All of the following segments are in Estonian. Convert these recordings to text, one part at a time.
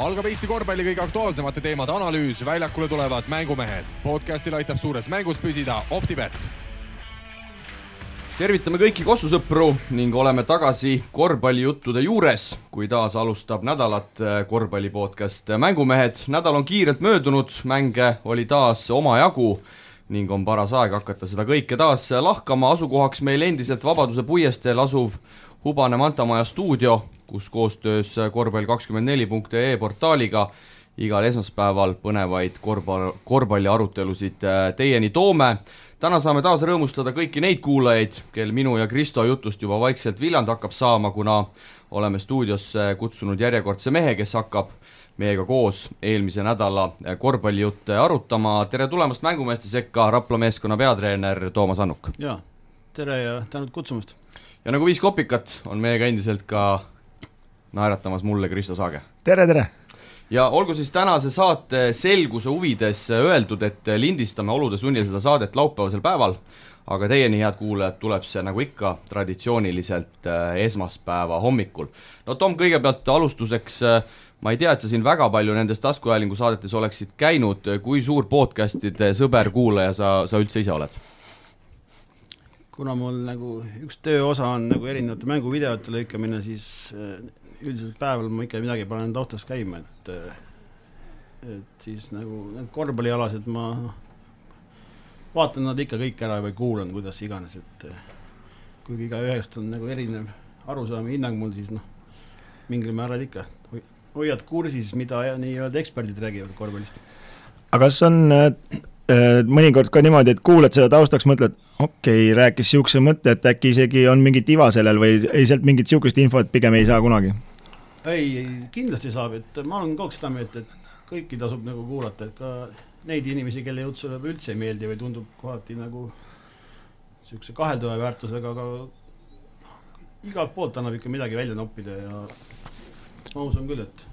algab Eesti korvpalli kõige aktuaalsemate teemade analüüs, väljakule tulevad mängumehed. podcastil aitab suures mängus püsida Optibet. tervitame kõiki Kossusõpru ning oleme tagasi korvpallijuttude juures, kui taas alustab nädalat korvpalli podcast Mängumehed. nädal on kiirelt möödunud, mänge oli taas omajagu ning on paras aeg hakata seda kõike taas lahkama. asukohaks meil endiselt Vabaduse puiesteel asuv Hubane Mantamaja stuudio kus koostöös korvpall24.ee portaaliga igal esmaspäeval põnevaid korvpall, korvpalliarutelusid äh, teieni toome. täna saame taas rõõmustada kõiki neid kuulajaid, kel minu ja Kristo jutust juba vaikselt viljand hakkab saama, kuna oleme stuudiosse kutsunud järjekordse mehe, kes hakkab meiega koos eelmise nädala korvpallijutte arutama. tere tulemast Mängumeeste sekka, Rapla meeskonna peatreener Toomas Annuk! jaa, tere ja tänud kutsumast! ja nagu viis kopikat, on meiega endiselt ka naeratamas mulle Kristo Saage. tere, tere! ja olgu siis tänase saate selguse huvides öeldud, et lindistame olude sunnil seda saadet laupäevasel päeval, aga teieni, head kuulajad, tuleb see nagu ikka traditsiooniliselt äh, esmaspäeva hommikul. no Tom, kõigepealt alustuseks äh, ma ei tea, et sa siin väga palju nendes taskuhäälingu saadetes oleksid käinud, kui suur podcast'ide sõber, kuulaja sa, sa üldse ise oled? kuna mul nagu üks tööosa on nagu erinevate mänguvideote lõikamine, siis äh, üldiselt päeval ma ikka midagi panen taustas käima, et et siis nagu need korvpallialased ma vaatan nad ikka kõik ära või kuulan, kuidas iganes, et kuigi igaühest on nagu erinev arusaam ja hinnang mul, siis noh, mingil määral ikka hoiad kursis, mida nii-öelda eksperdid räägivad korvpallist. aga kas on äh, mõnikord ka niimoodi, et kuulad seda taustaks, mõtled, okei okay,, rääkis niisuguse mõtte, et äkki isegi on mingit iva sellel või ei, sealt mingit niisugust infot pigem ei saa kunagi? Ei, kindlasti saab, et ma olen kogu aeg seda meelt, et kõiki tasub nagu kuulata, et ka neid inimesi, kelle jutt sulle üldse ei meeldi või tundub kohati nagu niisuguse kaheldava väärtusega, aga igalt poolt annab ikka midagi välja noppida ja ma usun küll, et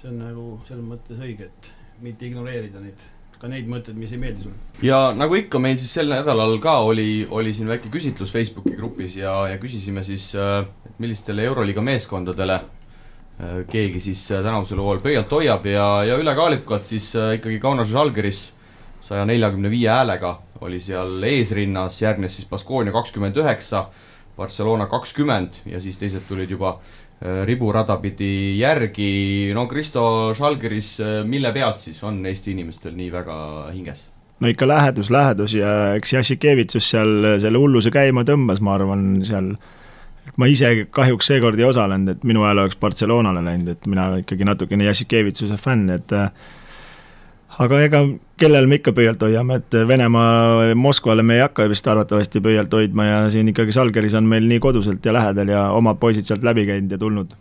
see on nagu selles mõttes õige, et mitte ignoreerida neid, ka neid mõtteid, mis ei meeldi sulle. ja nagu ikka, meil siis sel nädalal ka oli, oli siin väike küsitlus Facebooki grupis ja, ja küsisime siis, et millistele Euroliiga meeskondadele Äh, keegi siis äh, tänavusel hooajal pöialt hoiab ja, ja ülekaalukalt siis äh, ikkagi Kaunas Žalgiris saja neljakümne viie häälega oli seal eesrinnas, järgnes siis Baskonia kakskümmend üheksa, Barcelona kakskümmend ja siis teised tulid juba riburada pidi järgi, no Kristo Žalgiris, mille pealt siis on Eesti inimestel nii väga hinges? no ikka lähedus, lähedus ja eks Jassikevitsus seal selle hulluse käima tõmbas, ma arvan, seal äh, ma ise kahjuks seekord ei osalenud, et minu hääl oleks Barcelonale läinud, et mina ikkagi natukene Jassikevitsuse fänn, et äh, aga ega kellel me ikka pöialt hoiame, et Venemaa, Moskvale me ei hakka vist arvatavasti pöialt hoidma ja siin ikkagi Salgeris on meil nii koduselt ja lähedal ja omad poisid sealt läbi käinud ja tulnud.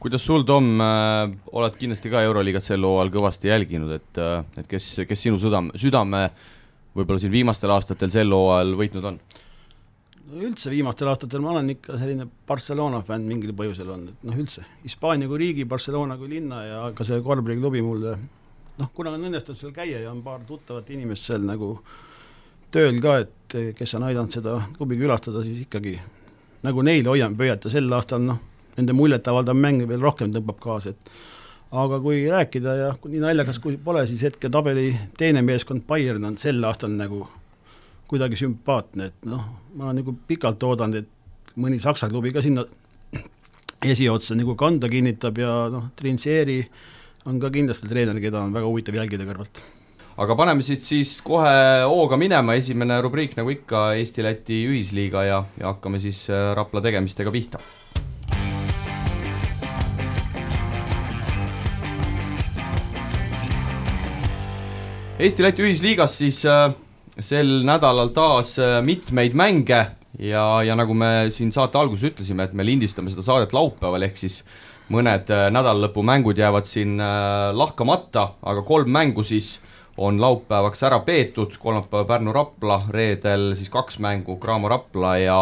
kuidas sul, Tom äh,, oled kindlasti ka Euroliigat sel hooajal kõvasti jälginud, et, äh, et kes, kes sinu südame, südame võib-olla siin viimastel aastatel sel hooajal võitnud on? Üldse viimastel aastatel ma olen ikka selline Barcelona fänn mingil põhjusel olnud, et noh, üldse. Hispaania kui riigi, Barcelona kui linna ja ka see korvpalliklubi mulle noh, kuna on õnnestunud seal käia ja on paar tuttavat inimest seal nagu tööl ka, et kes on aidanud seda klubi külastada, siis ikkagi nagu neile hoian pöialt ja sel aastal noh, nende muljetavaldav mäng veel rohkem tõmbab kaasa, et aga kui rääkida ja nii naljakas kui pole, siis hetke tabeli teine meeskond Bayern on sel aastal nagu kuidagi sümpaatne, et noh, ma olen nagu pikalt oodanud, et mõni Saksa klubi ka sinna esiotsa nagu kanda kinnitab ja noh, Trinsieri on ka kindlasti treener, keda on väga huvitav jälgida kõrvalt. aga paneme siit siis kohe hooga minema, esimene rubriik nagu ikka Eesti-Läti ühisliiga ja, ja hakkame siis äh, Rapla tegemistega pihta Eesti-Läti ühisliigas siis äh, sel nädalal taas äh, mitmeid mänge ja, ja nagu me siin saate alguses ütlesime, et me lindistame seda saadet laupäeval, ehk siis mõned äh, nädalalõpu mängud jäävad siin äh, lahkamata, aga kolm mängu siis on laupäevaks ära peetud, kolmapäeval Pärnu-Rapla, reedel siis kaks mängu Graamo-Rapla ja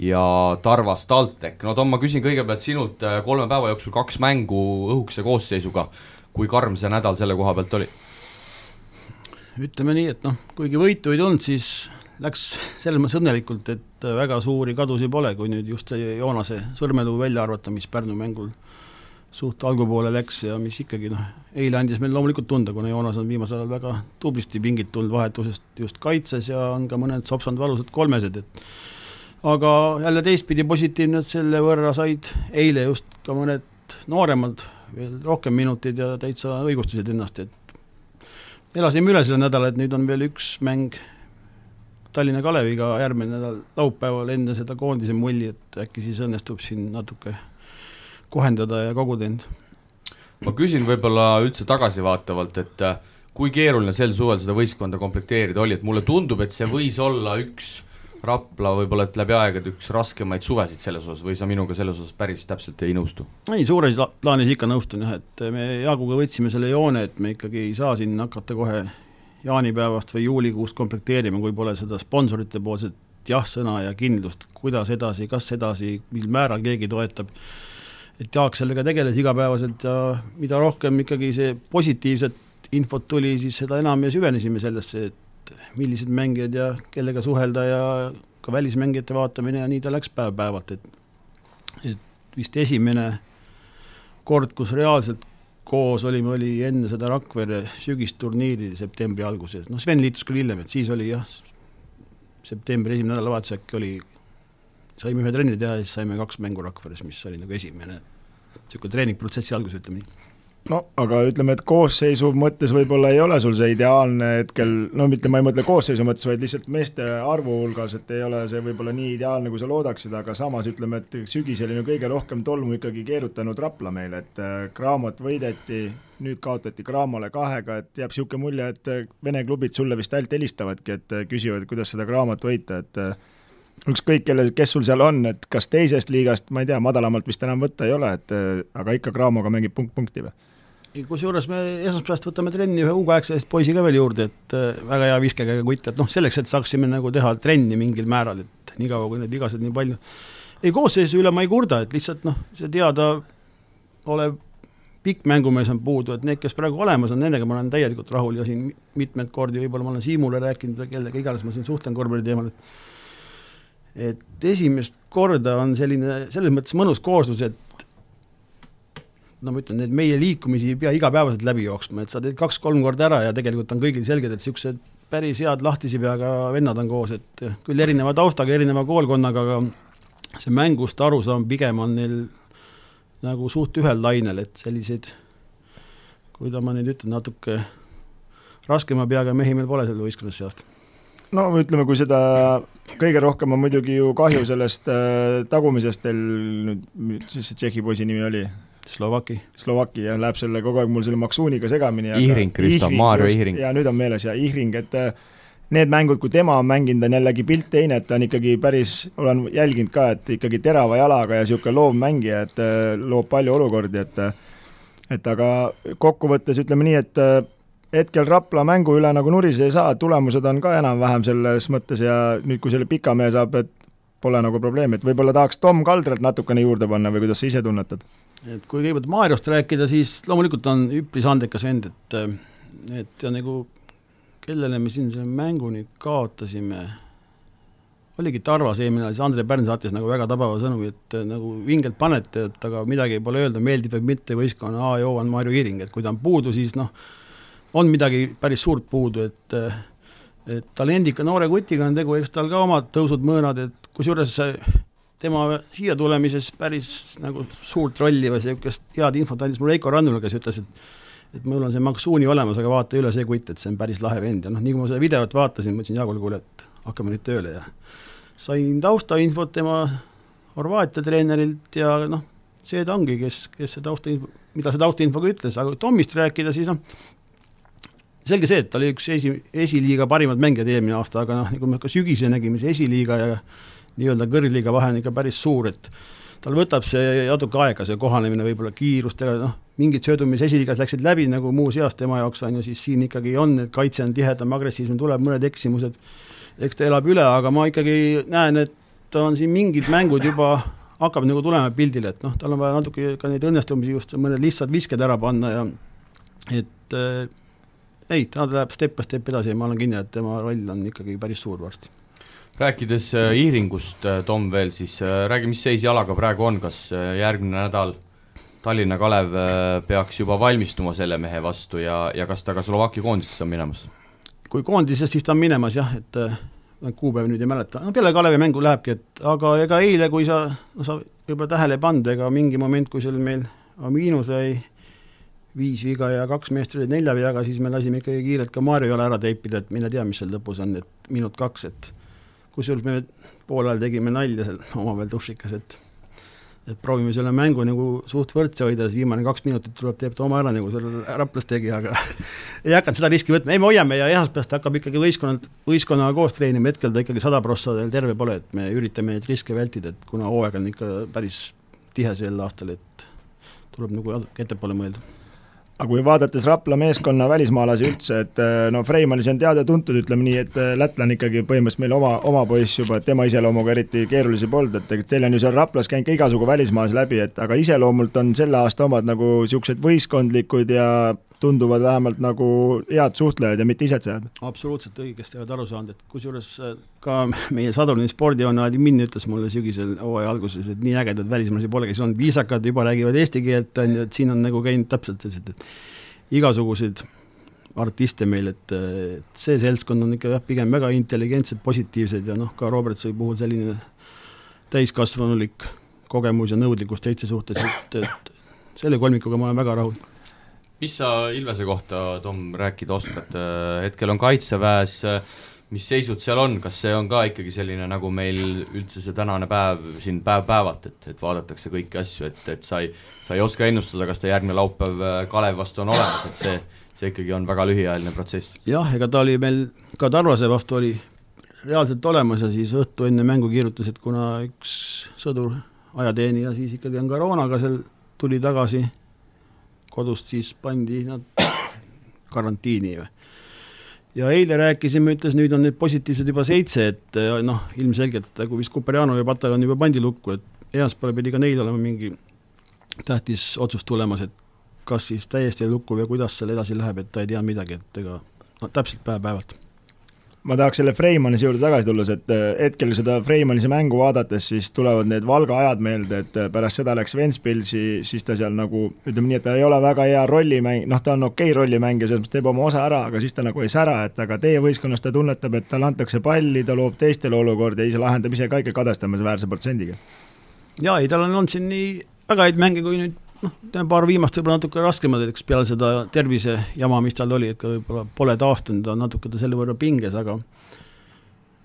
ja Tarvas TalTech, no Tom, ma küsin kõigepealt sinult kolme päeva jooksul kaks mängu õhukese koosseisuga, kui karm see nädal selle koha pealt oli? Ütleme nii, et noh, kuigi võitu ei tulnud, siis läks selles mõttes õnnelikult, et väga suuri kadusi pole, kui nüüd just see Joonase sõrmeluu välja arvata, mis Pärnu mängul suht algupoole läks ja mis ikkagi noh, eile andis meil loomulikult tunda, kuna Joonas on viimasel ajal väga tublisti pingit tulnud vahetusest just kaitses ja on ka mõned sopsanud valusad kolmesed, et aga jälle teistpidi positiivne, et selle võrra said eile just ka mõned nooremad veel rohkem minuteid ja täitsa õigustasid ennast, et elasime üle selle nädala, et nüüd on veel üks mäng Tallinna Kaleviga järgmine nädal laupäeval enne seda koondise mulli, et äkki siis õnnestub siin natuke kohendada ja koguda end. ma küsin võib-olla üldse tagasivaatavalt, et äh, kui keeruline sel suvel seda võistkonda komplekteerida oli, et mulle tundub, et see võis olla üks Rapla võib-olla, et läbi aegade üks raskemaid suvesid selles osas või sa minuga selles osas päris täpselt ei nõustu? ei, suures plaanis ikka nõustun jah, et me Jaaguga võtsime selle joone, et me ikkagi ei saa siin hakata kohe jaanipäevast või juulikuust komplekteerima, kui pole seda sponsorite poolset jah-sõna ja kindlust, kuidas edasi, kas edasi, mil määral keegi toetab et Jaak sellega tegeles igapäevaselt ja mida rohkem ikkagi see positiivset infot tuli, siis seda enam me süvenesime sellesse, et millised mängijad ja kellega suhelda ja ka välismängijate vaatamine ja nii ta läks päev-päevalt, et et vist esimene kord, kus reaalselt koos olime, oli enne seda Rakvere sügisturniiri septembri alguses, noh Sven liitus küll hiljem, et siis oli jah, septembri esimene nädalavahetus äkki oli, saime ühe trenni teha ja siis saime kaks mängu Rakveres, mis oli nagu esimene niisugune treeningprotsessi algus, ütleme nii no aga ütleme, et koosseisu mõttes võib-olla ei ole sul see ideaalne hetkel, no mitte ma ei mõtle koosseisu mõttes, vaid lihtsalt meeste arvu hulgas, et ei ole see võib-olla nii ideaalne, kui sa loodaksid, aga samas ütleme, et sügisel on ju kõige rohkem tolmu ikkagi keerutanud Rapla meil, et äh, Cramot võideti, nüüd kaotati Cramole kahega, et jääb niisugune mulje, et äh, vene klubid sulle vist ainult helistavadki, et äh, küsivad, kuidas seda Cramot võita, et ükskõik, kelle, kes sul seal on, et kas teisest liigast, ma ei tea, madalamalt vist enam võtta ei ole, et aga ikka Cramoga mängib punkt punkti või? Kusjuures me esmaspäevast võtame trenni ühe U kaheksateist poisi ka veel juurde, et äh, väga hea viskekäega kutt, et noh, selleks, et saaksime nagu teha trenni mingil määral, et niikaua, kui need vigased nii palju. ei, koosseisu üle ma ei kurda, et lihtsalt noh, see teadaolev pikk mängumees on puudu, et need, kes praegu olemas on, nendega ma olen täielikult rahul ja siin mitmeid kordi võib-olla ma olen Siimule rääkinud või kellega iganes ma siin suhtlen korvpalli teemal, et et esimest korda on selline selles mõttes mõnus kooslus, et no ma ütlen, need meie liikumisi ei pea igapäevaselt läbi jooksma, et sa teed kaks-kolm korda ära ja tegelikult on kõigil selged, et niisugused päris head lahtisi peaga vennad on koos, et küll erineva taustaga, erineva koolkonnaga, aga see mängust arusaam pigem on neil nagu suht ühel lainel, et selliseid, kuidas ma nüüd ütlen, natuke raskema peaga mehi meil pole seal võistkonnas see aasta no ütleme, kui seda kõige rohkem on muidugi ju kahju sellest äh, tagumisest teil nüüd, mis see Tšehhi poisi nimi oli? Slovaki. Slovaki jah, läheb selle kogu aeg mul selle Maksuuniga segamini. Ihring, Kristo, Maarjo Ihring. ja nüüd on meeles ja Ihring, et äh, need mängud, kui tema on mänginud, on jällegi pilt teine, et ta on ikkagi päris, olen jälginud ka, et ikkagi terava jalaga ja niisugune loov mängija, et äh, loob palju olukordi, et äh, et aga kokkuvõttes ütleme nii, et hetkel Rapla mängu üle nagu nuriseda ei saa, tulemused on ka enam-vähem selles mõttes ja nüüd, kui selle pika mehe saab, et pole nagu probleemi, et võib-olla tahaks Tom Kaldralt natukene juurde panna või kuidas sa ise tunnetad? Et kui kõigepealt Maarjost rääkida, siis loomulikult on üpris andekas vend, et et ja nagu kellele me siin selle mängu nüüd kaotasime, oligi Tarvas eelmine siis Andre Pärn saatis nagu väga tabava sõnumi, et nagu vingelt panete, et aga midagi pole öelda, meeldib või mitte, võistkonna A ja O on Marju Iring, et kui ta on puudu, siis noh, on midagi päris suurt puudu, et et talendika noore kutiga on tegu, eks tal ka omad tõusud-mõõnad, et kusjuures tema siia tulemises päris nagu suurt rolli või niisugust head infot andis mulle Veiko Rannula, kes ütles, et et mul on see Maksuuni olemas, aga vaata üle see kutt, et see on päris lahe vend. Ja noh, nii kui ma seda videot vaatasin, mõtlesin Jaagule, kuule, et hakkame nüüd tööle. Ja sain taustainfot tema Horvaatia treenerilt ja noh, see ta ongi, kes, kes see taustainfo, mida see taustainfo ka ütles, aga Tomist rääkida, siis noh, selge see, et ta oli üks esi, esiliiga parimad mängijad eelmine aasta, aga noh, nagu me ka sügisel nägime, see esiliiga ja nii-öelda kõrgliiga vahe on ikka päris suur, et tal võtab see natuke aega, see kohanemine võib-olla kiirustega, noh, mingid söödud, mis esiliigas läksid läbi nagu muuseas tema jaoks on ju, siis siin ikkagi on, et kaitse on tihedam, agressiivsem, tuleb mõned eksimused, eks ta elab üle, aga ma ikkagi näen, et on siin mingid mängud juba hakkab nagu tulema pildile, et noh, tal on vaja natuke ka neid õnnestumisi just mõned lihtsad visked ära panna ja et äh, ei, ta läheb step by step edasi ja ma olen kindel, et tema roll on ikkagi päris suur varsti rääkides äh, Iiringust, äh, Tom, veel siis äh, räägi, mis seis jalaga praegu on, kas järgmine nädal Tallinna Kalev peaks juba valmistuma selle mehe vastu ja, ja kas ta ka Slovakkia koondisesse on minemas? kui koondises, siis ta on minemas jah, et kuupäev nüüd ei mäleta, no peale Kalevi mängu lähebki, et aga ega eile, kui sa, no sa võib-olla tähele ei pannud, ega mingi moment, kui seal meil Aminu sai viis viga ja kaks meest olid nelja vigaga, siis me lasime ikkagi kiirelt ka Mariole ära teipida, et mine tea, mis seal lõpus on, et minut kaks, et kusjuures me poole ajal tegime nalja seal omavahel dušikas, et et proovime selle mängu nagu suht võrdse hoida, siis viimane kaks minutit tuleb, teeb ta oma ära, nagu seal Raplas tegi, aga ei hakanud seda riski võtma, ei me hoiame ja esmaspäevast hakkab ikkagi võistkonnalt, võistkonnaga koos treenima, hetkel ta ikkagi sada prossa veel terve pole, et me üritame neid riske vältida, et kuna hooaeg on ikka päris tihe sel aastal, et tuleb nagu ettepoole mõelda aga kui vaadates Rapla meeskonna välismaalasi üldse, et äh, no Freimannis on teada-tuntud, ütleme nii, et äh, lätlane ikkagi põhimõtteliselt meil oma, oma poiss juba, et tema iseloomuga eriti keerulisi polnud, et teil on ju seal Raplas käinud ka igasugu välismaalasi läbi, et aga iseloomult on selle aasta omad nagu niisugused võistkondlikud ja tunduvad vähemalt nagu head suhtlejad ja mitte isetsejad. absoluutselt õigesti oled aru saanud, et kusjuures äh, ka meie Sadurini spordijoone Adi Minn ütles mulle sügisel hooaja alguses, et nii ägedaid välismaalasi pole, kes on viisakad, juba räägivad eesti keelt, on ju, et siin on nagu käinud täpselt sellised, igasuguseid artiste meil, et, et see seltskond on ikka jah, pigem väga intelligentsed, positiivsed ja noh, ka Robertsoni puhul selline täiskasvanulik kogemus ja nõudlikkus teiste suhtes, et, et selle kolmikuga ma olen väga rahul mis sa Ilvese kohta, Tom, rääkida oskad, hetkel on kaitseväes, mis seisud seal on, kas see on ka ikkagi selline, nagu meil üldse see tänane päev siin päev-päevalt, et, et vaadatakse kõiki asju, et, et sa ei, sa ei oska ennustada, kas ta järgmine laupäev Kalev vastu on olemas, et see, see ikkagi on väga lühiajaline protsess. jah, ega ta oli meil ka Tarvase vastu oli reaalselt olemas ja siis õhtu enne mängu kirjutas, et kuna üks sõdur, ajateenija siis ikkagi on koroonaga seal, tuli tagasi kodust siis pandi nad karantiini või. ja eile rääkisime, ütles nüüd on neid positiivseid juba seitse, et eh, noh, ilmselgelt nagu vist Kuperjano ja pataljon juba pandi lukku, et esmaspäeval pidi ka neil olema mingi tähtis otsus tulemas, et kas siis täiesti lukku või kuidas seal edasi läheb, et ta ei tea midagi, et ega no täpselt päev-päevalt ma tahaks selle Freimanise juurde tagasi tulles, et äh, hetkel seda Freimanise mängu vaadates, siis tulevad need Valga ajad meelde, et äh, pärast seda läks Ventspilsi, siis ta seal nagu ütleme nii, et ta ei ole väga hea rollimäng, noh, ta on okei okay rollimängija, selles mõttes teeb oma osa ära, aga siis ta nagu ei sära, et aga teie võistkonnas ta tunnetab, et talle antakse palli, ta loob teistele olukordi ja ise lahendab ise ka ikka kadestamisväärse protsendiga. jaa, ei tal on olnud siin nii väga häid mänge, kui nüüd noh, paar viimast võib-olla natuke raskemad, eks peale seda tervisejama, mis tal oli, et ka võib-olla pole taastunud, on natuke ta selle võrra pinges, aga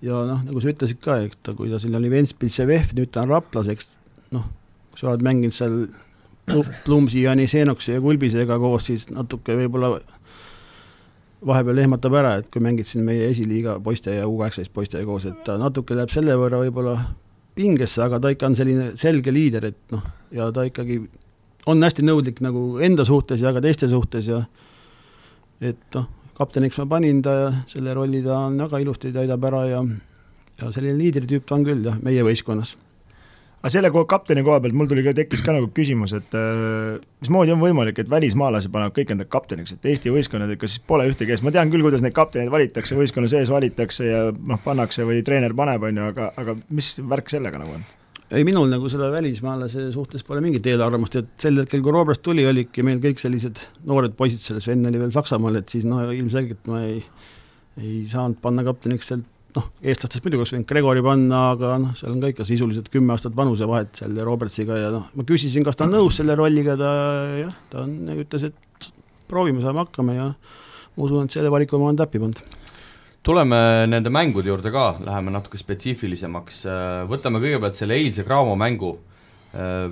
ja noh, nagu sa ütlesid ka, et ta, kui ta siin oli Ventspils ja VEF, nüüd ta on Raplas, eks noh, kui sa oled mänginud seal Plumsi, Janisenoksi ja Kulbisega koos, siis natuke võib-olla vahepeal ehmatab ära, et kui mängid siin meie esiliiga poiste ja U kaheksateist poistega koos, et ta natuke läheb selle võrra võib-olla pingesse, aga ta ikka on selline selge liider, et noh, ja ta ikkagi on hästi nõudlik nagu enda suhtes ja ka teiste suhtes ja et noh, kapteniks ma panin ta ja selle rolli ta on väga ilusti, täidab ära ja ja selline liidritüüp ta on küll jah, meie võistkonnas. aga selle kapteni koha pealt mul tuli ka, tekkis ka nagu küsimus, et äh, mismoodi on võimalik, et välismaalased panevad kõik enda kapteniks, et Eesti võistkonnad ikka siis pole ühtegi ees, ma tean küll, kuidas neid kapteneid valitakse, võistkonna sees valitakse ja noh, pannakse või treener paneb, on ju, aga, aga mis värk sellega nagu on? Ei, minul nagu selle välismaalase suhtes pole mingit eelarvamust, et sel hetkel, kui Robert tuli, olidki meil kõik sellised noored poisid selles, Sven oli veel Saksamaal, et siis noh, ilmselgelt ma ei, ei saanud panna kapteniks sealt noh, eestlastest muidugi oleks võinud Gregori panna, aga noh, seal on ka ikka sisuliselt kümme aastat vanusevahet seal Robertsiga ja noh, ma küsisin, kas ta on nõus selle rolliga, ta jah, ta on, ütles, et proovime, saame hakkama ja ma usun, et selle valiku ma olen täppi pannud tuleme nende mängude juurde ka, läheme natuke spetsiifilisemaks, võtame kõigepealt selle eilse Graamo mängu,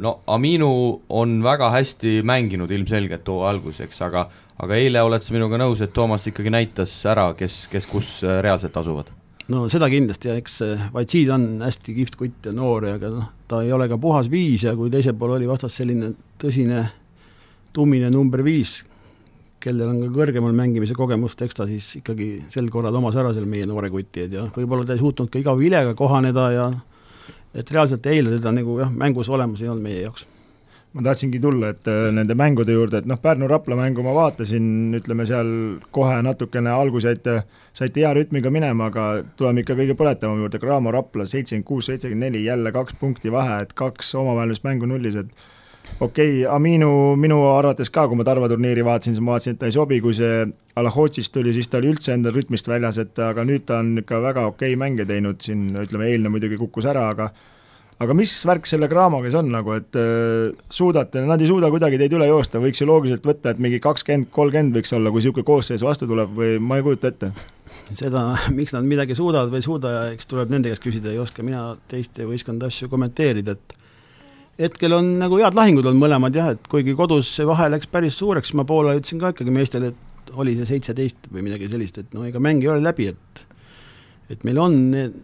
no Aminu on väga hästi mänginud ilmselgelt hooaja alguseks, aga aga eile oled sa minuga nõus, et Toomas ikkagi näitas ära, kes, kes kus reaalselt asuvad? no seda kindlasti ja eks Vaitsid on hästi kihvt kutt ja noor ja aga noh, ta ei ole ka puhas viis ja kui teisel pool oli vastas selline tõsine tummine number viis, kellel on ka kõrgemal mängimise kogemust, eks ta siis ikkagi sel korral omas ära seal meie noore kuti, et ja võib-olla ta ei suutnud ka iga vilega kohaneda ja et reaalselt eile teda nagu jah, mängus olemas ei olnud meie jaoks. Ma tahtsingi tulla, et äh, nende mängude juurde, et noh, Pärnu-Rapla mängu ma vaatasin, ütleme seal kohe natukene algus jäite, saite hea rütmiga minema, aga tuleme ikka kõige põletavama juurde, Graamo Rapla seitsekümmend kuus, seitsekümmend neli, jälle kaks punkti vahe, et kaks omavahelist mängu nullis, et okei okay,, Aminu minu arvates ka, kui ma Tarva turniiri vaatasin, siis ma vaatasin, et ta ei sobi, kui see Alahotsist tuli, siis ta oli üldse endal rütmist väljas, et aga nüüd ta on ikka väga okei okay mänge teinud siin, ütleme eilne muidugi kukkus ära, aga aga mis värk selle Craamoga siis on nagu, et äh, suudate, nad ei suuda kuidagi teid üle joosta, võiks ju loogiliselt võtta, et mingi kakskümmend, kolmkümmend võiks olla, kui niisugune koosseis vastu tuleb või ma ei kujuta ette? seda, miks nad midagi suudavad või ei suuda, eks tuleb nende käest küsida, ei oska mina teiste võistkondade asju kommenteerida, et hetkel on nagu head lahingud olnud mõlemad jah, et kuigi kodus see vahe läks päris suureks, ma poole ütlesin ka ikkagi meestele, et oli see seitseteist või midagi sellist, et no ega mäng ei ole läbi, et et meil on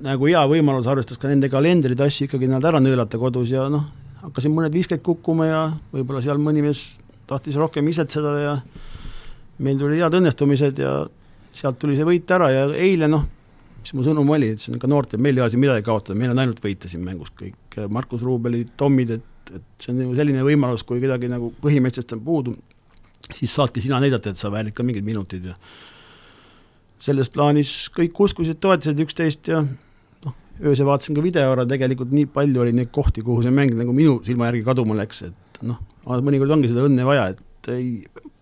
nagu hea võimalus, arvestades ka nende kalendrid, asju ikkagi nad ära nõelata kodus ja noh, hakkasin mõned visked kukkuma ja võib-olla seal mõni mees tahtis rohkem isetseda ja meil tuli head õnnestumised ja sealt tuli see võit ära ja eile noh, mis mu sõnum oli, ütlesin ka noortele, meil ei ole siin midagi kaotada, meil on ainult võita siin mängus. Kõik, Markus Ruubelid, Tommid, et, et see on ju selline võimalus, kui kedagi nagu põhimeestest on puudu, siis saadki sina näidata, et sa väärid ka mingid minutid ja selles plaanis kõik uskusid, toetasid üksteist ja noh, öösel vaatasin ka video ära, tegelikult nii palju oli neid kohti, kuhu see mäng nagu minu silma järgi kaduma läks, et noh, mõnikord ongi seda õnne vaja, et ei,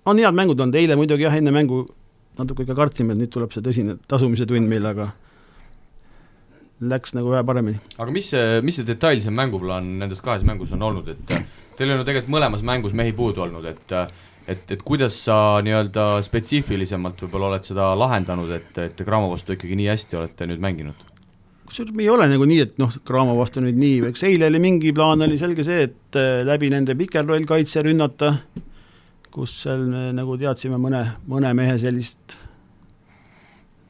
on head mängud olnud, eile muidugi jah, enne mängu natuke ikka kartsime, et nüüd tuleb see tõsine tasumise tund meil, aga läks nagu vähe paremini. aga mis see, mis see detailsem mänguplaan nendes kahes mängus on olnud, et teil on ju tegelikult mõlemas mängus mehi puudu olnud, et et, et kuidas sa nii-öelda spetsiifilisemalt võib-olla oled seda lahendanud, et, et Graamo vastu ikkagi nii hästi olete nüüd mänginud? kusjuures me ei ole nagu nii, et noh, Graamo vastu nüüd nii, eks eile oli mingi plaan, oli selge see, et äh, läbi nende pikerroll kaitse rünnata, kus seal me nagu teadsime mõne, mõne mehe sellist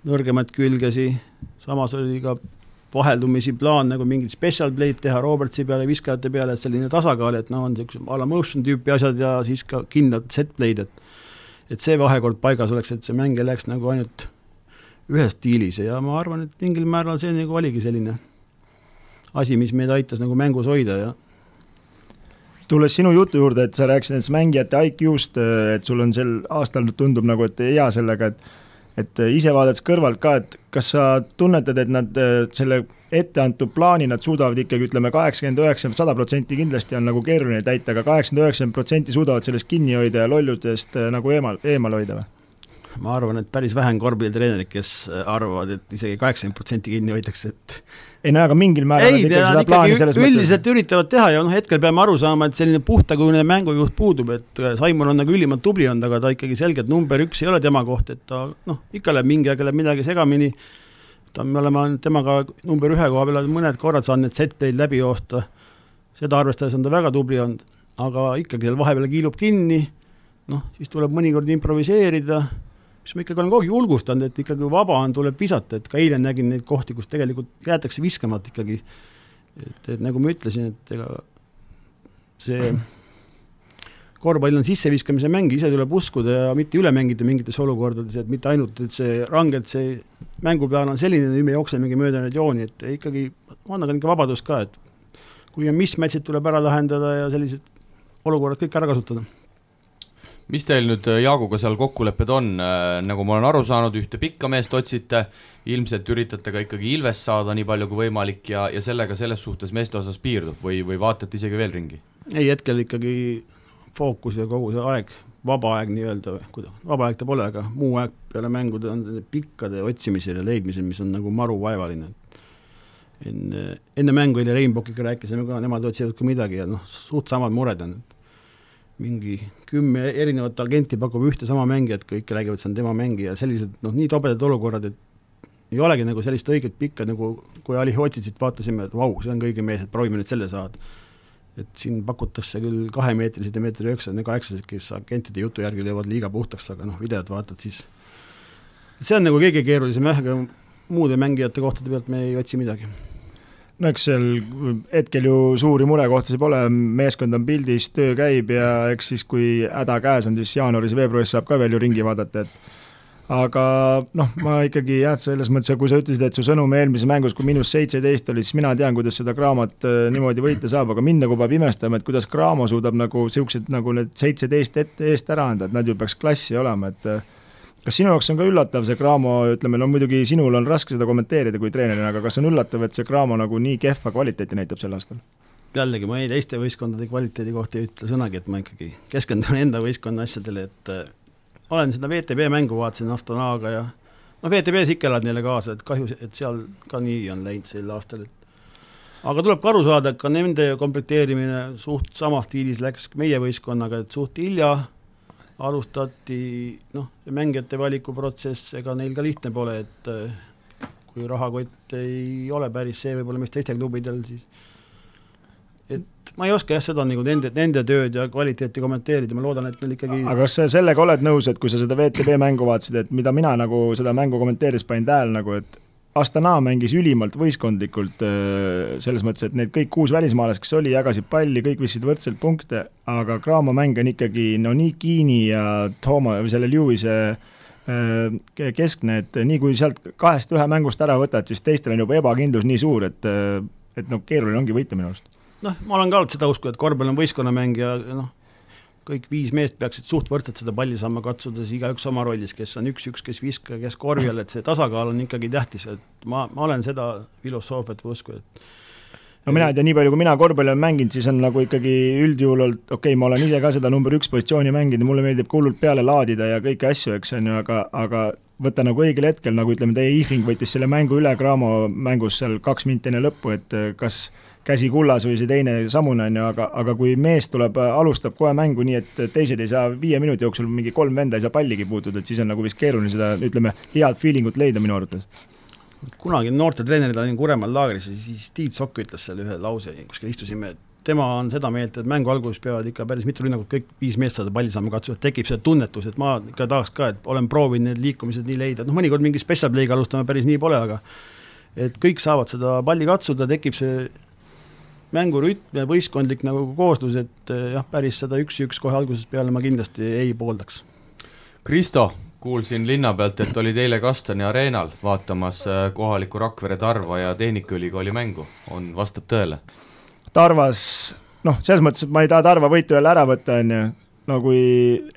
nõrgemat külgesi, samas oli ka vaheldumisi plaan nagu mingit special play'd teha Robertsi peale, viskajate peale, et selline tasakaal, et noh, on niisugused a la motion tüüpi asjad ja siis ka kindlad set play'd, et et see vahekord paigas oleks, et see mäng ei läheks nagu ainult ühes stiilis ja ma arvan, et mingil määral see nagu oligi selline asi, mis meid aitas nagu mängus hoida ja tulles sinu jutu juurde, et sa rääkisid nendest mängijate IQ-st, et sul on sel aastal tundub nagu, et hea sellega, et et äh, ise vaadates kõrvalt ka, et kas sa tunnetad, et nad äh, selle etteantud plaani nad suudavad ikkagi ütleme, kaheksakümmend, üheksakümmend, sada protsenti kindlasti on nagu keeruline täita aga, aga kaheksakümmend, üheksakümmend protsenti suudavad sellest kinni hoida ja lollustest äh, nagu eemal, eemal hoida või? Ma arvan, et päris vähe on korvpallitreenerid, kes arvavad, et isegi kaheksakümmend protsenti kinni hoitakse, et ei no aga mingil määral ei, nad ikkagi üldiselt mõttes. üritavad teha ja noh, hetkel peame aru saama, et selline puhtakujuline mängujuht puudub, et äh, Saimon on nagu ülimalt tubli olnud, aga ta ikkagi selgelt number üks ei ole tema koht, et ta noh, ikka läheb mingi aeg läheb midagi segamini, ta, me oleme temaga number ühe koha peal mõned korrad saanud need set-play'd läbi joosta, seda arvestades on ta väga tubli olnud, aga ikkagi seal vahepeal kiilub kinni, noh, siis tuleb mõnikord improviseerida mis ma ikkagi olen kogu aeg julgustanud, et ikkagi vaba on, tuleb visata, et ka eile nägin neid kohti, kus tegelikult jäetakse viskamata ikkagi. et, et nagu ma ütlesin, et ega see korvpall on sisseviskamise mäng, ise tuleb uskuda ja mitte üle mängida mingites olukordades, et mitte ainult, et see rangelt see mänguplaan on selline, nüüd me jooksemegi mööda neid jooni, et ikkagi annan ikka vabadust ka, et kui on mismatch'id, tuleb ära lahendada ja sellised olukorrad kõik ära kasutada mis teil nüüd äh, Jaaguga seal kokkulepped on, äh, nagu ma olen aru saanud, ühte pikka meest otsite, ilmselt üritate ka ikkagi Ilvest saada nii palju kui võimalik ja, ja sellega selles suhtes meeste osas piirdub või, või vaatate isegi veel ringi? ei, hetkel ikkagi fookus ja kogu see aeg, vaba aeg nii-öelda, kuidas, vaba aeg ta pole, aga muu aeg peale mängude on pikkade otsimisel ja leidmisel, mis on nagu maru vaevaline. enne, enne mängu eile Rainbokiga rääkisime ka, nemad otsivad ka midagi ja noh, suht samad mured on mingi kümme erinevat agenti pakub ühte sama mängijat, kõik räägivad, see on tema mängija, sellised noh, nii tobedad olukorrad, et ei olegi nagu sellist õiget pikka nagu, kui Ali Otsitsit vaatasime, et vau, see on kõige mees, et proovime nüüd selle saada. et siin pakutakse küll kahemeetrised ja meetri üheksased ja kaheksased, kes agentide jutu järgi löövad liiga puhtaks, aga noh, videot vaatad siis, see on nagu kõige keerulisem jah, aga muude mängijate kohtade pealt me ei otsi midagi no eks seal hetkel ju suuri murekohtasid pole, meeskond on pildis, töö käib ja eks siis, kui häda käes on, siis jaanuaris-veebruaris saab ka veel ju ringi vaadata, et aga noh, ma ikkagi jah, selles mõttes, kui sa ütlesid, et su sõnum eelmises mängus, kui miinus seitseteist oli, siis mina tean, kuidas seda Craamat äh, niimoodi võita saab, aga mind nagu peab imestama, et kuidas Cramo suudab nagu niisugused nagu need seitseteist ette eest ära anda, et nad ju peaks klassi olema, et äh, kas sinu jaoks on ka üllatav see Cramo, ütleme, no muidugi sinul on raske seda kommenteerida kui treenerina, aga kas on üllatav, et see Cramo nagu nii kehva kvaliteeti näitab sel aastal? jällegi ma ei teiste võistkondade kvaliteedi kohta ei ütle sõnagi, et ma ikkagi keskendun enda võistkonna asjadele, et äh, olen seda VTB mängu vaatasin Astanaga ja noh, VTB-s ikka elad neile kaasa, et kahju, et seal ka nii on läinud sel aastal, et aga tuleb ka aru saada, et ka nende komplekteerimine suht samas stiilis läks meie võistkonnaga, et suht hilja alustati noh, mängijate valikuprotsess, ega neil ka lihtne pole, et äh, kui rahakott ei ole päris see võib-olla, mis teistel klubidel, siis et ma ei oska jah, seda nagu nende, nende tööd ja kvaliteeti kommenteerida, ma loodan, et neil ikkagi aga kas sa sellega oled nõus, et kui sa seda VTB mängu vaatasid, et mida mina nagu seda mängu kommenteerides panin tähele nagu, et Astana mängis ülimalt võistkondlikult äh, selles mõttes, et need kõik kuus välismaalast, kes oli, jagasid palli, kõik viskasid võrdselt punkte, aga Graamo mäng on ikkagi no nii Kiini ja Tooma või selle Lewis'e äh, keskne, et nii kui sealt kahest ühe mängust ära võtad, siis teistel on juba ebakindlus nii suur, et äh, et noh, keeruline ongi võita minu arust. Noh, ma olen ka alati seda usku, et korvpall on võistkonnamäng ja noh, kõik viis meest peaksid suht võrdselt seda palli saama katsuda, siis igaüks oma rollis, kes on üks-üks, kes viskaja, kes korvjal, et see tasakaal on ikkagi tähtis, et ma, ma olen seda filosoofiat või usku, et no mina ei tea, nii palju kui mina korvpalli olen mänginud, siis on nagu ikkagi üldjuhul olnud, okei okay,, ma olen ise ka seda number üks positsiooni mänginud ja mulle meeldib ka hullult peale laadida ja kõiki asju, eks on ju, aga, aga võtta nagu õigel hetkel, nagu ütleme, teie Ihring võttis selle mängu üle Graamo mängus seal kaks minti enne lõppu, et kas käsi kullas või see teine samune, on ju, aga, aga kui mees tuleb, alustab kohe mängu nii, et teised ei saa viie minuti jooksul, mingi kolm venda ei saa palligi puutuda, et siis on nagu vist keeruline seda, ütleme, head feeling ut leida minu arvates. Kunagi noortetreenerina olin Kuremaal laagris ja siis Tiit Sokk ütles seal ühe lause, kuskil istusime, et tema on seda meelt, et mängu alguses peavad ikka päris mitu rünnakut, kõik viis meest saada palli saama katsuda, tekib see tunnetus, et ma ikka tahaks ka, et olen proovinud need liikumised nii leida, noh mõnikord mingi special play'ga alustame, päris nii pole, aga et kõik saavad seda palli katsuda, tekib see mängurütm ja võistkondlik nagu kooslus, et eh, jah, päris seda üks-üks kohe algusest peale ma kindlasti ei pooldaks. Kristo, kuulsin linna pealt, et olid eile Kastani areenal vaatamas eh, kohalikku Rakvere Tarva ja Tehnikaülikooli mängu, on, vastab tõele? Tarvas, noh, selles mõttes, et ma ei taha Tarva võitu jälle ära võtta, on ju, no kui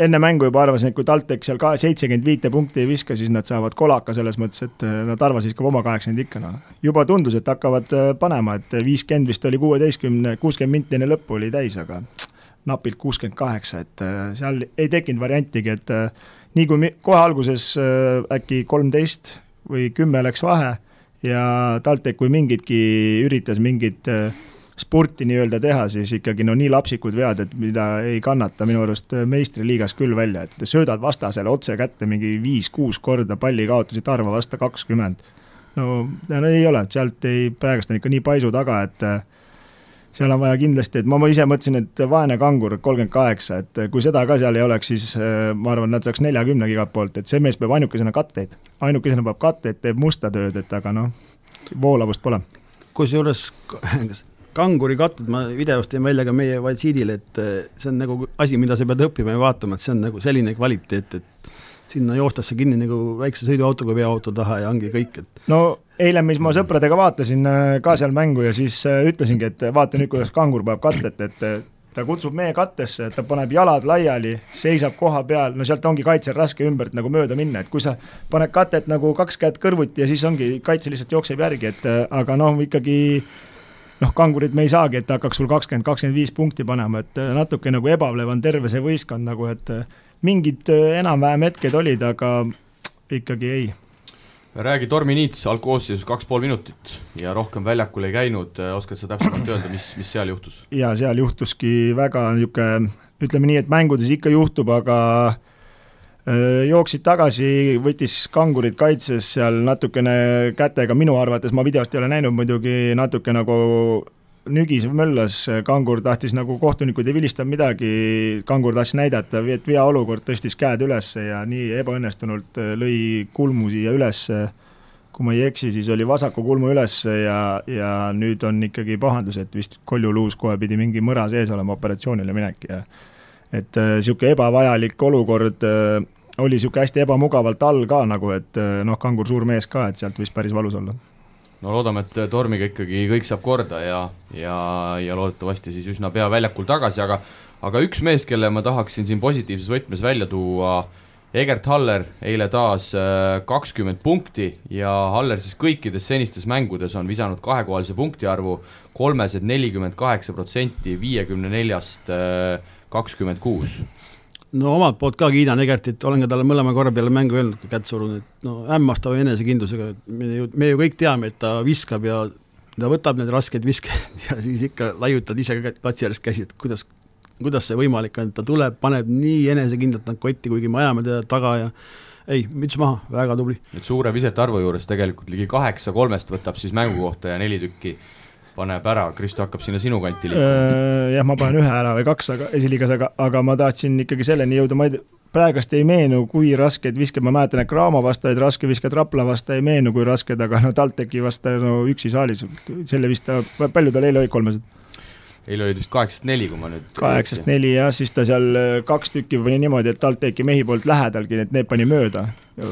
enne mängu juba arvasin, et kui TalTech seal ka seitsekümmend viite punkti ei viska, siis nad saavad kolaka selles mõttes, et no Tarvas viskab oma kaheksakümmend ikka, noh. juba tundus, et hakkavad äh, panema, et viiskümmend vist oli kuueteistkümne, kuuskümmend minti enne lõppu oli täis, aga napilt kuuskümmend kaheksa, et äh, seal ei tekkinud variantigi, et nii kui kohe alguses äkki kolmteist või kümme läks vahe ja TalTech, kui mingitki üritas mingit äh, spurti nii-öelda teha, siis ikkagi no nii lapsikud vead, et mida ei kannata minu arust meistriliigas küll välja, et söödad vastasele otse kätte mingi viis-kuus korda palli kaotusi, Tarva vastu kakskümmend. no, no ei ole, sealt ei, praegust on ikka nii paisu taga, et äh, seal on vaja kindlasti, et ma, ma ise mõtlesin, et vaene kangur, kolmkümmend kaheksa, et kui seda ka seal ei oleks, siis äh, ma arvan, nad saaks neljakümnega igalt poolt, et see mees peab ainukesena katteid, ainukesena peab katteid, teeb musta tööd, et aga noh, voolavust pole kusjuures kanguri katted, ma videost tõin välja ka meie Valtsiidile, et eh, see on nagu asi, mida sa pead õppima ja vaatama, et see on nagu selline kvaliteet, et sinna joostakse kinni nagu väikse sõiduautoga veoauto taha ja ongi kõik, et no eile, mis ma sõpradega vaatasin eh, ka seal mängu ja siis eh, ütlesingi, et vaata nüüd, kuidas kangur paneb kattet, et ta kutsub meie kattesse, ta paneb jalad laiali, seisab koha peal, no sealt ongi kaitsel raske ümbert nagu mööda minna, et kui sa paned katet nagu kaks kätt kõrvuti ja siis ongi, kaitse lihtsalt jookseb järgi, et aga noh, ikkagi noh, kangurid me ei saagi, et hakkaks sul kakskümmend, kakskümmend viis punkti panema, et äh, natuke nagu ebaplev on terve see võistkond nagu, et äh, mingid äh, enam-vähem hetked olid, aga ikkagi ei. räägi, Tormi Niits algkoosseisus kaks pool minutit ja rohkem väljakul ei käinud, oskad sa täpsemalt öelda, mis, mis seal juhtus? jaa, seal juhtuski väga niisugune, ütleme nii, et mängudes ikka juhtub, aga Äh, jooksid tagasi, võttis kangurid kaitses seal natukene kätega, minu arvates, ma videost ei ole näinud muidugi, natuke nagu nügis, möllas, kangur tahtis nagu kohtunikud ei vilistanud midagi, kangur tahtis näidata, et veaolukord tõstis käed üles ja nii ebaõnnestunult lõi kulmu siia üles. kui ma ei eksi, siis oli vasaku kulmu üles ja, ja nüüd on ikkagi pahandus, et vist Kolju Luus kohe pidi mingi mõra sees olema operatsioonile minek ja et niisugune äh, ebavajalik olukord äh, oli niisugune hästi ebamugavalt all ka nagu, et äh, noh, kangur suur mees ka, et sealt võis päris valus olla. no loodame, et tormiga ikkagi kõik saab korda ja, ja, ja loodetavasti siis üsna pea väljakul tagasi, aga aga üks mees, kelle ma tahaksin siin positiivses võtmes välja tuua, Egert Haller eile taas kakskümmend punkti ja Haller siis kõikides senistes mängudes on visanud kahekohalise punktiarvu kolmesed nelikümmend kaheksa protsenti viiekümne neljast äh, kakskümmend kuus no omalt poolt ka kiidan Egertit, olen ka talle mõlema korra peale mängu öelnud, kätt surunud, et no hämmastava enesekindlusega, me ju, me ju kõik teame, et ta viskab ja ta võtab need rasked visked ja siis ikka laiutad ise ka platsi äärest käsi, et kuidas, kuidas see võimalik on, et ta tuleb, paneb nii enesekindlalt nad kotti, kuigi me ajame teda taga ja ei, müts maha, väga tubli. et suure visete arvu juures tegelikult ligi kaheksa kolmest võtab siis mängu kohta ja neli tükki paneb ära, Kristo hakkab sinna sinu kanti liikuma. jah, ma panen ühe ära või kaks, aga esiliigas, aga, aga ma tahtsin ikkagi selleni jõuda, ma ei tea, praegast ei meenu, kui raskeid visked, ma mäletan, et Graamo vastu olid raske visked, Rapla vastu ei meenu kui rasked, aga no TalTechi vastu no üksi saalis, selle vist ta, palju tal eile olid kolmesed? eile olid vist kaheksast neli, kui ma nüüd kaheksast neli jah, siis ta seal äh, kaks tükki pani niimoodi, et TalTechi mehi poolt lähedalgi, et need pani mööda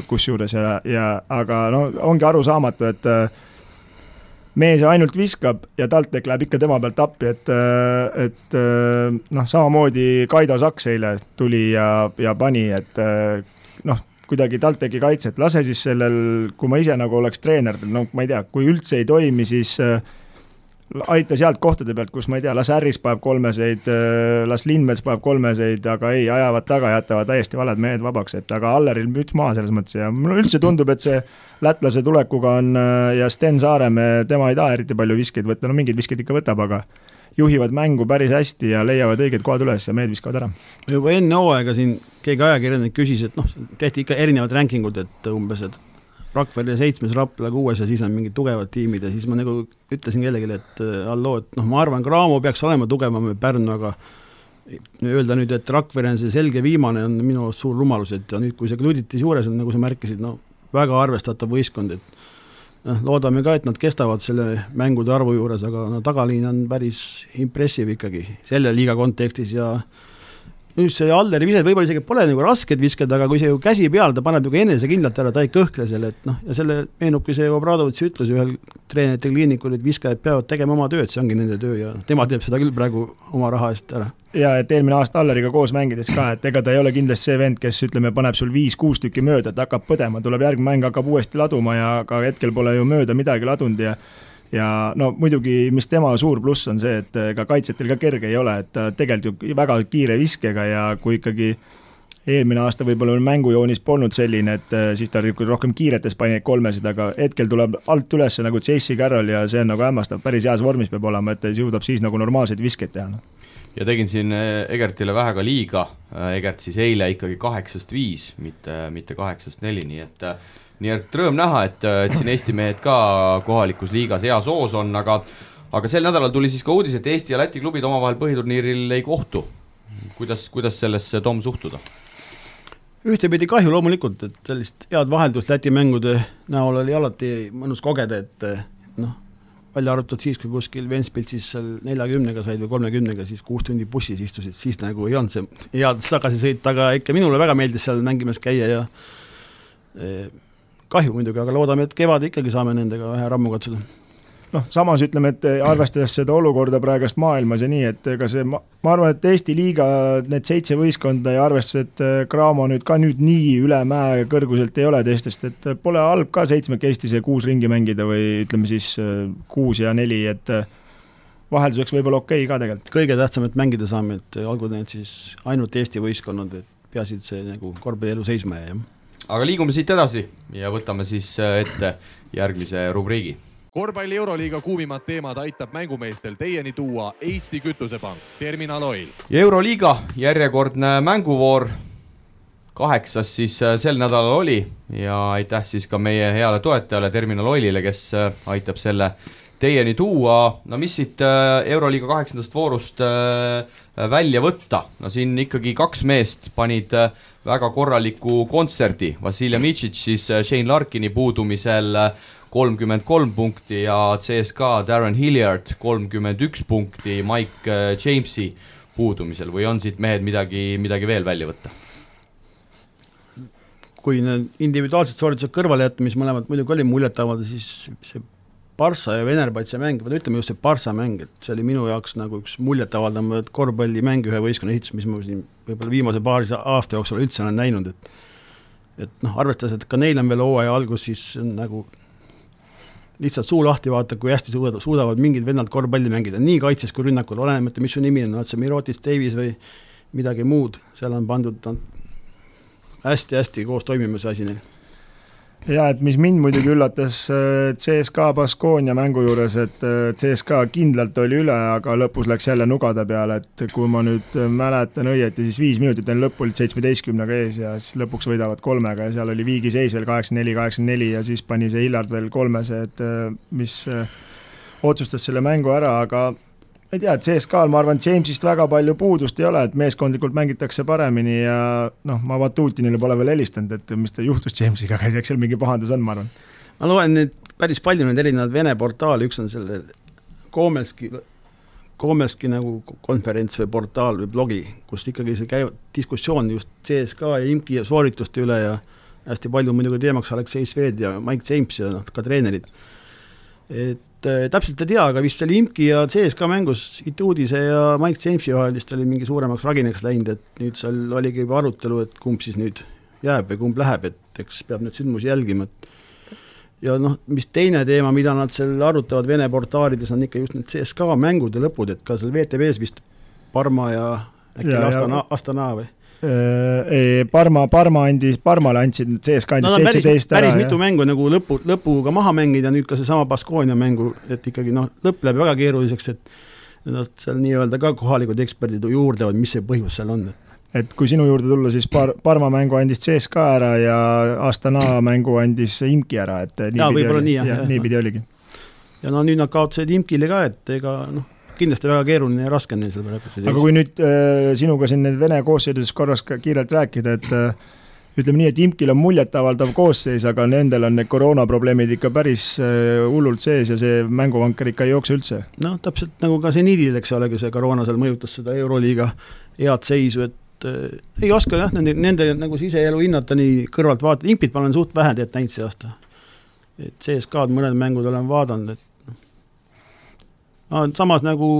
kusjuures ja, ja aga no ongi arusaamatu, et äh, mees ainult viskab ja TalTech läheb ikka tema pealt appi, et, äh, et noh, samamoodi Kaido Saks eile tuli ja, ja pani, et noh, kuidagi TalTechi kaitset, lase siis sellel, kui ma ise nagu oleks treener, no ma ei tea, kui üldse ei toimi, siis äh, aita sealt kohtade pealt, kus ma ei tea, las Harris paneb kolmeseid, äh, las Lindmets paneb kolmeseid, aga ei, ajavad taga, jätavad täiesti valed mehed vabaks, et aga Alleril müts maha selles mõttes ja mulle üldse tundub, et see lätlase tulekuga on äh, ja Sten Saaremäe, tema ei taha eriti palju viskeid võtta, no mingeid viskeid ikka võtab, aga juhivad mängu päris hästi ja leiavad õiged kohad üles ja mehed viskavad ära. juba enne hooaega siin keegi ajakirjanik küsis, et noh, tehti ikka erinevad ranking ud, et umbes, et Rakvere seitsmes, Rapla kuues ja siis on mingid tugevad tiimid ja siis ma nagu ütlesin kellelegi, et äh, halloo, et noh, ma arvan, Graamo peaks olema tugevam kui Pärnu, aga öelda nüüd, et Rakvere on see selge viimane, on minu arust suur rumalus, et ja nüüd, kui see Kluditis juures on, nagu sa märkisid, no väga arvestatav võistkond, et noh, loodame ka, et nad kestavad selle mängude arvu juures, aga no tagaliin on päris impressive ikkagi selle liiga kontekstis ja nüüd see Alleri vised võib-olla isegi pole nagu rasked visked, aga kui see ju käsi peal, ta paneb nagu enesekindlalt ära, ta ei kõhkle selle, et noh, ja selle meenubki see Obradovitši ütlus ühel treenerite kliinikul, et viskajad peavad tegema oma tööd, see ongi nende töö ja tema teeb seda küll praegu oma raha eest ära. ja et eelmine aasta Alleriga koos mängides ka, et ega ta ei ole kindlasti see vend, kes ütleme, paneb sul viis-kuus tükki mööda, et hakkab põdema, tuleb järgmine mäng, hakkab uuesti laduma ja ka hetkel pole ju mööda midagi ladunud ja ja no muidugi, mis tema suur pluss on see, et ega kaitsjatel ka kerge ei ole, et ta tegelikult ju väga kiire viskega ja kui ikkagi eelmine aasta võib-olla mängujoonis polnud selline, et äh, siis ta rohkem kiiretes pani neid kolmesid, aga hetkel tuleb alt üles nagu J.C. Carroll ja see on nagu hämmastav, päris heas vormis peab olema, et ta suudab siis nagu normaalseid viskeid teha no ja tegin siin äh, Egertile vähe ka liiga, äh, Egert siis eile ikkagi kaheksast viis, mitte, mitte kaheksast neli, nii et nii et rõõm näha, et, et siin Eesti mehed ka kohalikus liigas heas hoos on, aga aga sel nädalal tuli siis ka uudis, et Eesti ja Läti klubid omavahel põhiturniiril ei kohtu. kuidas, kuidas sellesse, Tom, suhtuda? ühtepidi kahju loomulikult, et sellist head vaheldust Läti mängude näol oli alati mõnus kogeda, et noh, välja arvatud siis, kui kuskil Ventspilsis seal neljakümnega said või kolmekümnega, siis kuus tundi bussis istusid, siis nagu ei olnud see head tagasisõit, aga ikka minule väga meeldis seal mängimas käia ja eh, kahju muidugi, aga loodame, et kevadel ikkagi saame nendega vähe rammu katsuda noh, samas ütleme, et arvestades seda olukorda praegust maailmas ja nii, et ega see, ma, arvan, et Eesti liiga need seitse võistkonda ja arvestades, et äh, Graamo nüüd ka nüüd nii üle mäe kõrguselt ei ole teistest, et pole halb ka seitsmekesti see kuus ringi mängida või ütleme siis äh, kuus ja neli, et vahelduseks võib-olla okei okay ka tegelikult. kõige tähtsam, et mängida saame, et olgu need siis ainult Eesti võistkonnad, et peaasi, et see nagu korvpallielu seisma jäi, jah aga liigume siit edasi ja võtame siis äh, ette järgmise rubriigi. korvpalli Euroliiga kuumimad teemad aitab mängumeestel teieni tuua Eesti Kütusepank, Terminal Oil. euroliiga järjekordne mänguvoor kaheksas siis äh, sel nädalal oli ja aitäh siis ka meie heale toetajale Terminal Oilile, kes äh, aitab selle teieni tuua, no mis siit Euroliiga kaheksandast voorust välja võtta, no siin ikkagi kaks meest panid väga korraliku kontserdi, Vassiljev Mitšitš siis äh, Shane Larkini puudumisel äh, kolmkümmend kolm punkti ja CSKA Darren Hilliard kolmkümmend üks punkti Mike äh, Jamesi puudumisel või on siit mehed midagi, midagi veel välja võtta? kui need individuaalsed sooritused kõrvale jätta, mis mõlemad muidugi oli muljetavaldavad, siis see Barca ja Venerbatsi mäng, või ütleme just see Barca mäng, et see oli minu jaoks nagu üks muljetavaldamaid korvpallimäng ühe võistkonna esitus, mis ma siin võib-olla viimase paari aasta jooksul üldse olen näinud, et et noh, arvestades, et ka neil on veel hooaja algus, siis nagu lihtsalt suu lahti vaata, kui hästi suudavad, suudavad mingid vennad korvpalli mängida, nii kaitses kui rünnakul, olenemata, mis su nimi on, oled sa Mirotis Davis või midagi muud, seal on pandud hästi-hästi koos toimima see asi neil ja et mis mind muidugi üllatas äh, CSKA Baskonia mängu juures, et äh, CSKA kindlalt oli üle, aga lõpus läks jälle nugade peale, et kui ma nüüd mäletan õieti, siis viis minutit enne lõppu olid seitsmeteistkümnega ees ja siis lõpuks võidavad kolmega ja seal oli viigi seis veel kaheksa-neli, kaheksa-neli ja siis pani see Illard veel kolmese, et äh, mis otsustas selle mängu ära, aga ma ei tea, CSKA-l ma arvan, Jamesist väga palju puudust ei ole, et meeskondlikult mängitakse paremini ja noh, ma Vatutinile pole veel helistanud, et mis juhtus Jamesiga, aga eks seal mingi pahandus on, ma arvan. ma loen neid päris palju neid erinevaid Vene portaale, üks on selle Komelski, Komelski nagu konverents või portaal või blogi, kus ikkagi see käib diskussioon just CSKA ja IMK-i soorituste üle ja hästi palju muidugi teemaks Aleksei Sved ja Mike James ja noh, ka treenerid. et et äh, täpselt ei tea, aga vist oli IMK-i ja CSKA mängus Ituudise ja Mike Jamesi vahel vist oli mingi suuremaks raginaks läinud, et nüüd seal oligi juba arutelu, et kumb siis nüüd jääb või kumb läheb, et eks peab neid sündmusi jälgima, et ja noh, mis teine teema, mida nad seal arutavad Vene portaalides, on ikka just need CSKA mängude lõpud, et ka seal VTV-s vist Parma ja äkki ja, Astana, Astana või? Äh, Parma, Parma andis, Parmale andsid, CSKA andis seitseteist no, ära. päris mitu mängu nagu lõpu, lõpuga maha mängida, nüüd ka seesama Baskonia mängu, et ikkagi noh, lõpp läheb väga keeruliseks, et nad seal nii-öelda ka kohalikud eksperdid juurdlevad, mis see põhjus seal on. et kui sinu juurde tulla, siis Par-, Parma mängu andis CSKA ära ja Astana mängu andis Imki ära, et niipidi oli, nii, jah, niipidi oligi. ja no nüüd nad kaotasid Imkile ka, et ega noh, kindlasti väga keeruline ja raske on neil seal praegu. aga kui nüüd äh, sinuga siin need Vene koosseisudest korraks ka kiirelt rääkida, et äh, ütleme nii, et Imkil on muljetavaldav koosseis, aga nendel on need koroonaprobleemid ikka päris äh, hullult sees ja see mänguvanker ikka ei jookse üldse. noh, täpselt nagu ka seniidil, eks ole, kui see koroona seal mõjutas seda Euroliiga head seisu, et äh, ei oska jah, nende, nende nagu siseelu hinnata nii kõrvalt vaadata, Impit ma olen suht vähe tegelikult näinud see aasta. et CSKA-d mõned mängud olen vaadanud, et samas nagu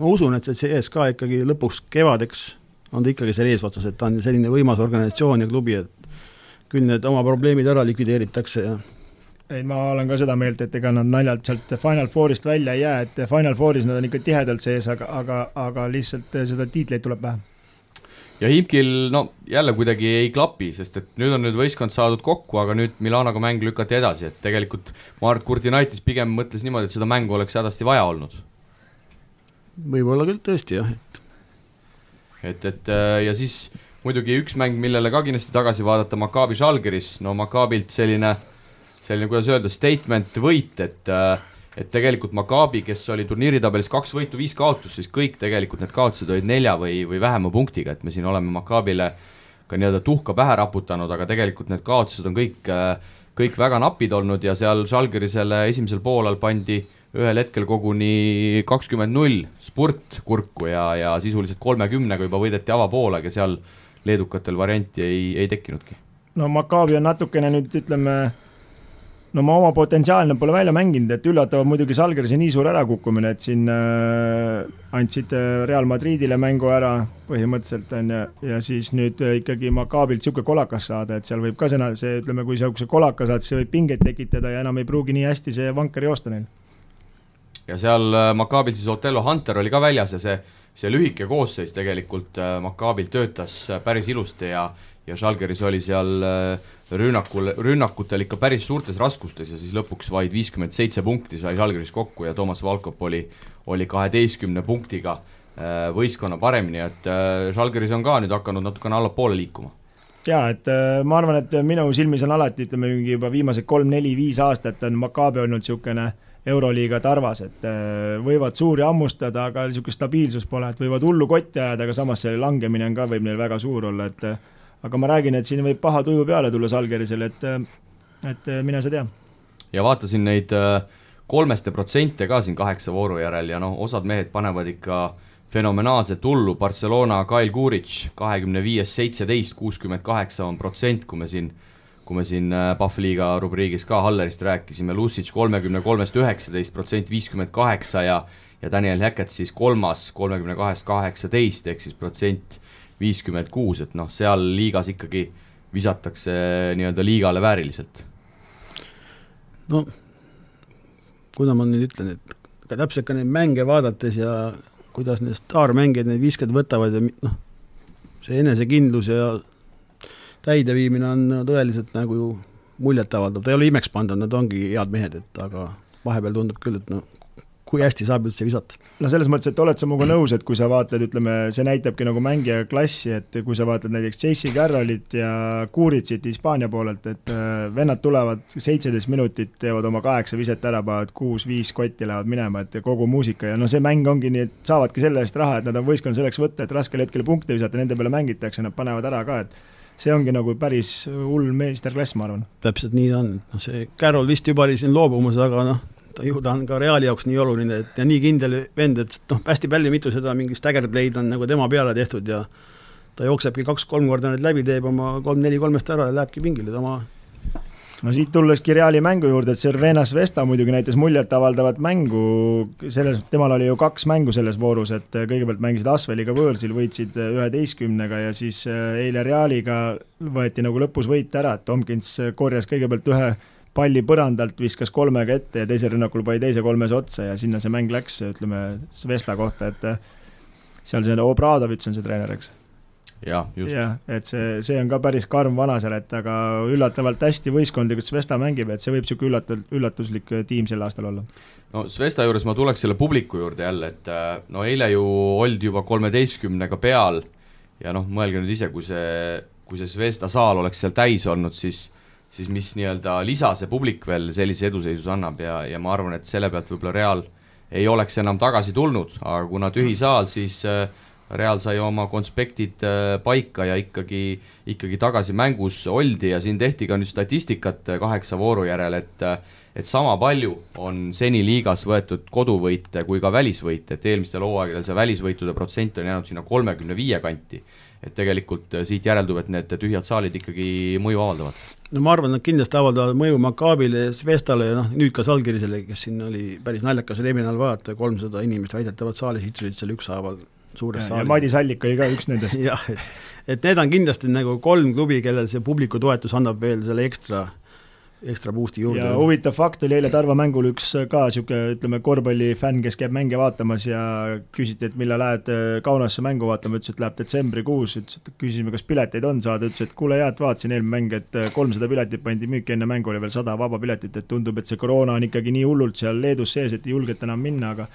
ma usun, et see CSKA ikkagi lõpuks kevadeks on ta ikkagi seal eesotsas, et ta on selline võimas organisatsioon ja klubi, et küll need oma probleemid ära likvideeritakse ja ei, ma olen ka seda meelt, et ega nad naljalt sealt Final Fourist välja ei jää, et Final Fouris nad on ikka tihedalt sees, aga, aga, aga lihtsalt seda tiitleid tuleb vähe. ja Himkil no jälle kuidagi ei klapi, sest et nüüd on nüüd võistkond saadud kokku, aga nüüd Milanoga mäng lükati edasi, et tegelikult ma arvan, et Kurdinaitis pigem mõtles niimoodi, et seda mängu oleks hädasti vaja olnud võib-olla küll tõesti jah, et. et, et äh, ja siis muidugi üks mäng, millele ka kindlasti tagasi vaadata, Maccabi Žalgiris, no Maccabilt selline, selline, kuidas öelda, statement võit, et äh, et tegelikult Maccabi, kes oli turniiritabelis kaks võitu, viis kaotust, siis kõik tegelikult need kaotused olid nelja või, või vähema punktiga, et me siin oleme Maccabile ka nii-öelda tuhka pähe raputanud, aga tegelikult need kaotused on kõik, äh, kõik väga napid olnud ja seal Žalgirisele esimesel poolel pandi äh, ühel hetkel koguni kakskümmend null spurt kurku ja, ja sisuliselt kolmekümnega juba võideti avapoolega, seal leedukatel varianti ei, ei tekkinudki. no Maccabi on natukene nüüd ütleme, no ma oma potentsiaali pole välja mänginud, et üllatav muidugi Salgerise nii suur ärakukkumine, et siin äh, andsid äh, Real Madridile mängu ära põhimõtteliselt on ju, ja siis nüüd äh, ikkagi Maccabilt niisugune kolakas saada, et seal võib ka sõna, see ütleme, kui sa niisuguse kolaka saad, siis see võib pingeid tekitada ja enam ei pruugi nii hästi see vanker joosta neil ja seal äh, Maccabil siis Otello Hunter oli ka väljas ja see, see lühike koosseis tegelikult äh, Maccabil töötas äh, päris ilusti ja ja Žalgiris oli seal rünnakul, rünnakutel ikka päris suurtes raskustes ja siis lõpuks vaid viiskümmend seitse punkti sai Žalgiris kokku ja Toomas Valkop oli, oli kaheteistkümne punktiga võistkonna paremini, et Žalgiris on ka nüüd hakanud natukene allapoole liikuma. Jaa, et ma arvan, et minu silmis on alati, ütleme mingi juba viimased kolm-neli-viis aastat on Maccabi olnud niisugune äh, Euroliiga tarvas, et äh, võivad suuri hammustada, aga niisugust stabiilsust pole, et võivad hullu kotti ajada, aga samas see langemine on ka, võib neil väga suur olla, et äh, aga ma räägin, et siin võib paha tuju peale tulla Salgerisele, et, äh, et mine sa tea. ja vaatasin neid kolmeste protsente ka siin kaheksa vooru järel ja noh, osad mehed panevad ikka fenomenaalset hullu, Barcelona, Kail Kuric kahekümne viiest seitseteist, kuuskümmend kaheksa on protsent, kui me siin kui me siin äh, Pahvliiga rubriigis ka Hallerist rääkisime, Lucic kolmekümne kolmest üheksateist protsent, viiskümmend kaheksa ja ja Daniel Hackett siis kolmas kolmekümne kahest kaheksateist, ehk siis protsent viiskümmend kuus, et noh, seal liigas ikkagi visatakse nii-öelda liigale vääriliselt? no kuidas ma nüüd ütlen, et ka täpselt ka neid mänge vaadates ja kuidas need staarmängijad neid viskeid võtavad ja noh, see enesekindlus ja täideviimine on tõeliselt nagu ju muljetavaldav, ta ei ole imeks pandud, nad ongi head mehed, et aga vahepeal tundub küll, et noh, kui hästi saab üldse visata? no selles mõttes, et oled sa minuga nõus, et kui sa vaatad, ütleme, see näitabki nagu mängija klassi, et kui sa vaatad näiteks J.C. Carrollit ja Kuritsit Hispaania poolelt, et äh, vennad tulevad seitseteist minutit, teevad oma kaheksa viset ära, panevad kuus-viis kotti, lähevad minema, et kogu muusika ja no see mäng ongi nii, et saavadki selle eest raha, et nad on võistkonna selleks võtta, et raskel hetkel punkte visata, nende peale mängitakse, nad panevad ära ka, et see ongi nagu päris hull meisterklass, ma arvan. täpselt nii ta on, noh see Carroll vist juba oli siin loobumas, aga noh, ta ju ta on ka Reali jaoks nii oluline, et ja nii kindel vend, et noh, hästi palju mitu seda mingi stagger play'd on nagu tema peale tehtud ja ta jooksebki kaks-kolm korda need läbi, teeb oma kolm-neli kolmest ära ja lähebki pingile, ta oma no siit tulleski Reali mängu juurde, et Cervenas Vesta muidugi näitas muljetavaldavat mängu, selles, temal oli ju kaks mängu selles voorus, et kõigepealt mängisid Asveliga võõrsil, võitsid üheteistkümnega ja siis eile Realiga võeti nagu lõpus võit ära, et Tomkins korjas kõigepealt ühe palli põrandalt, viskas kolmega ette ja teisel rünnakul pani teise kolmes otsa ja sinna see mäng läks, ütleme, Svesta kohta, et seal see Obradovitš on see treener, eks? Jah, just. jah, et see, see on ka päris karm vana seal, et aga üllatavalt hästi võistkondlikult Svesta mängib, et see võib niisugune üllatav, üllatuslik tiim sel aastal olla. no Svesta juures ma tuleks selle publiku juurde jälle, et no eile ju oldi juba kolmeteistkümnega peal ja noh, mõelge nüüd ise, kui see, kui see Svesta saal oleks seal täis olnud, siis siis mis nii-öelda lisa see publik veel sellise eduseisus annab ja, ja ma arvan, et selle pealt võib-olla Real ei oleks enam tagasi tulnud, aga kuna tühi saal, siis äh, Real sai oma konspektid äh, paika ja ikkagi, ikkagi tagasi mängus oldi ja siin tehti ka nüüd statistikat äh, kaheksa vooru järel, et et sama palju on seni liigas võetud koduvõite kui ka välisvõite, et eelmistel hooaegadel see välisvõitude protsent on jäänud sinna kolmekümne viie kanti. et tegelikult siit järeldub, et need tühjad saalid ikkagi mõju avaldavad no ma arvan, nad kindlasti avaldavad mõju Makaabile ja Svestale ja noh, nüüd ka Salgirisele, kes siin oli päris naljakas nädal vaadata, kolmsada inimest väidetavalt saalis istusid seal ükshaaval suures saalis. Madis Allik oli ka üks nendest jah, et, et need on kindlasti nagu kolm klubi, kellel see publiku toetus annab veel selle ekstra ekstra boost'i juurde. ja huvitav fakt oli eile Tarva mängul üks ka niisugune, ütleme, korvpallifänn, kes käib mänge vaatamas ja küsiti, et millal lähed äh, Kaunasse mängu vaatama, ütles, et läheb detsembrikuus, ütles, et küsisime, kas pileteid on saada, ütles, et kuule, jaa, et vaatasin eelmine mäng, et äh, kolmsada piletit pandi müüki, enne mängu oli veel sada vaba piletit, et tundub, et see koroona on ikkagi nii hullult seal Leedus sees, et ei julgeta enam minna, aga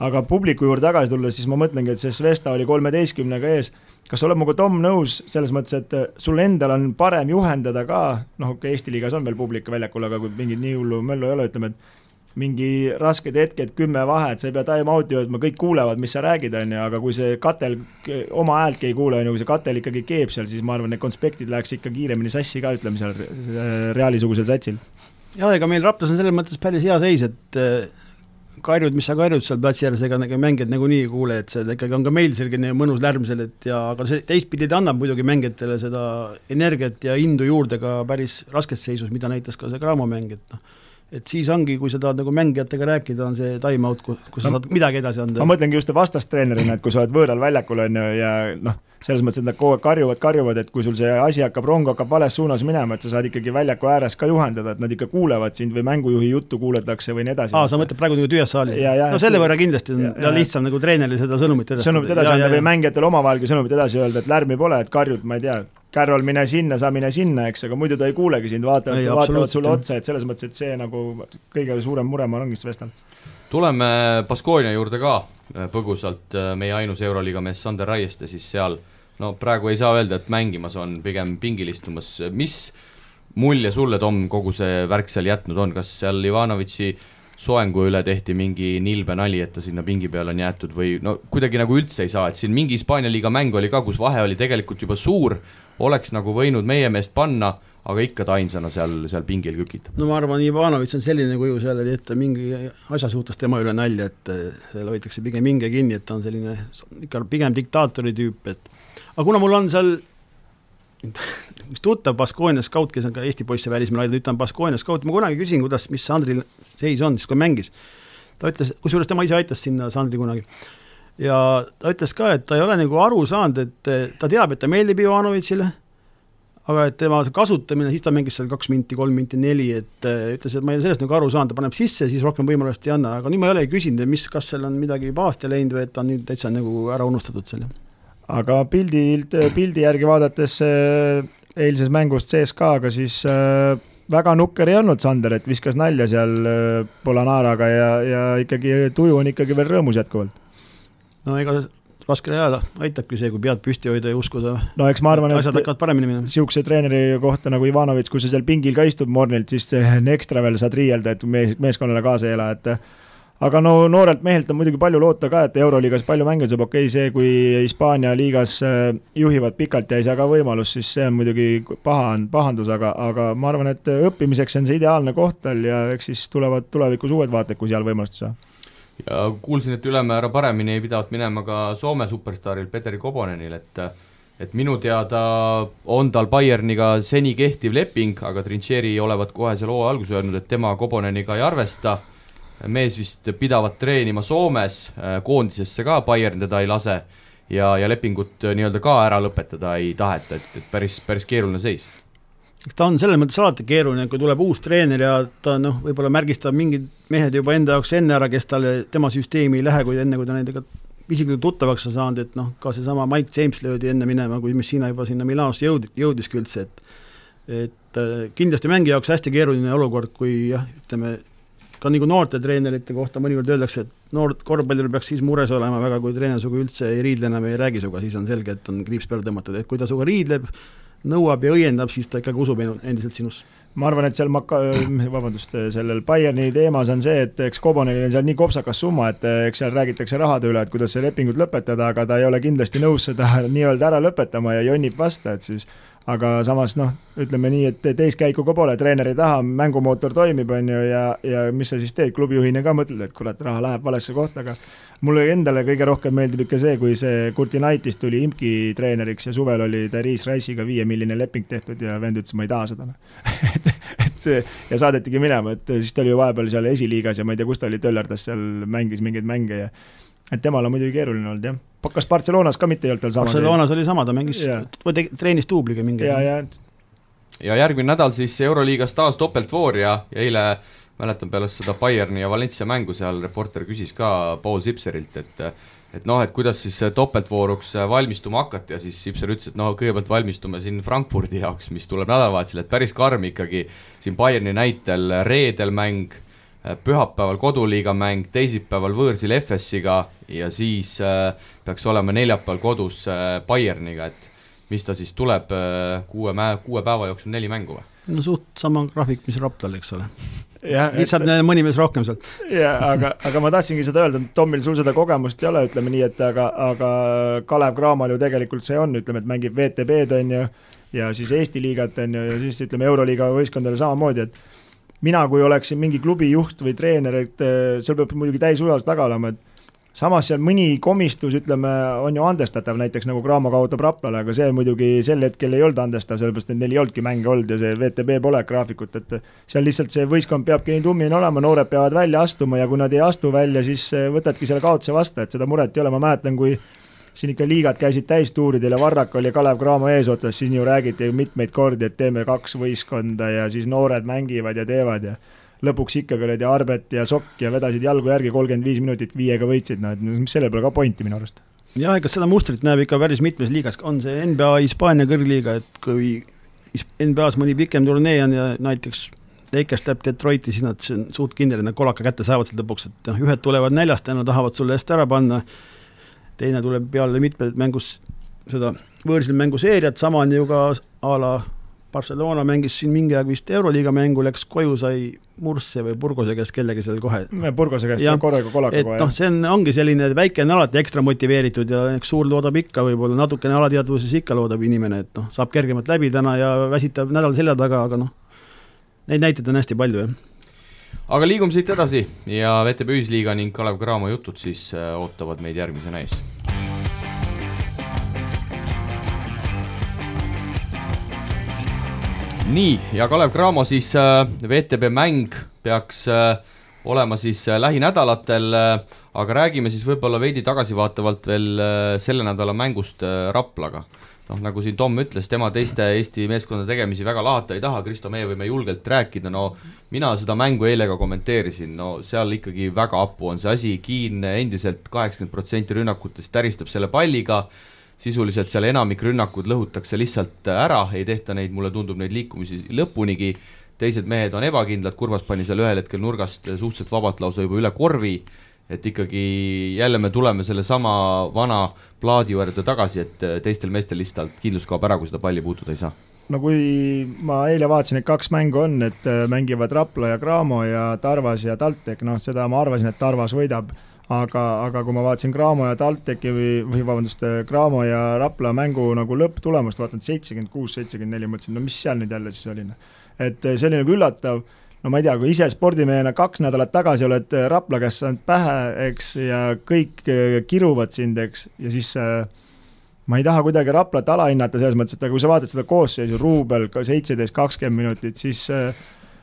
aga publiku juurde tagasi tulles, siis ma mõtlengi, et see Svesta oli kolmeteistkümnega ees. kas oled minuga, Tom, nõus selles mõttes, et äh, sul endal on parem juhendada ka, noh, okei okay,, Eesti liigas on veel publik väljakul, aga kui mingit nii hullu möllu ei ole, ütleme, et mingi rasked hetked, kümme vahet, sa ei pea time-out'i jõudma, kõik kuulevad, mis sa räägid, on ju, aga kui see katel oma häältki ei kuule, on ju, kui see katel ikkagi keeb seal, siis ma arvan, need konspektid läheks ikka kiiremini sassi ka, ütleme seal Reali-sugusel satsil. jah, ega meil Raplas on selles mõttes päris hea seis, et karjud, mis sa karjud seal platsi ääres, ega nagu mängijad nagunii ei kuule, et see ikkagi on ka meil selline mõnus lärm seal, et ja aga see teistpidi ta annab muidugi mängijatele seda energiat ja indu juurde ka päris raskes seisus, mida näitas ka see Cramo mäng, et noh, et siis ongi, kui sa tahad nagu mängijatega rääkida, on see time-out, kus sa saad midagi edasi anda. ma mõtlengi just vastastreenerina, et kui sa oled võõral väljakul, on ju, ja noh, selles mõttes, et nad kogu aeg karjuvad, karjuvad, et kui sul see asi hakkab, rong hakkab vales suunas minema, et sa saad ikkagi väljaku ääres ka juhendada, et nad ikka kuulevad sind või mängujuhi juttu kuulatakse või nii edasi. aa, sa mõtled praegu nagu tühjas saalis? no selle võrra kindlasti on ja, ja, lihtsam nagu treenerile seda sõnumit edastada. sõnumit edasi anda või mängijatele omavahelgi sõnumit edasi öelda, et lärmi pole, et karjud, ma ei tea, Carroll, mine sinna, sa mine sinna, eks, aga muidu ta ei kuulegi sind, vaatavad, vaatavad sulle otsa, et selles mõttes, et see nagu kõige suurem mure, ma arvan, ongi Svestal tuleme Baskonia juurde ka põgusalt, meie ainus Euroliiga mees Sander Raieste siis seal no praegu ei saa öelda, et mängimas on, pigem pingil istumas, mis mulje sulle, Tom, kogu see värk seal jätnud on, kas seal Ivanovitši soengu üle tehti mingi nilbe nali, et ta sinna pingi peale on jäetud või no kuidagi nagu üldse ei saa, et siin mingi Hispaania liiga mäng oli ka, kus vahe oli tegelikult juba suur, oleks nagu võinud meie meest panna, aga ikka ta ainsana seal, seal pingil kükitab. no ma arvan, Ivanovitš on selline kuju seal, et jätta mingi asja suhtes tema üle nalja, et seal hoitakse pigem hinge kinni, et ta on selline ikka pigem diktaatori tüüp, et aga kuna mul on seal üks tuttav Baskonia skaut, kes on ka Eesti poisse välismaal aidanud, nüüd ta on Baskonia skaut, ma kunagi küsin, kuidas, mis Sandril seis on, siis kui mängis. ta ütles, kusjuures tema ise aitas sinna Sandri kunagi. Ja ta ütles ka, et ta ei ole nagu aru saanud, et ta teab, et ta meeldib Ivanovitšile, aga et tema kasutamine, siis ta mängis seal kaks minti, kolm minti, neli, et äh, ütles, et ma ei ole sellest nagu aru saanud, ta paneb sisse, siis rohkem võimalust ei anna, aga nüüd ma ei olegi küsinud, mis, kas seal on midagi pahasti läinud või et ta on nüüd täitsa nagu ära unustatud seal. aga pildilt, pildi järgi vaadates äh, eilses mängust CSKA-ga, siis äh, väga nukker ei olnud Sander, et viskas nalja seal Polanaraga ja, ja ikkagi tuju on ikkagi veel rõõmus jätkuvalt. No ega raskel ajal aitabki see, kui pead püsti hoida ja uskuda. no eks ma arvan, et asjad hakkavad paremini minema. niisuguse treeneri kohta nagu Ivanovitš, kui sa seal pingil ka istud Mornilt, siis ekstra veel saad riielda, et mees, meeskonnale kaasa ei ela, et aga no noorelt mehelt on muidugi palju loota ka, et Euroliigas palju mänge saab, okei okay,, see, kui Hispaania liigas äh, juhivad pikalt ja ei saa ka võimalust, siis see on muidugi paha, pahandus, aga, aga ma arvan, et õppimiseks on see ideaalne koht tal ja eks siis tulevad tulevikus uued vaated, kui seal võimalust ei saa ja kuulsin, et ülemäära paremini pidavat minema ka Soome superstaaril Petteri Kobonenil, et et minu teada on tal Bayerniga seni kehtiv leping, aga Trincheri olevat kohe seal hooaja alguses öelnud, et tema Koboneniga ei arvesta, mees vist pidavat treenima Soomes, koondisesse ka Bayern teda ei lase ja, ja lepingut nii-öelda ka ära lõpetada ei taheta, et, et päris, päris keeruline seis eks ta on selles mõttes alati keeruline, kui tuleb uus treener ja ta noh, võib-olla märgistab mingid mehed juba enda jaoks enne ära, kes talle, tema süsteemi ei lähe, kui enne, kui ta nendega isiklikult tuttavaks on saanud, et noh, ka seesama Mike James löödi enne minema, kui Messina juba sinna Milanosse jõud-, jõudiski üldse, et et äh, kindlasti mängija jaoks hästi keeruline olukord, kui jah, ütleme, ka nagu noorte treenerite kohta mõnikord öeldakse, et noor korvpallur peaks siis mures olema väga, kui treener sinuga üldse ei riidle enam, ei räägi sinuga, siis on selge, et on kriips peale tõmmatud, et kui ta sinuga riidleb, nõuab ja õiendab, siis ta ikkagi usub endiselt sinusse. ma arvan, et seal Maka-, vabandust, sellel Bayerni teemas on see, et eks Kobonenil on seal nii kopsakas summa, et eks seal räägitakse rahade üle, et kuidas see lepingut lõpetada, aga ta ei ole kindlasti nõus seda nii-öelda ära lõpetama ja jonnib vastu, et siis aga samas noh, ütleme nii, et teist käiku ka pole, treener ei taha, mängumootor toimib, on ju, ja, ja mis sa siis teed, klubijuhina ka mõtled, et kurat, raha läheb valesse kohta, aga mulle endale kõige rohkem meeldib ikka see, kui see Kurtinaitis tuli imki treeneriks ja suvel oli Darius Rice'iga viiemiljoni leping tehtud ja vend ütles, ma ei taha seda et, et see ja saadetigi minema, et siis ta oli ju vahepeal seal esiliigas ja ma ei tea, kus ta oli, töllerdas seal, mängis mingeid mänge ja et temal on muidugi keeruline olnud jah. Kas Barcelonas ka mitte ei olnud tal sama? Barcelonas oli sama, ta mängis, treenis duubliga mingi ja, ja ja järgmine nädal siis Euroliigas taas topeltvoor ja, ja eile mäletan peale seda Bayerni ja Valencia mängu seal reporter küsis ka Paul Sipserilt, et et noh, et kuidas siis topeltvooruks valmistuma hakata ja siis Sipser ütles, et noh, kõigepealt valmistume siin Frankfurdi jaoks, mis tuleb nädalavahetusel, et päris karm ikkagi siin Bayerni näitel reedel mäng pühapäeval koduliiga mäng, teisipäeval võõrsil FS-iga ja siis äh, peaks olema neljapäeval kodus äh, Bayerniga, et mis ta siis tuleb äh, kuue mä-, kuue päeva jooksul neli mängu või? no suht sama graafik, mis Raptal, eks ole. lihtsalt et... mõni mees rohkem sealt. jaa, aga, aga ma tahtsingi seda öelda, et Tomil, sul seda kogemust ei ole, ütleme nii, et aga, aga Kalev Cramal ju tegelikult see on, ütleme, et mängib VTB-d, on ju, ja siis Eesti liigat, on ju, ja siis ütleme, Euroliiga võistkondadele samamoodi, et mina, kui oleksin mingi klubi juht või treener, et seal peab muidugi täisusaldus taga olema, et samas seal mõni komistus, ütleme, on ju andestatav, näiteks nagu Graamo kaotab Raplale, aga see muidugi sel hetkel ei olnud andestav, sellepärast et neil ei olnudki mänge olnud ja see VTB pole graafikut, et seal lihtsalt see võistkond peabki nii tummine olema, noored peavad välja astuma ja kui nad ei astu välja, siis äh, võtadki selle kaotuse vastu, et seda muret ei ole, ma mäletan, kui siin ikka liigad käisid täistuuridel ja Varrak oli Kalev Cramo eesotsas, siis ju räägiti mitmeid kordi, et teeme kaks võistkonda ja siis noored mängivad ja teevad ja lõpuks ikkagi olid ja Arbet ja Sokk ja vedasid jalgu järgi, kolmkümmend viis minutit viiega võitsid, no et sellel pole ka pointi minu arust. jah, ega seda mustrit näeb ikka päris mitmes liigas, on see NBA Hispaania kõrgliiga, et kui NBA-s mõni pikem turnee on ja näiteks Lakers läheb Detroiti, siis nad, on suht kindel, et nad kolaka kätte saavad sealt lõpuks, et noh, ühed tulevad näljast ja nad tahavad sulle eest ära panna teine tuleb peale mitmed mängus seda võõrsil mänguseeriat, sama on ju ka a la Barcelona mängis siin mingi aeg vist Euroliiga mängu, läks koju, sai Mursse või Burgose käest kellegi seal kohe. Burgose käest ja, korraga kolaka kohe. noh, see on, ongi selline, väike on alati ekstra motiveeritud ja eks suur loodab ikka võib-olla, natukene alateadvuses ikka loodab inimene, et noh, saab kergemalt läbi täna ja väsitab nädal selja taga, aga noh, neid näiteid on hästi palju, jah aga liigume siit edasi ja VTB Ühisliiga ning Kalev Cramo jutud siis äh, ootavad meid järgmisena ees. Nii, ja Kalev Cramo siis äh, VTB mäng peaks äh, olema siis lähinädalatel, aga räägime siis võib-olla veidi tagasivaatavalt veel selle nädala mängust Raplaga. Noh, nagu siin Tom ütles, tema teiste Eesti meeskondade tegemisi väga lahata ei taha, Kristo, meie võime julgelt rääkida, no mina seda mängu eile ka kommenteerisin, no seal ikkagi väga hapu on see asi, Kiin endiselt kaheksakümmend protsenti rünnakutest täristab selle palliga, sisuliselt seal enamik rünnakud lõhutakse lihtsalt ära, ei tehta neid, mulle tundub, neid liikumisi lõpunigi, teised mehed on ebakindlad, Kurvas pani seal ühel hetkel nurgast suhteliselt vabalt lausa juba üle korvi, et ikkagi jälle me tuleme sellesama vana plaadi juurde tagasi, et teistel meestel lihtsalt kindlus kaob ära, kui seda palli puutuda ei saa. No kui ma eile vaatasin, et kaks mängu on, et mängivad Rapla ja Cramo ja Tarvas ja TalTech, noh, seda ma arvasin, et Tarvas võidab aga, aga kui ma vaatasin Cramo ja TalTechi või, või vabandust, Cramo ja Rapla mängu nagu lõpptulemust, vaatan seitsekümmend kuus, seitsekümmend neli, mõtlesin, no mis seal nüüd jälle siis oli, noh. et see oli nagu üllatav, no ma ei tea, kui ise spordimehena kaks nädalat tagasi oled Rapla käest saanud pähe, eks, ja kõik äh, kiruvad sind, eks, ja siis äh, ma ei taha kuidagi Raplat alahinnata selles mõttes, et aga kui sa vaatad seda koosseisu, Ruubel seitseteist, kakskümmend minutit, siis äh,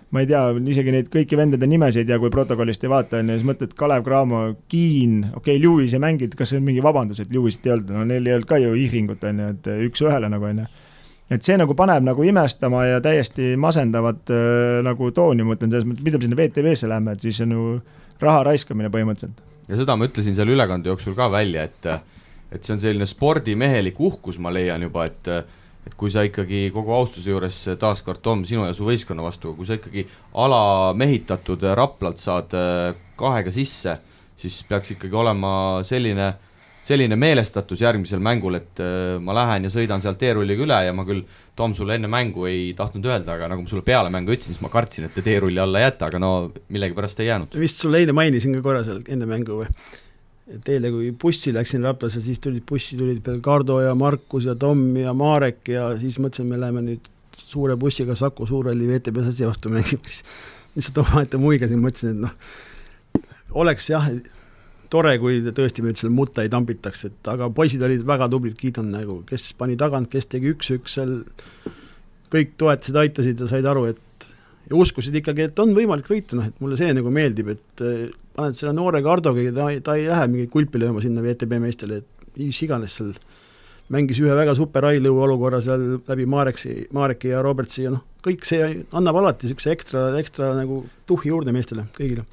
ma ei tea, isegi neid kõiki vendade nimesid ei tea, kui protokollist ei vaata, on ju, siis mõtled Kalev Cramo, Kiin, okei okay,, Lewis ei mänginud, kas see on mingi vabandus, et Lewisit ei olnud, no neil ei olnud ka ju ihringut, on ju, et üks-ühele nagu, on ju. et see nagu paneb nagu imestama ja täiesti masendavat äh, nagu tooni, ma mõtlen selles mõttes, mida me sinna VTV-sse lähme, et siis on ju raha raiskamine põhimõtteliselt. ja seda ma ütlesin seal ülekande jooksul ka välja, et et see on selline spordimehelik uhkus, ma leian juba, et et kui sa ikkagi kogu austuse juures taaskord, Tom, sinu ja su võistkonna vastu, kui sa ikkagi alamehitatud Raplalt saad äh, kahega sisse, siis peaks ikkagi olema selline, selline meelestatus järgmisel mängul, et äh, ma lähen ja sõidan sealt teerulliga üle ja ma küll, Tom, sulle enne mängu ei tahtnud öelda, aga nagu ma sulle peale mängu ütlesin, siis ma kartsin, et te teerulli alla ei jäta, aga no millegipärast ei jäänud. vist sulle eile mainisin ka korra seal enne mängu või? Et eile, kui bussi läksin Raplasse, siis tulid bussi, tulid veel Kardo ja Markus ja Tom ja Marek ja siis mõtlesin, me läheme nüüd suure bussiga Saku Suurhalli VTB Sassi vastu mängima, siis lihtsalt omaette muigasin, mõtlesin, et noh, oleks jah, tore, kui tõesti nüüd selle mutta ei tambitaks, et aga poisid olid väga tublid, kiidan nagu, kes pani tagant, kes tegi üks-üks seal, kõik toetasid, aitasid ja said aru, et ja uskusid ikkagi, et on võimalik võita, noh et mulle see nagu meeldib, et paned selle noore Kardoga, ta, ta ei lähe mingit kulpi lööma sinna VTB meestele, et mis iganes seal, mängis ühe väga super high-low olukorra seal läbi Mareksi, Mareki ja Robertsi ja noh, kõik see annab alati niisuguse ekstra, ekstra nagu tuhhi juurde meestele, kõigile.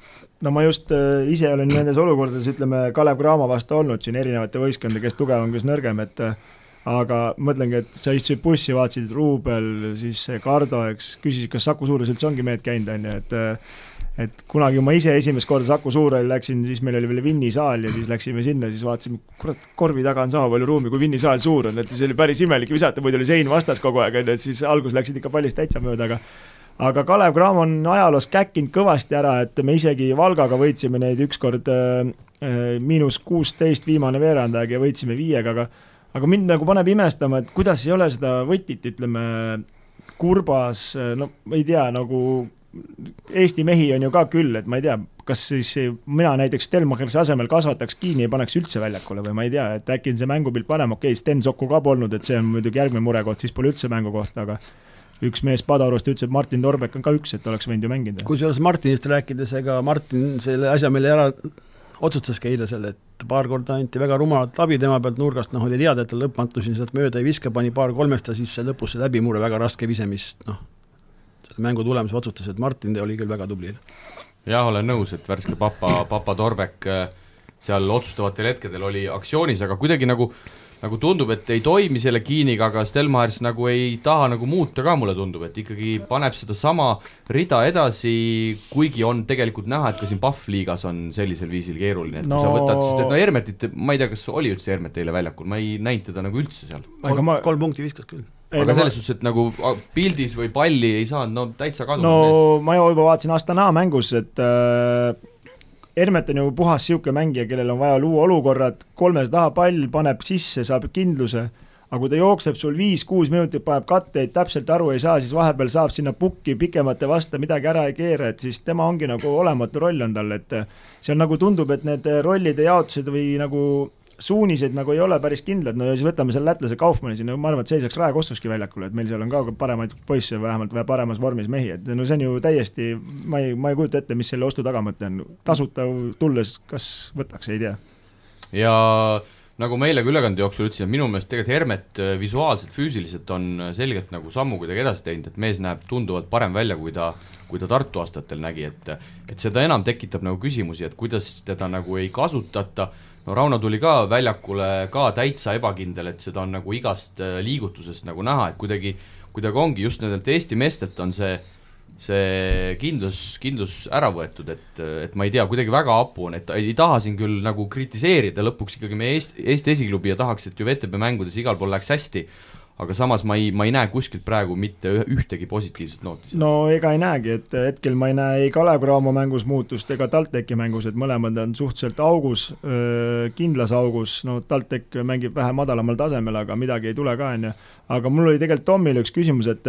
no ma just äh, ise olen nendes olukordades, ütleme, Kalev Cramo vastu olnud siin erinevate võistkondade, kes tugevam, kes nõrgem, et äh, aga mõtlengi, et sa istusid bussi, vaatasid Ruubel, siis Kardo, eks, küsisid, kas Saku Suures üldse ongi mehed käinud, on ju, et äh, et kunagi ma ise esimest korda Saku Suurhalli läksin, siis meil oli veel Vinni saal ja siis läksime sinna, siis vaatasime, kurat, korvi taga on sama palju ruumi, kui Vinni saal suur on, et see oli päris imelik visata, muidu oli sein vastas kogu aeg, on ju, et siis alguses läksid ikka pallist täitsa mööda, aga aga Kalev Cramo on ajaloos käkkinud kõvasti ära, et me isegi Valgaga võitsime neid ükskord äh, äh miinus kuusteist viimane veerandaeg ja võitsime viiega, aga aga mind nagu paneb imestama, et kuidas ei ole seda võtit, ütleme, kurbas, no ma ei tea, nagu Eesti mehi on ju ka küll, et ma ei tea, kas siis mina näiteks Stelmacheri asemel kasvataks Kiini ja paneks üldse väljakule või ma ei tea, et äkki on see mängupilt parem, okei okay,, Sten Sokku ka polnud, et see on muidugi järgmine murekoht, siis pole üldse mängukohta, aga üks mees Padarust ütles, et Martin Torbek on ka üks, et oleks võinud ju mängida. kusjuures Martinist rääkides, ega Martin selle asja meile ära otsustaski eile selle, et paar korda anti väga rumalat abi tema pealt nurgast, noh, oli teada, et ta lõppmatuseni sealt mööda ei viska, pani paar kolmest ja siis lõpus see läbimurre, väga raske vise, mis noh, mängu tulemus otsustas, et Martin oli küll väga tubli. jah, olen nõus, et värske papa, papa Torbek äh, seal otsustavatel hetkedel oli aktsioonis, aga kuidagi nagu nagu tundub, et ei toimi selle Kiiniga, aga Stelmachers nagu ei taha nagu muuta ka, mulle tundub, et ikkagi paneb sedasama rida edasi, kuigi on tegelikult näha, et ka siin Pahv liigas on sellisel viisil keeruline, et no... kui sa võtad, sest et no Hermetit, ma ei tea, kas oli üldse Hermet eile väljakul, ma ei näinud teda nagu üldse seal. kolm ma..., kolm punkti viskas küll ei, aga no selles suhtes, et nagu pildis või palli ei saanud, no täitsa kadunud no mees. ma juba vaatasin Astana mängus, et äh, Hermet on ju puhas niisugune mängija, kellel on vaja luua olukorrad, kolmes taha pall, paneb sisse, saab kindluse, aga kui ta jookseb sul viis-kuus minutit, paneb katteid, täpselt aru ei saa, siis vahepeal saab sinna pukki pikemate vasta midagi ära ei keera, et siis tema ongi nagu olematu roll on tal, et see on nagu tundub, et need rollide jaotused või nagu suunised nagu ei ole päris kindlad, no ja siis võtame selle lätlase Kaufmanni siin, no ma arvan, et see saaks Raekossuski väljakule, et meil seal on ka paremaid poisse vähemalt paremas vormis mehi, et no see on ju täiesti, ma ei, ma ei kujuta ette, mis selle ostu tagamõte on, tasuta tulles, kas võtaks, ei tea. ja nagu ma eile ka ülekande jooksul ütlesin, et minu meelest tegelikult Hermet äh, visuaalselt, füüsiliselt on äh, selgelt nagu sammu kuidagi edasi teinud, et mees näeb tunduvalt parem välja, kui ta, kui ta Tartu aastatel nägi, et et seda enam tekitab nagu küsimusi, et kuidas teda nagu ei kasutata, no Rauno tuli ka väljakule ka täitsa ebakindel, et seda on nagu igast äh, liigutusest nagu näha, et kuidagi, kuidagi ongi just nendelt Eesti meestelt on see see kindlus, kindlus ära võetud, et, et ma ei tea, kuidagi väga hapu on, et ei taha siin küll nagu kritiseerida lõpuks ikkagi meie Eesti, Eesti esiklubi ja tahaks, et ju VTB mängudes igal pool läheks hästi, aga samas ma ei, ma ei näe kuskilt praegu mitte ühtegi positiivset nooti. no ega ei näegi, et hetkel ma ei näe ei Kalev Cramo mängus muutust ega TalTechi mängus, et mõlemad on suhteliselt augus, kindlas augus, no TalTech mängib vähe madalamal tasemel, aga midagi ei tule ka, on ju. aga mul oli tegelikult Tomile üks küsimus, et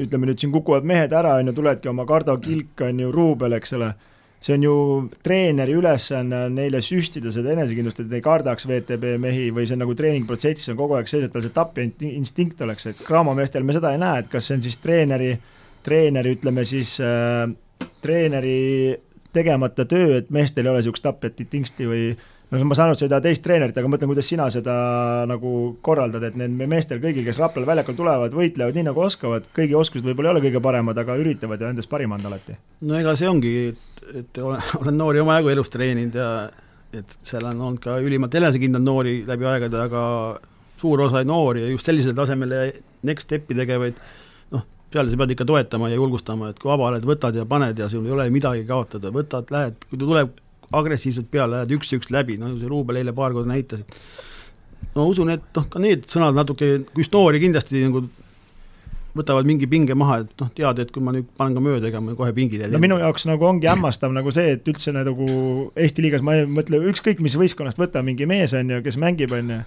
ütleme nüüd siin kukuvad mehed ära, on ju, tuledki oma Kardo Kilk, on ju, Ruubel, eks ole, see on ju treeneri ülesanne neile süstida seda enesekindlust, et ei kardaks VTB mehi või see on nagu treeningprotsessis on kogu aeg sees, et tal see tapja instinkt oleks, et Cramo meestel me seda ei näe, et kas see on siis treeneri, treeneri ütleme siis äh,, treeneri tegemata töö, et meestel ei ole niisugust tapjat instinkti või no ma saan aru, sa ei taha teist treenerit, aga mõtlen, kuidas sina seda nagu korraldad, et need meestel kõigil, kes Raplal väljakul tulevad, võitlevad nii nagu oskavad, kõigi oskused võib-olla ei ole kõige paremad, aga üritavad ju endast parima anda alati. no ega see ongi, et olen, olen noori omajagu elus treeninud ja et seal on olnud ka ülimalt enesekindlad noori läbi aegade, aga suur osa noori ja just sellisel tasemel next step'i tegevaid noh, peale sa pead ikka toetama ja julgustama, et kui vaba oled, võtad ja paned ja sul ei ole midagi kaotada, võtad, lähed, kui ta tuleb agressiivselt peale, lähed üks-üks läbi, no see Ruubel eile paar korda näitas, et no usun, et noh, ka need sõnad natuke, just noori kindlasti nagu võtavad mingi pinge maha, et noh, tead, et kui ma nüüd panen ka mööda, ega ma kohe pingile no minu jaoks nagu ongi hämmastav nagu see, et üldse nagu Eesti liigas, ma ei mõtle ükskõik mis võistkonnast võtta mingi mees, on ju, kes mängib, on ju,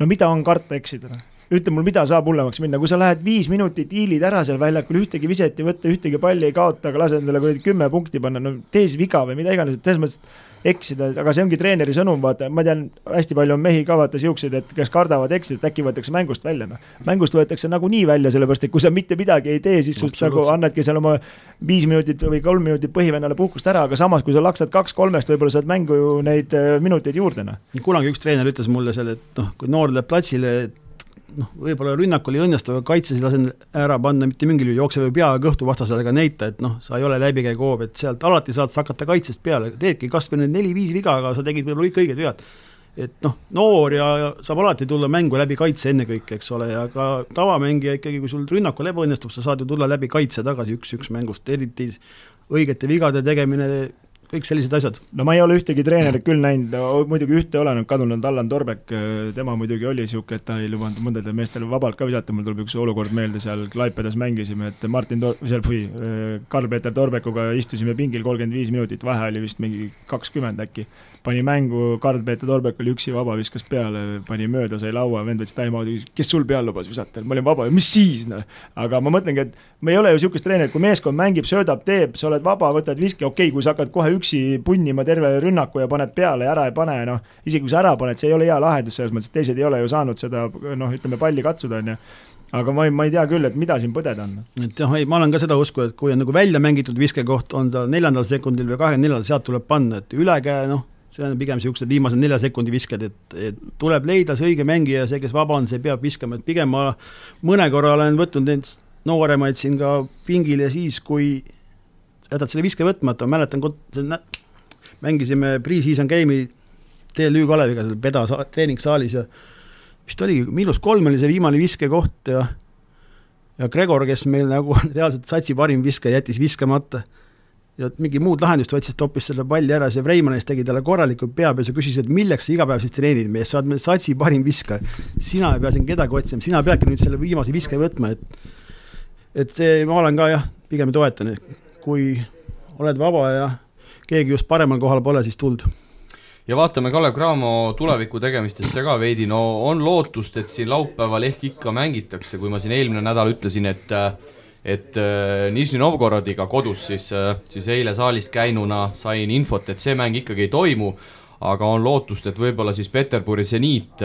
no mida on karta eksida, noh? Ütle mul, mida saab hullemaks minna, kui sa lähed viis minutit, hiilid ära seal väljakul, ühtegi viset ei võta, ühtegi palli ei kaota, aga lase endale kuradi kümme punkti panna, no tee siis viga või mida iganes, et selles mõttes eksida, aga see ongi treeneri sõnum, vaata, ma tean, hästi palju on mehi ka vaata siukseid, et kes kardavad eksida, et äkki võetakse mängust välja, noh. mängust võetakse nagunii välja, sellepärast et kui sa mitte midagi ei tee, siis sust nagu annadki seal oma viis minutit või kolm minutit põhivennale puhkust ära, aga samas, kui sa laksad kaks-kolmest, võib-olla saad mängu ju neid äh, minuteid juurde, noh. kunagi üks treener ütles mulle seal, et noh, kui noor läheb platsile, et noh, võib-olla rünnakul ei õnnestu, aga kaitses ei lase ära panna mitte mingil juhul, jookse või peaga kõhtu vastasele ka näita, et noh, sa ei ole läbikäiguhoob, et sealt alati saad sa hakata kaitsest peale, teedki kas või need neli-viis viga, aga sa tegid võib-olla kõik õiged vead. et noh, noor ja, ja saab alati tulla mängu läbi kaitse ennekõike, eks ole, ja ka tavamängija ikkagi, kui sul rünnakul ebaõnnestub, sa saad ju tulla läbi kaitse tagasi üks-üks mängust, eriti õigete vigade tegemine kõik sellised asjad. no ma ei ole ühtegi treenerit küll näinud no,, muidugi ühte olen kadunud, Allan Torbek, tema muidugi oli niisugune, et ta ei lubanud mõndadele meestele vabalt ka visata, mul tuleb üks olukord meelde, seal Klaipedas mängisime, et Martin Tor-, seal, või Karl-Peeter Torbekuga istusime pingil kolmkümmend viis minutit, vahe oli vist mingi kakskümmend äkki pani mängu, Karl-Peeter Torbek oli üksi vaba, viskas peale, pani mööda, sai laua, vend võttis time-out'i, kes sul peal lubas visata, ma olin vaba, mis siis noh. aga ma mõtlengi, et me ei ole ju niisugust treenerit, kui meeskond mängib, söödab, teeb, sa oled vaba, võtad viski, okei okay,, kui sa hakkad kohe üksi punnima terve rünnaku ja paned peale ja ära ei pane, noh, isegi kui sa ära paned, see ei ole hea lahendus selles mõttes, et teised ei ole ju saanud seda noh, ütleme palli katsuda, on ju aga ma ei, ma ei tea küll, et mida siin põdeda on. et jah, ei, ma olen ka seda usku, et kui on nagu välja mängitud viskekoht, on ta neljandal sekundil või kahekümne neljandal, sealt tuleb panna, et ülekäe noh, see on pigem niisugused viimased nelja sekundi visked, et, et tuleb leida see õige mängija, see, kes vaba on, see peab viskama, et pigem ma mõne korra olen võtnud neid nooremaid siin ka pingile siis, kui jätad selle viske võtmata, ma mäletan, mängisime pre-season game'i TLÜ Kaleviga seal Peda treeningsaalis ja vist oligi, miinus kolm oli see viimane viskekoht ja ja Gregor, kes meil nagu on reaalselt satsi parim viskaja, jättis viskamata ja mingi muud lahendust võttis, toppis selle palli ära, see Reimannis tegi talle korraliku peapesu, küsis, et milleks sa iga päev siis treenid, mees, sa oled meil satsi parim viskaja. sina ei pea siin kedagi otsima, sina peadki nüüd selle viimase viske võtma, et et see, ma olen ka jah, pigem toetan, et kui oled vaba ja keegi just paremal kohal pole, siis tuld. Ja vaatame Kalev Cramo tuleviku tegemistesse ka veidi, no on lootust, et siin laupäeval ehk ikka mängitakse, kui ma siin eelmine nädal ütlesin, et äh, et äh, Nižni Novgorodiga kodus siis äh,, siis eile saalist käinuna sain infot, et see mäng ikkagi ei toimu, aga on lootust, et võib-olla siis Peterburi seniit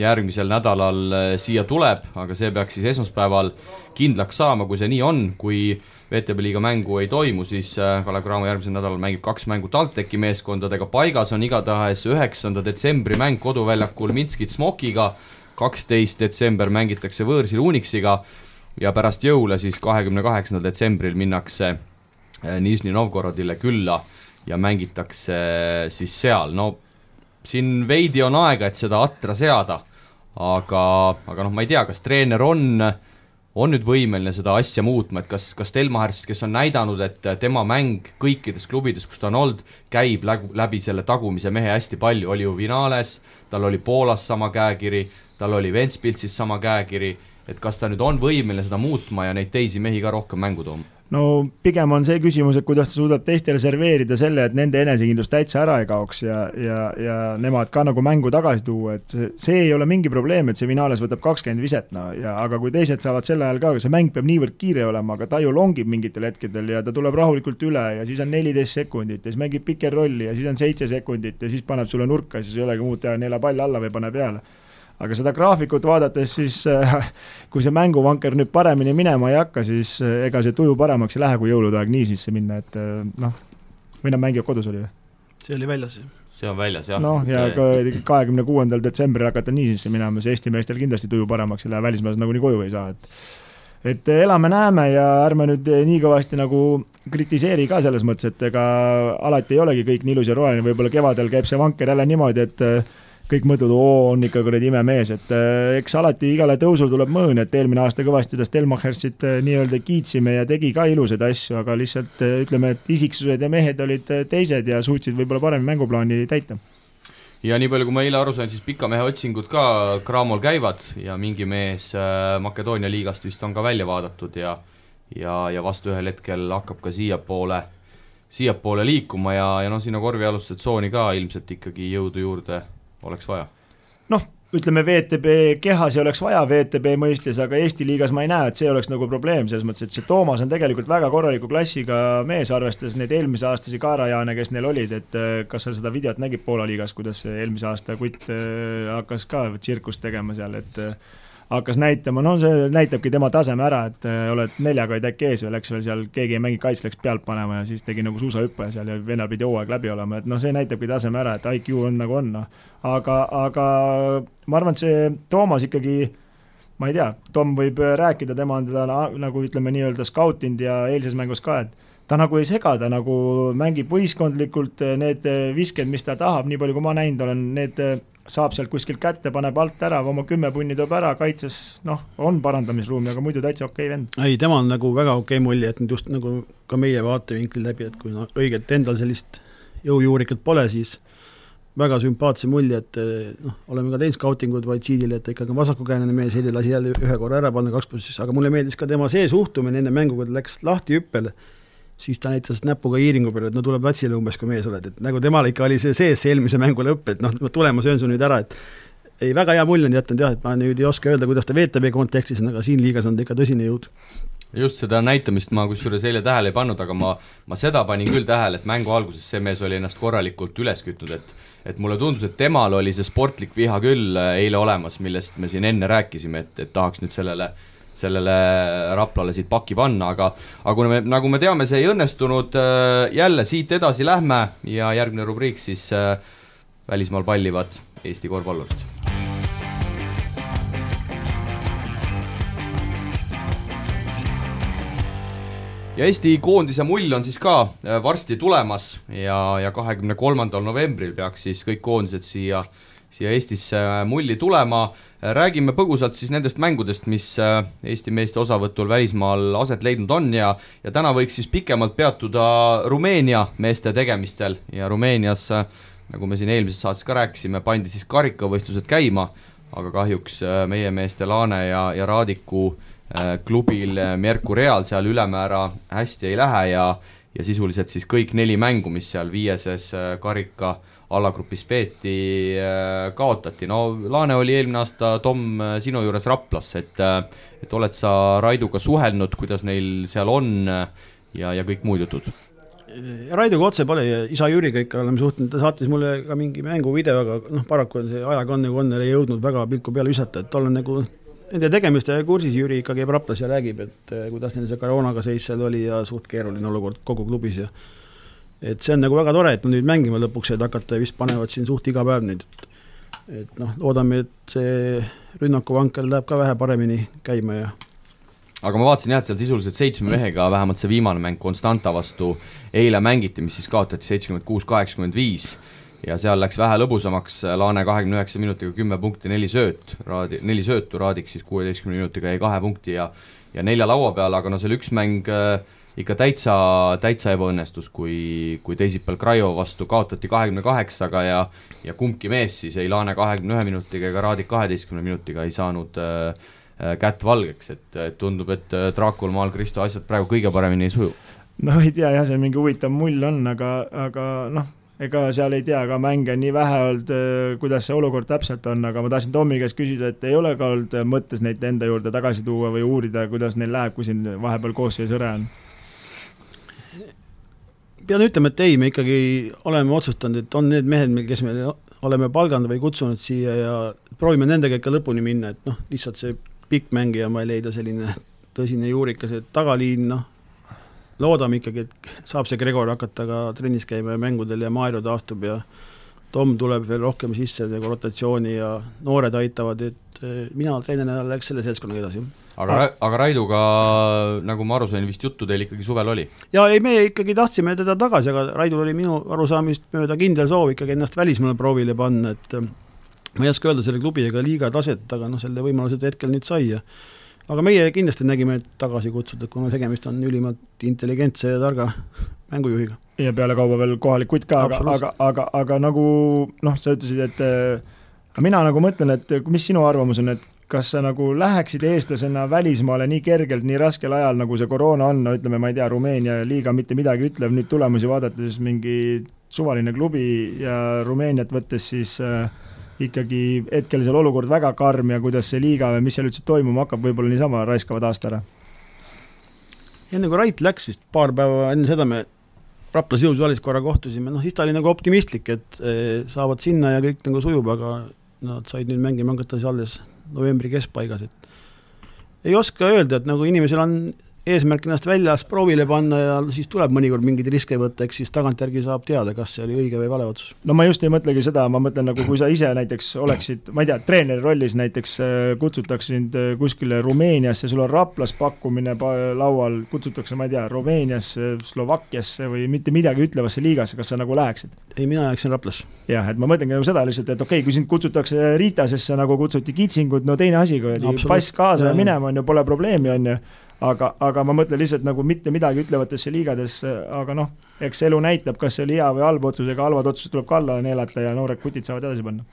järgmisel nädalal siia tuleb, aga see peaks siis esmaspäeval kindlaks saama, kui see nii on, kui VTB liiga mängu ei toimu, siis Kalev Cramo järgmisel nädalal mängib kaks mängu TalTechi meeskondadega, paigas on igatahes üheksanda detsembri mäng koduväljakul Minskit Smokiga, kaksteist detsember mängitakse võõrsil Unixiga ja pärast jõule siis kahekümne kaheksandal detsembril minnakse äh, Nižni Novgorodile külla ja mängitakse äh, siis seal, no siin veidi on aega, et seda atra seada, aga, aga noh, ma ei tea, kas treener on, on nüüd võimeline seda asja muutma, et kas, kas Telmahers, kes on näidanud, et tema mäng kõikides klubides, kus ta on olnud, käib läbi, läbi selle tagumise mehe hästi palju, oli ju Vinales, tal oli Poolas sama käekiri, tal oli Ventspilsis sama käekiri et kas ta nüüd on võimeline seda muutma ja neid teisi mehi ka rohkem mängu tooma? No pigem on see küsimus, et kuidas ta suudab teistele serveerida selle, et nende enesekindlus täitsa ära ei kaoks ja, ja, ja nemad ka nagu mängu tagasi tuua, et see, see ei ole mingi probleem, et see Vinales võtab kakskümmend viset, no ja aga kui teised saavad sel ajal ka, see mäng peab niivõrd kiire olema, aga ta ju longib mingitel hetkedel ja ta tuleb rahulikult üle ja siis on neliteist sekundit ja siis mängib piker rolli ja siis on seitse sekundit ja siis paneb sulle nurka, siis ei olegi muud teha, neela pall alla või pane peale aga seda graafikut vaadates siis äh, kui see mänguvanker nüüd paremini minema ei hakka, siis äh, ega see tuju paremaks ei lähe, kui jõulude aeg niisisse minna, et äh, noh, või nad mängivad kodus, oli ju? see oli väljas, jah. see on väljas, jah. noh, ja ka kahekümne kuuendal detsembril hakata niisisse minema, siis Eesti meestel kindlasti tuju paremaks ei lähe, välismaalased nagunii koju ei saa, et et elame-näeme ja ärme nüüd nii kõvasti nagu kritiseeri ka selles mõttes, et ega alati ei olegi kõik nii ilus ja roheline, võib-olla kevadel käib see vanker jälle niimoodi, et kõik mõtlevad, oo, on ikka kuradi imemees, et äh, eks alati igale tõusul tuleb mõõn, et eelmine aasta kõvasti seda Stelmachersit äh, nii-öelda kiitsime ja tegi ka ilusaid asju, aga lihtsalt äh, ütleme, et isiksused ja mehed olid teised ja suutsid võib-olla paremini mänguplaani täita. Ja nii palju, kui ma eile aru sain, siis pika mehe otsingud ka Cramol käivad ja mingi mees Makedoonia liigast vist on ka välja vaadatud ja ja, ja vastu ühel hetkel hakkab ka siiapoole, siiapoole liikuma ja, ja noh, sinna korvialustuse tsooni ka ilmselt ikkagi jõudu juurde oleks vaja? noh, ütleme VTB kehasi oleks vaja VTB mõistes, aga Eesti liigas ma ei näe, et see oleks nagu probleem, selles mõttes, et see Toomas on tegelikult väga korraliku klassiga mees, arvestades neid eelmise aastasi kaarajaane, kes neil olid, et äh, kas sa seda videot nägid Poola liigas, kuidas eelmise aasta kutt äh, hakkas ka tsirkust tegema seal, et äh, hakkas näitama, no see näitabki tema taseme ära, et äh, oled neljaga äkki ees või läks veel seal, keegi ei mängi kaitse, läks pealt panema ja siis tegi nagu suusahüppe seal ja vennal pidi hooaeg läbi olema, et noh, see näitabki taseme ära, et IQ on nagu on, noh. aga, aga ma arvan, et see Toomas ikkagi ma ei tea, Tom võib rääkida, tema on teda nagu ütleme nii-öelda skautinud ja eilses mängus ka, et ta nagu ei sega, ta nagu mängib võistkondlikult, need visked, mis ta tahab, nii palju kui ma näinud olen, need saab sealt kuskilt kätte, paneb alt ära, oma kümme punni toob ära, kaitses noh, on parandamisruumi, aga muidu täitsa okei okay vend. ei, tema on nagu väga okei okay mulje, nüüd just nagu ka meie vaatevinkli läbi, et kui no õiget endal sellist jõujuurikat pole, siis väga sümpaatse mulje, et noh, oleme ka teinud skautingud Vaitsiidile, et ikkagi on vasakukäeline mees, Heli lasi jälle ühe korra ära panna kaks pluss, aga mulle meeldis ka tema see suhtumine enne mängu, kui ta läks lahti hüppele siis ta näitas näpuga hiiringu peale, et no tule platsile umbes, kui mees oled, et nagu temal ikka oli see sees, see eelmise mängu lõpp, et noh, tule ma söön su nüüd ära, et ei, väga hea mulje on jätnud jah, et ma nüüd ei oska öelda, kuidas ta VTB kontekstis on, aga siin liigas on ta ikka tõsine jõud. just seda näitamist ma kusjuures eile tähele ei pannud, aga ma, ma seda panin küll tähele, et mängu alguses see mees oli ennast korralikult üles kütnud, et et mulle tundus, et temal oli see sportlik viha küll eile olemas, millest me siin enne rääkisime, et, et tahaks nüüd sellele äh, sellele Raplale siit paki panna, aga aga kuna me, nagu me teame, see ei õnnestunud, äh, jälle siit edasi lähme ja järgmine rubriik siis äh, välismaal pallivad Eesti korvpallurid. ja Eesti koondise mull on siis ka äh, varsti tulemas ja, ja kahekümne kolmandal novembril peaks siis kõik koondised siia, siia Eestisse mulli tulema. Räägime põgusalt siis nendest mängudest, mis äh, Eesti meeste osavõtul välismaal aset leidnud on ja ja täna võiks siis pikemalt peatuda Rumeenia meeste tegemistel. Ja Rumeenias, äh, nagu me siin eelmises saates ka rääkisime, pandi siis karikavõistlused käima, aga kahjuks äh, meie meeste Laane ja, ja Raadiku klubil Merku Real seal ülemäära hästi ei lähe ja ja sisuliselt siis kõik neli mängu, mis seal viieses karika alagrupis peeti, äh, kaotati, no Laane oli eelmine aasta, Tom, äh, sinu juures Raplas, et äh, et oled sa Raiduga suhelnud, kuidas neil seal on ja, ja kõik muud jutud? Raidoga otse pole isa Jüriga ikka oleme suhtlenud, ta saatis mulle ka mingi mänguvideo, aga noh, paraku on see ajaga on nagu on, ei jõudnud väga pilku peale visata, et olen nagu nende tegemistega kursis, Jüri ikka käib Raplas ja räägib, et kuidas neil see koroonaga seis seal oli ja suht keeruline olukord kogu klubis ja et see on nagu väga tore, et nad nüüd mängima lõpuks said hakata ja vist panevad siin suht iga päev nüüd, et et noh, loodame, et see rünnakuvanker läheb ka vähe paremini käima ja aga ma vaatasin jah, et seal sisuliselt seitsme mehega vähemalt see viimane mäng Constanta vastu eile mängiti, mis siis kaotati seitsekümmend kuus, kaheksakümmend viis. Ja seal läks vähe lõbusamaks, Laane kahekümne üheksa minutiga kümme punkti, neli sööt, Raadi, neli söötu, Raadiks siis kuueteistkümne minutiga jäi kahe punkti ja ja nelja laua peale, aga no seal üks mäng äh, ikka täitsa, täitsa ebaõnnestus, kui, kui teisipäeval Craiova vastu kaotati kahekümne kaheksaga ja ja kumbki mees siis ei Laane kahekümne ühe minutiga ega Raadik kaheteistkümne minutiga ei saanud äh, äh kätt valgeks, et, et tundub, et äh, Draakul maal Kristo asjad praegu kõige paremini ei suju. no ei tea jah, see mingi huvitav mull on, aga, aga noh, ega seal ei tea ka mänge nii vähe olnud, äh, kuidas see olukord täpselt on, aga ma tahtsin Tommi käest küsida, et ei ole ka olnud mõttes neid enda juurde tagasi tuua või uurida, kuidas neil läheb, kui siin vahepeal koosseis hõre on? Pean ütlema, et ei, me ikkagi oleme otsustanud, et on need mehed, kes me oleme palganud või kutsunud siia ja proovime nendega ikka lõpuni minna, et noh, lihtsalt see pikk mängija, ma ei leida selline tõsine juurikas, et tagaliin, noh, loodame ikkagi, et saab see Gregor hakata ka trennis käima ja mängudel ja Maarjo taastub ja Tom tuleb veel rohkem sisse nagu rotatsiooni ja noored aitavad, et eh, mina treenerina läks selle seltskonnaga edasi aga aga Raiduga, nagu ma aru sain, vist juttu teil ikkagi suvel oli? jaa, ei me ikkagi tahtsime teda tagasi, aga Raidul oli minu arusaamist mööda kindel soov ikkagi ennast välismaale proovile panna, et ma ei oska öelda selle klubi ega liiga taset, aga noh, selle võimaluse ta hetkel nüüd sai ja aga meie kindlasti nägime tagasi kutsuda, kuna tegemist on ülimalt intelligentse ja targa mängujuhiga. ja pealekauba veel kohalik kutt ka, aga, aga, aga, aga nagu noh, sa ütlesid, et äh, mina nagu mõtlen, et mis sinu arvamus on, et kas sa nagu läheksid eestlasena välismaale nii kergelt, nii raskel ajal, nagu see koroona on, no ütleme, ma ei tea, Rumeenia liiga mitte midagi ütlev, nüüd tulemusi vaadates mingi suvaline klubi ja Rumeeniat võttes siis äh, ikkagi hetkel seal olukord väga karm ja kuidas see liiga või mis seal üldse toimuma hakkab, võib-olla niisama raiskavad aasta ära? enne kui Rait läks vist paar päeva enne seda me Raplas jõusaalis korra kohtusime, noh siis ta oli nagu optimistlik, et eh, saavad sinna ja kõik nagu sujub, aga nad said nüüd mängima hakata siis alles novembri keskpaigas, et ei oska öelda, et nagu inimesel on eesmärk ennast väljas proovile panna ja siis tuleb mõnikord mingeid riske võtta, eks siis tagantjärgi saab teada, kas see oli õige või vale otsus. no ma just ei mõtlegi seda, ma mõtlen nagu kui sa ise näiteks oleksid, ma ei tea, treeneri rollis näiteks äh, kutsutakse sind äh, kuskile Rumeeniasse, sul on Raplas pakkumine laual, kutsutakse, ma ei tea, Rumeeniasse, Slovakkiasse või mitte midagi ütlevasse liigasse, kas sa nagu läheksid? ei, mina jääksin Raplasse. jah, et ma mõtlengi nagu seda lihtsalt, et okei okay,, kui sind kutsutakse Ritasesse nagu kutsuti Kitsingut, no teine asi, pass kaasa ja minema, on ju, pole probleemi, on ju aga, aga ma mõtlen lihtsalt nagu mitte midagi ütlevatesse liigadesse, aga noh, eks elu näitab, kas see oli hea või halb otsus, ega halvad otsused tuleb ka alla neelata ja noored kutid saavad edasi panna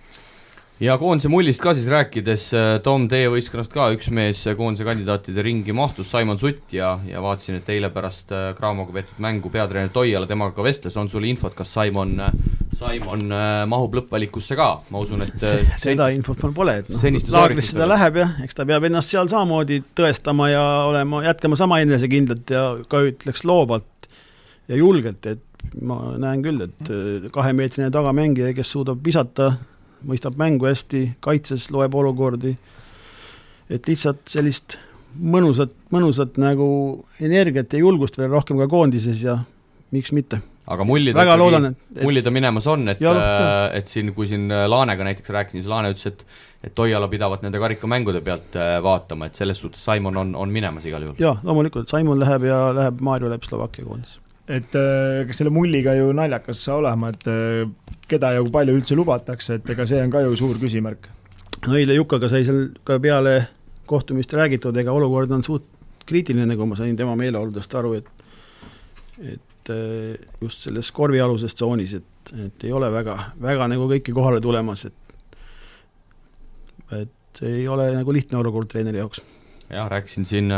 ja koondise mullist ka siis rääkides, Tom, teie võistkonnast ka üks mees koondise kandidaatide ringi mahtus, Simon Sutt ja, ja vaatasin, et eile pärast äh, Craamoga peetud mängu peatreener Toiala temaga ka vestles, on sul infot, kas Simon, Simon äh, mahub lõppvalikusse ka, ma usun, et äh, seda infot mul pole, et noh, laagrisse ta läheb jah, eks ta peab ennast seal samamoodi tõestama ja olema, jätkama sama enesekindlalt ja ka ütleks loovalt ja julgelt, et ma näen küll, et kahemeetrine tagamängija, kes suudab visata mõistab mängu hästi, kaitses loeb olukordi, et lihtsalt sellist mõnusat, mõnusat nagu energiat ja julgust veel rohkem ka koondises ja miks mitte. aga mulli ta väga loodan, et, et mulli ta minemas on, et, äh, et siin, kui siin Laanega näiteks rääkisin, siis Laane ütles, et et Toiala pidavat nende karikamängude pealt äh, vaatama, et selles suhtes Simon on, on minemas igal juhul. jaa, loomulikult, Simon läheb ja läheb, Maarjo läheb Slovakkia koondise et äh, kas selle mulliga ju naljakas olema, et äh, keda ja kui palju üldse lubatakse, et ega see on ka ju suur küsimärk. no eile Jukaga sai seal ka peale kohtumist räägitud, ega olukord on suht kriitiline, nagu ma sain tema meeleoludest aru, et et äh, just selles korvialuses tsoonis, et, et ei ole väga, väga nagu kõiki kohale tulemas, et et ei ole nagu lihtne olukord treeneri jaoks. jah, rääkisin siin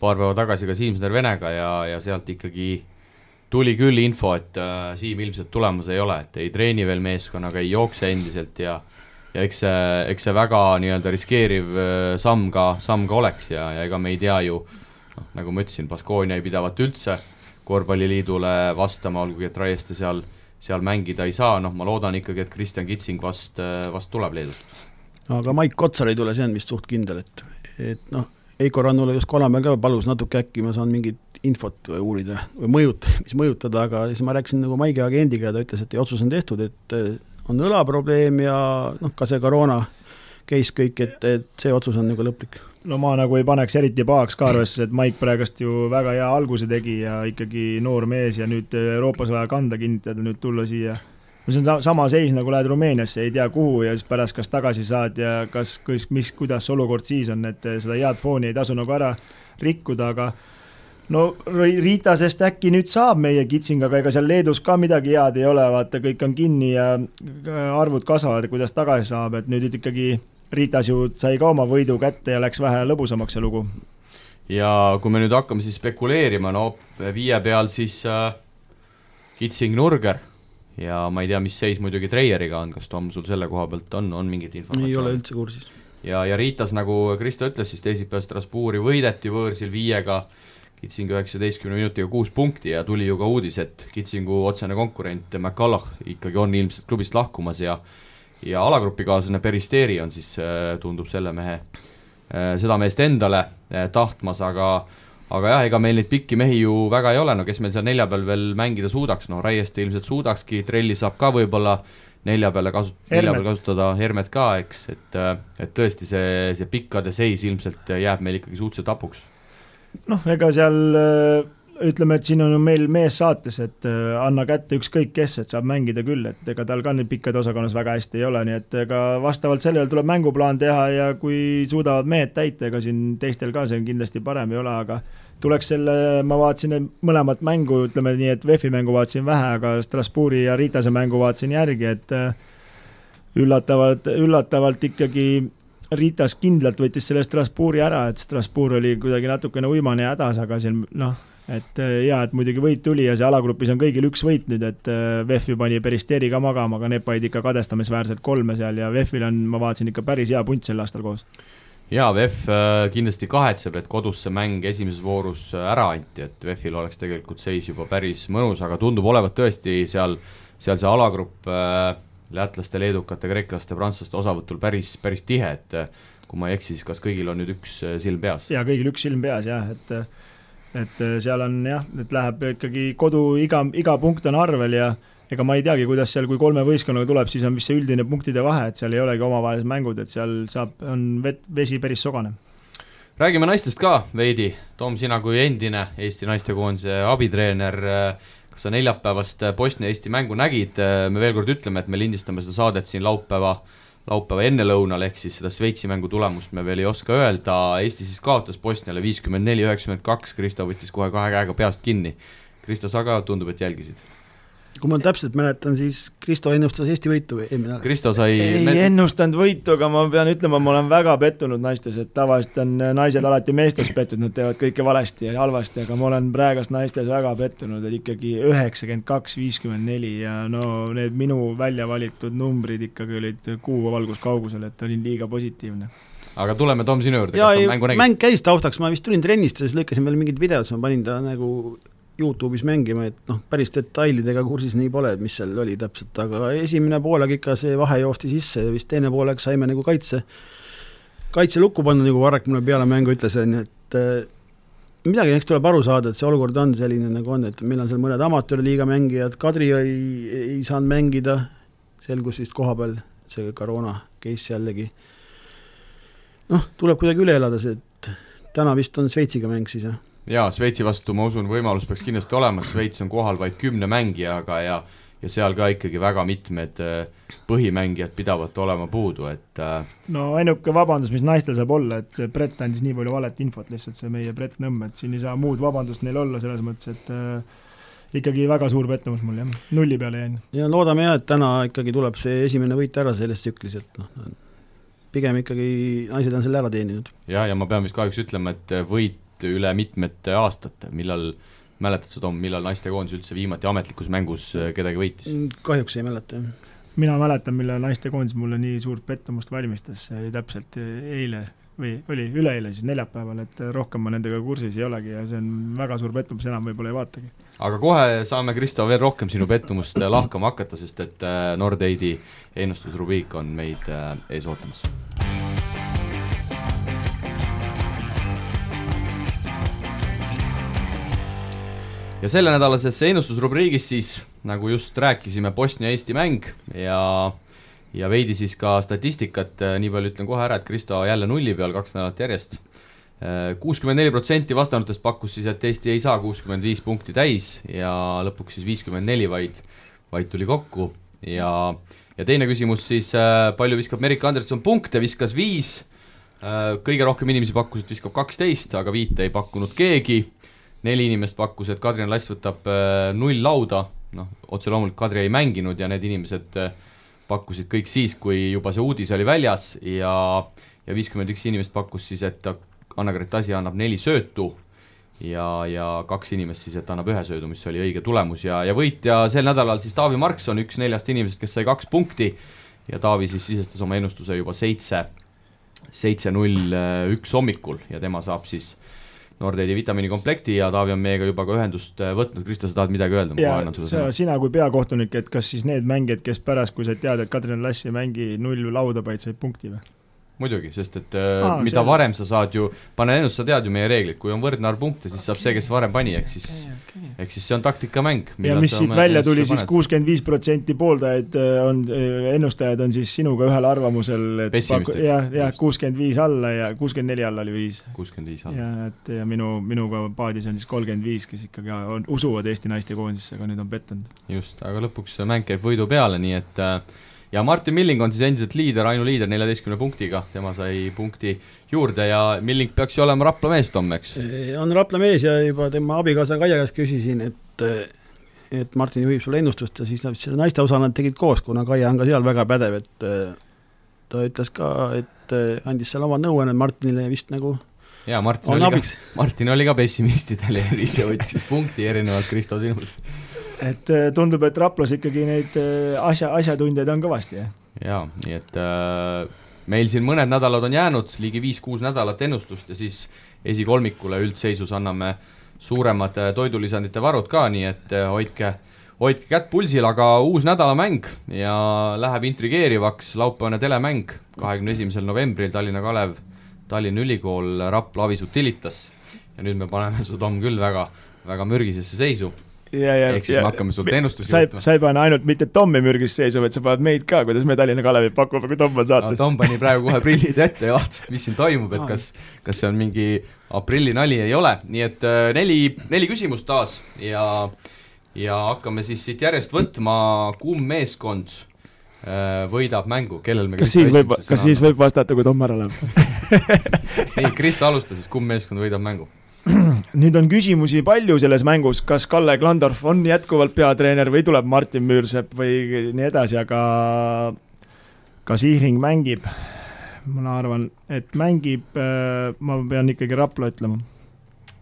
paar päeva tagasi ka Siim-Sener Venega ja, ja sealt ikkagi tuli küll info, et äh, Siim ilmselt tulemas ei ole, et ei treeni veel meeskonnaga, ei jookse endiselt ja ja eks see, eks see väga nii-öelda riskeeriv äh, samm ka, samm ka oleks ja, ja ega me ei tea ju, noh, nagu ma ütlesin, Baskonia ei pidavat üldse korvpalliliidule vastama, olgugi et Raieste seal, seal mängida ei saa, noh ma loodan ikkagi, et Kristjan Kitsing vast, vast tuleb Leedust. aga Maik Kotsar ei tule, see on vist suht kindel, et, et noh, Heiko Rannula just Kolamäel ka palus natuke äkki ma saan mingit infot uurida või mõjut-, mis mõjutada, aga siis ma rääkisin nagu Maigi agendiga ja ta ütles, et otsus on tehtud, et on õlaprobleem ja noh, ka see koroona case kõik, et, et see otsus on nagu lõplik no ma nagu ei paneks eriti pahaks ka arvesse, et Maik praegust ju väga hea alguse tegi ja ikkagi noor mees ja nüüd Euroopas vaja kanda kinnitada, nüüd tulla siia. No see on sama seis, nagu lähed Rumeeniasse, ei tea kuhu ja siis pärast kas tagasi saad ja kas, kas, mis, kuidas see olukord siis on, et seda head fooni ei tasu nagu ära rikkuda, aga no Riitasest äkki nüüd saab meie kitsing, aga ega seal Leedus ka midagi head ei ole, vaata, kõik on kinni ja arvud kasvavad, kuidas tagasi saab, et nüüd ikkagi Ritas ju sai ka oma võidu kätte ja läks vähe lõbusamaks see lugu. ja kui me nüüd hakkame siis spekuleerima, no viie peal siis äh, Kitsing Nurger ja ma ei tea, mis seis muidugi Treieriga on, kas Tom, sul selle koha pealt on, on mingit informatsiooni? ei ole üldse kursis. ja, ja Ritas, nagu Kristo ütles, siis teisipäeval Strasbourgi võideti võõrsil viiega, Kitsingu üheksateistkümne minutiga kuus punkti ja tuli ju ka uudis, et Kitsingu otsene konkurent McCulloch ikkagi on ilmselt klubist lahkumas ja ja alagrupikaaslane Peristeri on siis, äh, tundub selle mehe, äh, seda meest endale äh, tahtmas, aga aga jah, ega meil neid pikki mehi ju väga ei ole, no kes meil seal nelja peal veel mängida suudaks, no Raieste ilmselt suudakski, Trelli saab ka võib-olla nelja peale kasu-, nelja peal kasutada, Hermet ka, eks, et et tõesti, see, see pikkade seis ilmselt jääb meil ikkagi suhteliselt hapuks. noh, ega seal ütleme, et siin on ju meil mees saates, et äh, anna kätte ükskõik kes, et saab mängida küll, et ega tal ka nüüd pikkade osakonnas väga hästi ei ole, nii et ega vastavalt sellele tuleb mänguplaan teha ja kui suudavad mehed täita, ega siin teistel ka see kindlasti parem ei ole, aga tuleks selle, ma vaatasin mõlemat mängu, ütleme nii, et VEF-i mängu vaatasin vähe, aga Strasbourgi ja Ritase mängu vaatasin järgi, et äh, üllatavalt, üllatavalt ikkagi Ritas kindlalt võttis selle Strasbourgi ära, et Strasbourg oli kuidagi natukene uimane ja hädas, aga siin noh, et äh, jaa, et muidugi võit tuli ja see alagrupis on kõigil üks võit nüüd, et äh, VEF-i pani Peristeri ka magama, aga need panid ikka kadestamisväärselt kolme seal ja VEF-il on, ma vaatasin ikka päris hea punt sel aastal koos. jaa, VEF äh, kindlasti kahetseb, et kodus see mäng esimeses voorus ära anti, et VEF-il oleks tegelikult seis juba päris mõnus, aga tundub olevat tõesti seal, seal see alagrupp lätlaste, leedukate, kreeklaste, prantslaste osavõtul päris, päris tihe, et kui ma ei eksi, siis kas kõigil on nüüd üks silm peas? jaa, kõigil üks silm peas jah, et et äh, seal on jah, et läheb ikkagi kodu iga, iga punkt on arvel ja ega ma ei teagi, kuidas seal, kui kolme võistkonnaga tuleb, siis on vist see üldine punktide vahe, et seal ei olegi omavahelised mängud, et seal saab, on vett, vesi päris sogane. räägime naistest ka veidi, Tom, sina kui endine Eesti naistekoondise abitreener, kas sa neljapäevast Bosnia-Eesti mängu nägid, me veel kord ütleme, et me lindistame seda saadet siin laupäeva äh, laupäeva ennelõunal, ehk siis seda Šveitsi mängu tulemust me veel ei oska öelda, Eesti siis kaotas Bosniale viiskümmend neli, üheksakümmend kaks, Kristo võttis kohe kahe käega peast kinni. Kristo, sa ka tundub, et jälgisid? Kui ma täpselt mäletan, siis Kristo ennustas Eesti võitu eelmine nädal. Kristo sai ei med... ennustanud võitu, aga ma pean ütlema, ma olen väga pettunud naistes, et tavaliselt on naised alati meestes pettunud, nad teevad kõike valesti ja halvasti, aga ma olen praegust naistes väga pettunud, et ikkagi üheksakümmend kaks, viiskümmend neli ja no need minu välja valitud numbrid ikkagi olid kuuvalguskaugusel, et olin liiga positiivne aga tuleme, Tom, sinu juurde, kas sa mängu nägid? mäng käis taustaks, ma vist tulin trennist ja siis lõikasin veel mingid videod, siis ma panin ta nagu Youtube'is mängima, et noh, päris detailidega kursis nii pole, et mis seal oli täpselt, aga esimene poolaeg ikka see vahe joosti sisse ja vist teine poolaeg saime nagu kaitse, kaitse lukku panna, nagu Varrak mulle peale mängu ütles, on ju, et äh, midagi eks tuleb aru saada, et see olukord on selline, nagu on, et meil on seal mõned amatöörliiga mängijad, Kadri ei, ei saanud mängida, selgus vist koha peal, see koroona case jällegi. noh, tuleb kuidagi üle elada see, et täna vist on Šveitsiga mäng siis, jah jaa, Šveitsi vastu ma usun, võimalus peaks kindlasti olema, Šveits on kohal vaid kümne mängijaga ja ja seal ka ikkagi väga mitmed äh, põhimängijad pidavat olema puudu, et äh, no ainuke vabandus, mis naistel saab olla, et see Brett andis nii palju valet infot, lihtsalt see meie Brett Nõmm, et siin ei saa muud vabandust neil olla, selles mõttes, et äh, ikkagi väga suur pettumus mul jah, nulli peale jäin. ja loodame jah, et täna ikkagi tuleb see esimene võit ära selles tsüklis, et noh, pigem ikkagi naised on selle ära teeninud. jah, ja ma pean vist kahjuks ütlema, et võit üle mitmete aastate, millal mäletad sa, Tom, millal naistekoondis üldse viimati ametlikus mängus äh, kedagi võitis? Mm, kahjuks ei mäleta, jah. mina mäletan, millal naistekoondis mulle nii suurt pettumust valmistas, see oli täpselt äh, eile või oli üleeile siis neljapäeval, et rohkem ma nendega kursis ei olegi ja see on väga suur pettumus, enam võib-olla ei vaatagi. aga kohe saame, Kristo, veel rohkem sinu pettumust lahkama hakata, sest et äh, Nordeidi ennustusrubriik on meid äh, ees ootamas. Ja sellenädalases ennustusrubriigis siis, nagu just rääkisime, Bosnia-Eesti mäng ja ja veidi siis ka statistikat, nii palju ütlen kohe ära, et Kristo jälle nulli peal kaks nädalat järjest. kuuskümmend neli protsenti vastanutest pakkus siis, et Eesti ei saa kuuskümmend viis punkti täis ja lõpuks siis viiskümmend neli vaid, vaid tuli kokku. Ja ja teine küsimus siis, palju viskab Merike Anderson punkte, viskas viis, kõige rohkem inimesi pakkus, et viskab kaksteist, aga viite ei pakkunud keegi neli inimest pakkus, et Kadri Lass võtab äh, null lauda, noh, otse loomulikult Kadri ei mänginud ja need inimesed äh, pakkusid kõik siis, kui juba see uudis oli väljas ja ja viiskümmend üks inimest pakkus siis, et Anna-Gret Asi annab neli söötu ja, ja kaks inimest siis, et annab ühe söödu, mis oli õige tulemus. Ja, ja võitja sel nädalal siis Taavi Markson, üks neljast inimesest, kes sai kaks punkti ja Taavi siis sisestas oma ennustuse juba seitse, seitse null üks hommikul ja tema saab siis Nordeidi vitamiinikomplekti ja Taavi on meiega juba ka ühendust äh, võtnud, Kristo, sa tahad midagi öelda? ja sa, sina kui peakohtunik, et kas siis need mängijad, kes pärast, kui sa tead, et Kadri Lass ei mängi null lauda, vaid said punkti või? Muidugi, sest et äh, Aa, mida see... varem sa saad ju, pane ennust, sa tead ju meie reeglit, kui on võrdne arv punkte, siis saab see, kes varem pani, ehk siis okay,, okay. ehk siis see on taktikamäng. ja mis siit välja tuli, siis kuuskümmend viis protsenti pooldajaid äh, on, äh, ennustajad on siis sinuga ühel arvamusel, et jah, jah, kuuskümmend viis alla ja kuuskümmend neli alla oli viis. kuuskümmend viis alla. ja et ja minu, minuga paadis on siis kolmkümmend viis, kes ikkagi on, usuvad Eesti naiste koondisesse, aga nüüd on pettunud. just, aga lõpuks mäng käib võidu peale, nii et äh, ja Martin Milling on siis endiselt liider, ainuliider neljateistkümne punktiga, tema sai punkti juurde ja Milling peaks ju olema Rapla mees, Tom, eks? on Rapla mees ja juba tema abikaasa Kaia käest küsisin, et et Martin juhib sulle ennustust ja siis nad selle naiste osa nad tegid koos, kuna Kaia on ka seal väga pädev, et ta ütles ka, et andis seal oma nõuanne Martinile vist nagu jaa, Martin oli ka, Martin oli ka pessimistide leeris ja võttis punkti erinevalt Kristo sinust et äh, tundub, et Raplas ikkagi neid äh, asja, asjatundjaid on kõvasti, jah? jaa, nii et äh, meil siin mõned nädalad on jäänud, ligi viis-kuus nädalat ennustust ja siis esikolmikule üldseisus anname suuremad äh, toidulisandite varud ka, nii et hoidke, hoidke kätt pulsil, aga uus nädalamäng ja läheb intrigeerivaks, laupäevane telemäng, kahekümne esimesel novembril Tallinna Kalev, Tallinna Ülikool, Rapla Avis Utilitas. ja nüüd me paneme su, Tom, küll väga, väga mürgisesse seisu ehk siis ja, me hakkame sult ennustusi sa ei, sa ei pane ainult mitte Tommi mürgist seisu, vaid sa paned meid ka, kuidas me Tallinna Kalevit pakume, kui Tom on saates. No,. Tom pani praegu kohe prillid ette ja vaatas, et mis siin toimub, et kas, kas see on mingi aprillinali, ei ole, nii et äh, neli, neli küsimust taas ja ja hakkame siis siit järjest võtma, kumb meeskond äh, võidab mängu, kellel me kas siis võib, kas siis võib vastata, kui Tom ära läheb? Ei, Kristo alusta siis, kumb meeskond võidab mängu nüüd on küsimusi palju selles mängus, kas Kalle Klandorf on jätkuvalt peatreener või tuleb Martin Müürsepp või nii edasi, aga kas Ihring mängib? ma arvan, et mängib, äh, ma pean ikkagi Rapla ütlema.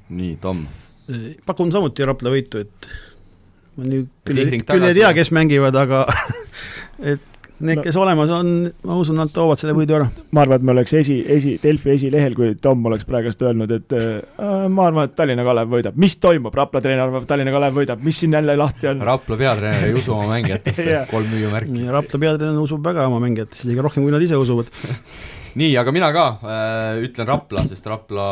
nii, Tom? pakun samuti Rapla võitu, et ma nüüd küll, küll ei tea, kes mängivad, aga et need no., kes olemas on, ma usun, nad toovad selle võidu ära. ma arvan, et me oleks esi, esi, Delfi esilehel, kui Tom oleks praegust öelnud, et äh, ma arvan, et Tallinna Kalev võidab. mis toimub, Rapla treener arvab, Tallinna Kalev võidab, mis siin jälle lahti on? Rapla peatreener ei usu oma mängijatesse kolm müüumärki. Rapla peatreener usub väga oma mängijatesse, isegi rohkem, kui nad ise usuvad nii, aga mina ka äh, ütlen Rapla, sest Rapla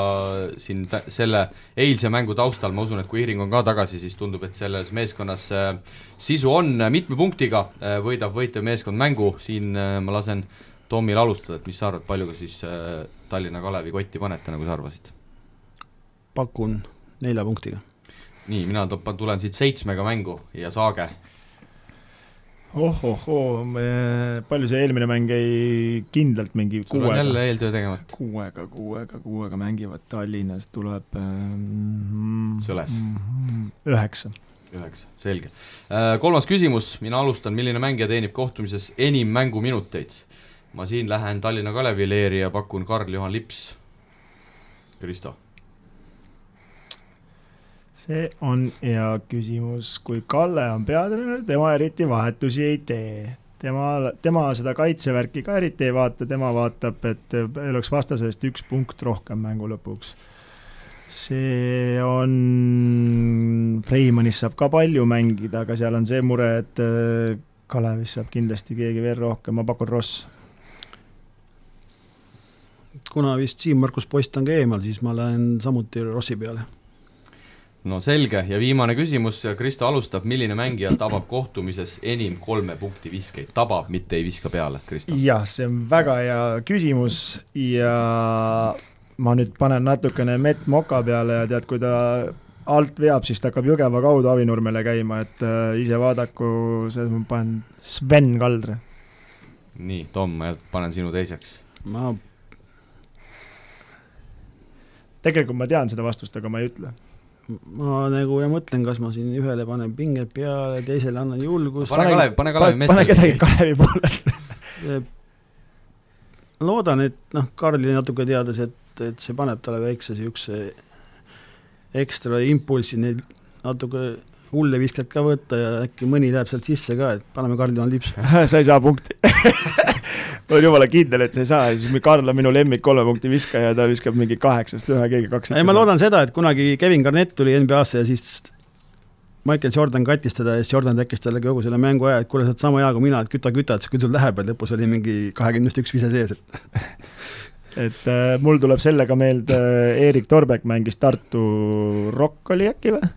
siin selle eilse mängu taustal ma usun, et kui Iring on ka tagasi, siis tundub, et selles meeskonnas äh, sisu on mitme punktiga äh,, võidab võitev meeskond mängu, siin äh, ma lasen Tomil alustada, et mis sa arvad, palju ka siis äh, Tallinna Kalevi kotti panete, nagu sa arvasid? pakun nelja punktiga. nii, mina tulen siit seitsmega mängu ja saage ohohoo, palju see eelmine mäng jäi kindlalt mingi sul kuuega. on jälle eeltöö tegemata. kuuega, kuuega, kuuega mängivad Tallinnas, tuleb ähm, Sõles mm,. üheksa. üheksa, selge äh,. kolmas küsimus, mina alustan, milline mängija teenib kohtumises enim mänguminuteid? ma siin lähen Tallinna Kalevi leeri ja pakun Karl-Juhan Lips. Kristo see on hea küsimus, kui Kalle on peatreener, tema eriti vahetusi ei tee. tema, tema seda kaitsevärki ka eriti ei vaata, tema vaatab, et oleks vastasest üks punkt rohkem mängu lõpuks. see on, Freimanis saab ka palju mängida, aga seal on see mure, et äh, Kalevis saab kindlasti keegi veel rohkem, ma pakun Ross. kuna vist Siim-Markus Post on ka eemal, siis ma lähen samuti Rossi peale no selge ja viimane küsimus, Kristo alustab, milline mängija tabab kohtumises enim kolme punkti viskeid, tabab, mitte ei viska peale, Kristo? jah, see on väga hea küsimus ja ma nüüd panen natukene mett moka peale ja tead, kui ta alt veab, siis ta hakkab Jõgeva kaudu Avinurmele käima, et äh, ise vaadaku, selles ma panen Sven Kaldre. nii, Tom, ma panen sinu teiseks. ma tegelikult ma tean seda vastust, aga ma ei ütle ma nagu ja mõtlen, kas ma siin ühele panen pinget peale, teisele annan julgust. pane Kalev, pane Kalevi meestele. pane kedagi Kalevi poole loodan, et noh, Karli natuke teades, et, et see paneb talle väikse niisuguse ekstra impulsi, neid natuke hulle viskad ka võtta ja äkki mõni läheb sealt sisse ka, et paneme Karli oma lipsu sa ei saa punkti ma olen jumala kindel, et sa ei saa ja siis Karl on minu lemmik kolme punkti viskaja, ta viskab mingi kaheksast ühe, keegi kaks. ei, ma loodan seda, et kunagi Kevin Garnett tuli NBA-sse ja siis Michael Jordan kattis teda ja siis Jordan rääkis talle kogu selle mängu aja, et kuule, sa oled sama hea kui mina, et küta, küta, et küll sul läheb ja lõpus oli mingi kahekümnest üks vise sees, et et äh, mul tuleb sellega meelde äh,, Erik Torbek mängis Tartu Rock oli äkki või?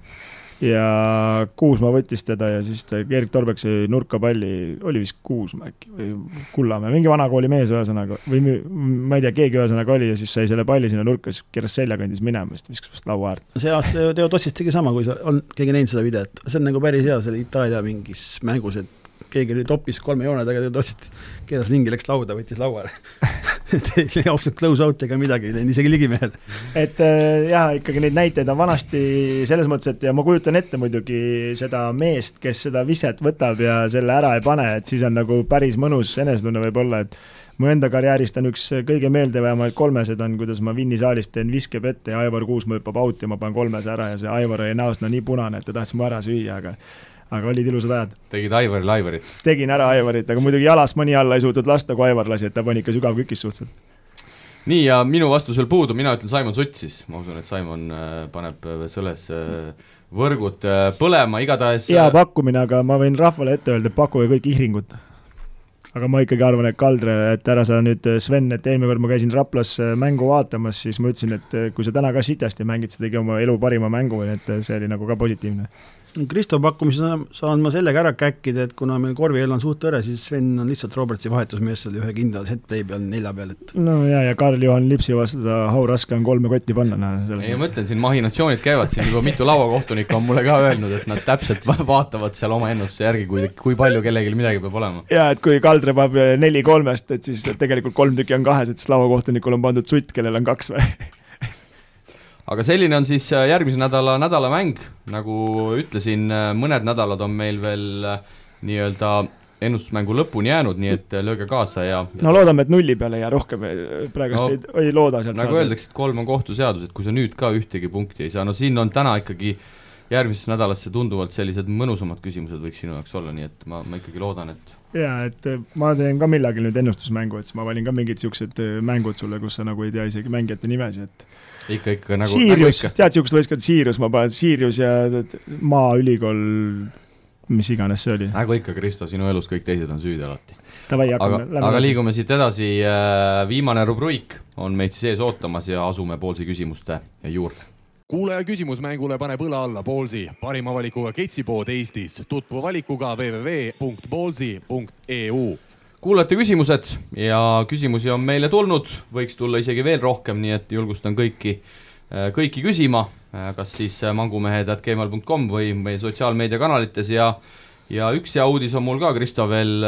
Ja Kuusma võttis teda ja siis ta, Erik Torbek sai nurka palli, oli vist Kuusma äkki või Kullamäe, mingi vanakooli mees ühesõnaga, või ma ei tea, keegi ühesõnaga oli ja siis sai selle palli sinna nurka, siis keeras seljakandis minema, siis ta viskas vast laua äärde. see aasta Teo Tossist tegi sama, kui sa, on keegi näinud seda videot, see on nagu päris hea, see oli Itaalia mingis mängus, et keegi oli topis kolme joone taga, Teo Tossist keeras ringi, läks lauda, võttis lauale et ei lähe ausalt close out ega midagi, ei läinud isegi ligimehed. et äh, jaa, ikkagi neid näiteid on vanasti selles mõttes, et ja ma kujutan ette muidugi seda meest, kes seda viset võtab ja selle ära ei pane, et siis on nagu päris mõnus enesetunne võib-olla, et mu enda karjäärist on üks kõige meeldivamaid kolmesed on, kuidas ma Vinni saalist teen viskepette ja Aivar Kuusma hüppab out ja ma panen kolmese ära ja see Aivar oli näost no nii punane, et ta tahtis mu ära süüa, aga aga olid ilusad ajad. tegid Aivarile Aivarit? tegin ära Aivarit, aga muidugi jalast mõni alla ei suutnud lasta, kui Aivar lasi, et ta pani ikka sügavkükis suhteliselt. nii, ja minu vastus veel puudub, mina ütlen Simon Sutt siis, ma usun, et Simon äh, paneb äh, selles äh, võrgud põlema, igatahes hea pakkumine, aga ma võin rahvale ette öelda, pakkuge kõik ihringut. aga ma ikkagi arvan, et Kaldre, et ära sa nüüd, Sven, et eelmine kord ma käisin Raplas mängu vaatamas, siis ma ütlesin, et kui sa täna ka sitasti mängid, sa tegi oma elu parima mängu, et see oli nagu ka positiivne Kristo pakkumise saan ma sellega ära käkkida, et kuna meil korviell on suht hõre, siis Sven on lihtsalt Robertsi vahetusmees seal ühe kindla set-play peal nelja peal, et no ja, ja Karl-Juhan Lipsi vastu ta how raske on kolme kotti panna, näe. ei, ma mõtlen, siin mahinatsioonid käivad, siin juba mitu lauakohtunikku on mulle ka öelnud, et nad täpselt vaatavad seal oma ennustuse järgi, kui, kui palju kellelgi midagi peab olema. ja et kui Kaldre paneb neli kolmest, et siis tegelikult kolm tükki on kahes, et siis lauakohtunikul on pandud sutt, kellel on kaks või aga selline on siis äh, järgmise nädala nädalamäng, nagu ütlesin, äh, mõned nädalad on meil veel äh, nii-öelda ennustusmängu lõpuni jäänud, nii et lööge kaasa ja, ja no loodame, et nulli peale ei jää rohkem, praegust no, ei, ei looda sealt nagu öeldakse, et kolm on kohtuseadus, et kui sa nüüd ka ühtegi punkti ei saa, no siin on täna ikkagi järgmisesse nädalasse tunduvalt sellised mõnusamad küsimused võiks sinu jaoks olla, nii et ma, ma ikkagi loodan, et jaa, et ma teen ka millalgi nüüd ennustusmängu, et siis ma valin ka mingid niisugused mängud sulle, kus sa nagu ei tea isegi mängijate nimesid, et ikka, ikka nagu Sirius. nagu, tead niisugust võistkonda, Sirius, ma panen Sirius ja Maaülikool, mis iganes see oli. nagu ikka, Kristo, sinu elus kõik teised on süüdi alati. aga, aga liigume siit edasi, äh, viimane rubriik on meid siis ees ootamas ja asume Poolsi küsimuste juurde. Kuulaja küsimus mängule paneb õla alla Ballsi, parima valikuga ketsipood Eestis. tutvu valikuga www.ballsi.eu kuulajate küsimused ja küsimusi on meile tulnud, võiks tulla isegi veel rohkem, nii et julgustan kõiki, äh, kõiki küsima, äh, kas siis äh, mangumehed.gmail.com või meie sotsiaalmeediakanalites. Ja ja üks hea uudis on mul ka, Kristo, veel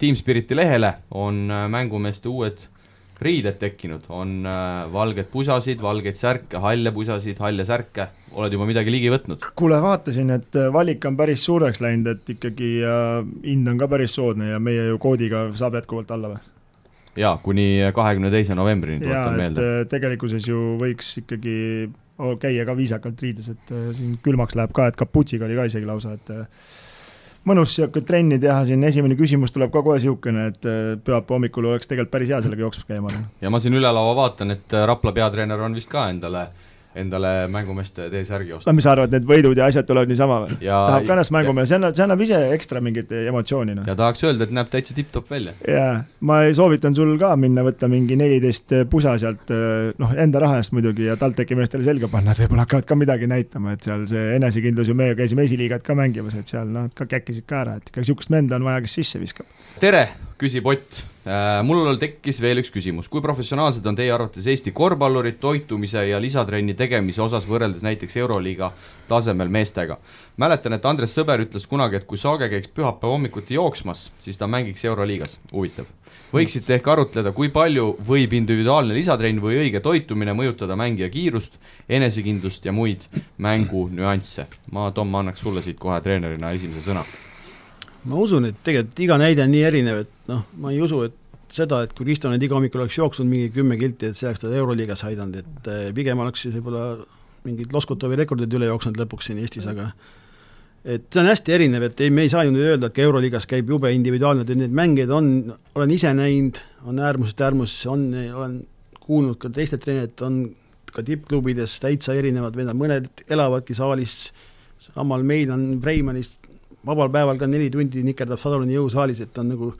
Team Spiriti lehele on mängumeeste uued riided tekkinud, on äh, valged pusasid, valgeid särke, halle pusasid, halle särke, oled juba midagi ligi võtnud? kuule, vaatasin, et äh, valik on päris suureks läinud, et ikkagi äh, hind on ka päris soodne ja meie ju koodiga saab jätkuvalt alla või? jaa, kuni kahekümne teise novembrini, tuletan meelde. tegelikkuses ju võiks ikkagi käia ka viisakalt riides, et siin külmaks läheb ka, et kaputsiga oli ka isegi lausa, et mõnus sihuke trenni teha siin, esimene küsimus tuleb ka kohe niisugune, et äh, pühapäeva hommikul oleks tegelikult päris hea sellega jooksmas käima. ja ma siin üle laua vaatan, et Rapla peatreener on vist ka endale äh, endale mängumeeste T-särgi osta. no mis sa arvad, need võidud ja asjad tulevad niisama või? tahab ka ennast mängumehe, see annab, see annab ise ekstra mingit emotsiooni, noh. ja tahaks öelda, et näeb täitsa tipp-topp välja. jaa, ma soovitan sul ka minna võtta mingi neliteist pusa sealt, noh, enda raha eest muidugi ja TalTechi meestele selga panna, et võib-olla hakkavad ka midagi näitama, et seal see enesekindlus ju, meie käisime esiliigat ka mängimas, et seal noh, ka käkkisid ka ära, et ikka niisugust venda on vaja, kes sisse viskab. tere, küsib Ott Äh, mul tekkis veel üks küsimus, kui professionaalsed on teie arvates Eesti korvpallurid toitumise ja lisatrenni tegemise osas võrreldes näiteks Euroliiga tasemel meestega? mäletan, et Andres Sõber ütles kunagi, et kui Saage käiks pühapäeva hommikuti jooksmas, siis ta mängiks Euroliigas, huvitav. võiksite ehk arutleda, kui palju võib individuaalne lisatrenn või õige toitumine mõjutada mängija kiirust, enesekindlust ja muid mängu nüansse? ma, Tom, annaks sulle siit kohe treenerina esimese sõna ma usun, et tegelikult iga näide on nii erinev, et noh, ma ei usu, et seda, et kui Risto nüüd iga hommikul oleks jooksnud mingi kümme kilti, et see oleks teda Euroliigas aidanud, et eh, pigem oleks siis võib-olla mingid Loskutovi rekordid üle jooksnud lõpuks siin Eestis, aga et see on hästi erinev, et ei, me ei saa ju nüüd öelda, et ka Euroliigas käib jube individuaalne, et neid mängijaid on, olen ise näinud, on äärmusest äärmus, on, olen kuulnud ka teistelt treeneritelt, on ka tippklubides täitsa erinevad vennad, mõned elavadki saalis, samal meil on Freimanist vabal päeval ka neli tundi nikerdab Sadolini jõusaalis, et on nagu,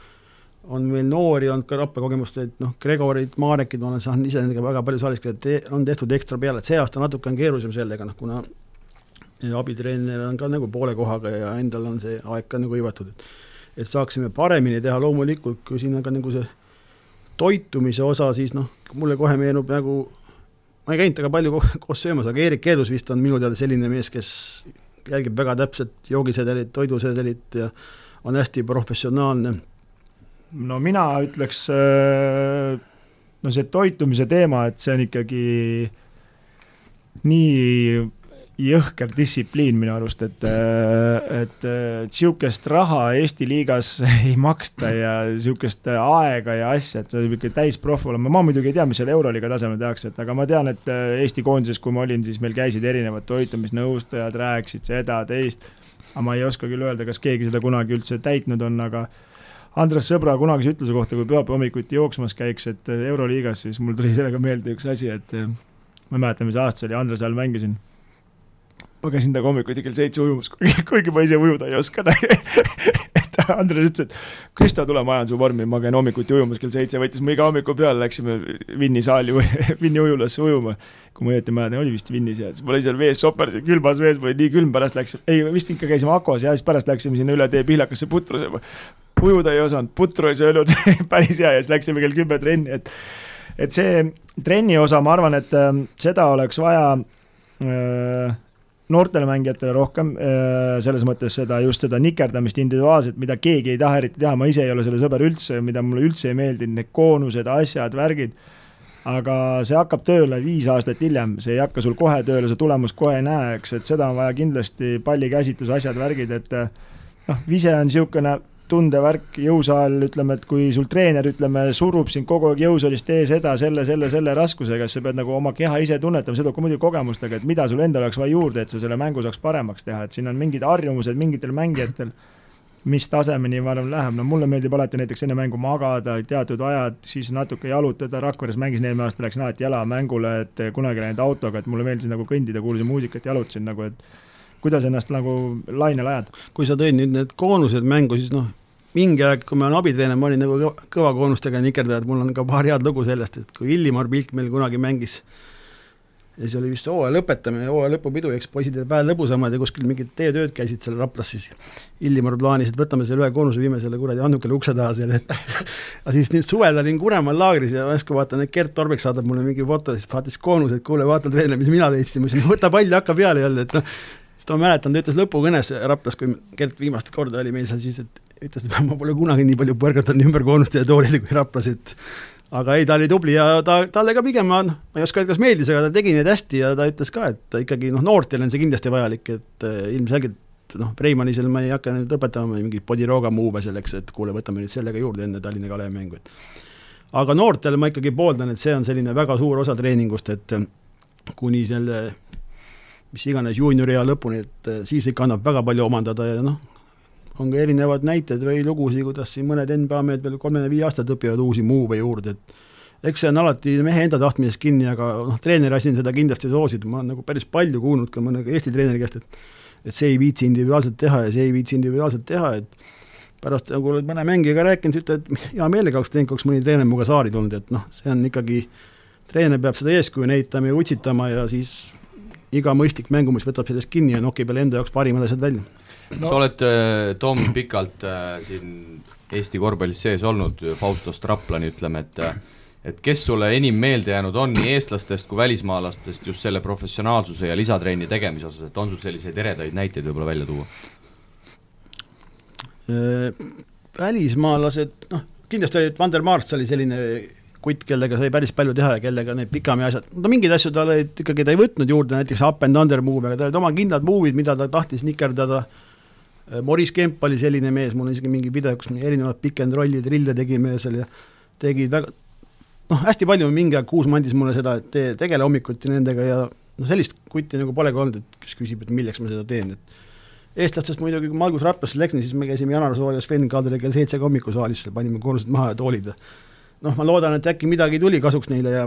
on meil noori olnud ka Rapla kogemust, et noh, Gregorit, Marekit ma olen saanud ise nendega väga palju saalis käia, et on tehtud ekstra peale, et see aasta natuke on keerulisem sellega, noh kuna abitreener on ka nagu poole kohaga ja endal on see aeg ka nagu hõivatud, et et saaksime paremini teha, loomulikult kui siin on ka nagu see toitumise osa, siis noh, mulle kohe meenub nagu ma ei käinud temaga palju koos söömas, aga Eerik Keedus vist on minu teada selline mees, kes jälgib väga täpselt joogisedelit, toidusedelit ja on hästi professionaalne. no mina ütleks, äh, no see toitumise teema, et see on ikkagi nii jõhker distsipliin minu arust, et, äh, et sihukest raha Eesti liigas ei maksta ja sihukest aega ja asja, et see peab ikka täisproff olema, ma muidugi ei tea, mis seal Euroliiga tasemel tehakse, et aga ma tean, et äh, Eesti koondises, kui ma olin, siis meil käisid erinevad toitumisnõustajad, rääkisid seda, teist, aga ma ei oska küll öelda, kas keegi seda kunagi üldse täitnud on, aga Andres Sõbra kunagise ütluse kohta, kui pühapäeva hommikuti jooksmas käiks, et Euroliigas, siis mul tuli sellega meelde üks asi, et ma ei mäleta, mis aasta see oli, Andrese ajal mängisin ma käisin temaga hommikuti kell seitse ujumas, kuigi ma ise ujuda ei oska et Andres ütles, et Kristo, tule, ma ajan su vormi, ma käin hommikuti ujumas kell seitse, võttis mu iga hommiku peale, läksime Vinni saali Vinni ujulasse ujuma. kui ma õieti mäletan, oli vist Vinnis ja siis ma olin seal vees soperdasin, külmas vees, mul oli nii külm, pärast läks, ei vist ikka käisime Akos ja siis pärast läksime sinna üle tee Pihlakasse putru sööma. ujuda ei osanud, putru ei söönud päris hea ja siis läksime kell kümme trenni, et et see trenni osa, ma arvan, et äh, seda oleks vaja äh, noortele mängijatele rohkem, äh, selles mõttes seda, just seda nikerdamist individuaalselt, mida keegi ei taha eriti teha, ma ise ei ole selle sõber üldse, mida mulle üldse ei meeldinud, need koonused, asjad, värgid, aga see hakkab tööle viis aastat hiljem, see ei hakka sul kohe tööle, sa tulemust kohe ei näe, eks, et seda on vaja kindlasti pallikäsitlus, asjad, värgid, et noh, vise on niisugune tundevärk jõusaal, ütleme, et kui sul treener, ütleme, surub sind kogu aeg jõusaalist tee seda, selle, selle, selle raskusega, siis sa pead nagu oma keha ise tunnetama, see tuleb ka muidugi kogemustega, et mida sul endal oleks vaja juurde, et sa selle mängu saaks paremaks teha, et siin on mingid harjumused mingitel mängijatel, mis tasemeni varem läheb, no mulle meeldib alati näiteks enne mängu magada teatud ajad, siis natuke jalutada, Rakveres mängisin eelmine aasta, läksin alati jalamängule, et kunagi läinud autoga, et mulle meeldis nagu kõndida, kuulasin muusikat, jalutasin nagu, et kuidas ennast nagu lainele ajada. kui sa tõid nüüd need koonused mängu, siis noh, mingi aeg, kui ma olen abitreener, ma olin nagu kõva koonustega nikerdaja, et mul on ka paar head lugu sellest, et kui Illimar Pilk meil kunagi mängis ja siis oli vist hooaja lõpetamine, hooaja lõpupidu, eks poisid olid vähe lõbusamad ja kuskil mingid teetööd käisid seal Raplas siis. Illimar plaanis, et võtame selle ühe koonuse, viime selle kuradi Annukile ukse taha seal, et aga siis nüüd suvel olin Kuremaal laagris ja järsku vaatan, et Gert Torbek saadab mulle mingi foto, siis saatis koonuse, et kuule, vaata treener, mis mina leidsin, ma ütlesin, võta pall ja hakka peale jälle, et noh, sest ma mäletan, ta ütles lõpukõnes Raplas, kui Gert viimast korda oli meil seal siis, et ütles, et ma pole kunagi nii palju põrgatanud ümber koonustel ja toolidel kui Raplas, et aga ei, ta oli tubli ja ta, talle ka pigem, noh, ma ei oska öelda, kas meeldis, aga ta tegi neid hästi ja ta ütles ka, et ikkagi noh, noortele on see kindlasti vajalik, et äh, ilmselgelt noh, Reimannisel ma ei hakka nüüd õpetama mingeid Podiroga move'e selleks, et kuule, võtame nüüd sellega juurde enne Tallinna Kalevi mängu, et aga noortele ma ikkagi pooldan, et see on selline väga suur osa treeningust, et kuni selle mis iganes juuniori ea lõpuni, et siis ikka annab väga palju omandada ja noh, on ka erinevad näited või lugusid, kuidas siin mõned NBA mehed veel kolmekümne viie aastat õpivad uusi move'e juurde, et eks see on alati mehe enda tahtmisest kinni, aga noh, treeneri asi on seda kindlasti soosida, ma olen nagu päris palju kuulnud ka mõne Eesti treeneri käest, et et see ei viitsi individuaalselt teha ja see ei viitsi individuaalselt teha, et pärast nagu oled mõne mängijaga rääkinud, ütled, et hea meelega oleks teinud, kui oleks mõni treener minuga saali tulnud, et noh, see on ikkagi, treener peab seda eeskuju näitama ja utsitama ja siis iga mõistlik mängumees võtab sellest kinni ja nokib jälle enda jaoks parimad asjad välja no.. sa oled, äh, Tom, pikalt äh, siin Eesti korvpallis sees olnud, Fausto Straplani ütleme, et äh, et kes sulle enim meelde jäänud on nii eestlastest kui välismaalastest just selle professionaalsuse ja lisatrenni tegemise osas, et on sul selliseid eredaid näiteid võib-olla välja tuua? Äh, välismaalased, noh, kindlasti oli Vander Maarts oli selline kutt, kellega sai päris palju teha ja kellega need pikamäe asjad, no mingeid asju tal olid ikkagi, ta ei võtnud juurde, näiteks up and under move, aga tal olid oma kindlad move'id, mida ta tahtis nikerdada. Maris Kemp oli selline mees, mul on isegi mingi video, kus me erinevad pick and roll'id, rille tegime seal ja tegid väga, noh, hästi palju mingi aeg Kuusma andis mulle seda, et tee, tegele hommikuti nendega ja noh, sellist kutti nagu polegi olnud, et kes küsib, et milleks ma seda teen, et eestlastest muidugi, kui ma alguses Raplasse läksin, siis me käisime Janarsoo ja Sven Kaldrile kell seitse hommikusaalis, panime koonused maha ja toolid ja noh, ma loodan, et äkki midagi tuli kasuks neile ja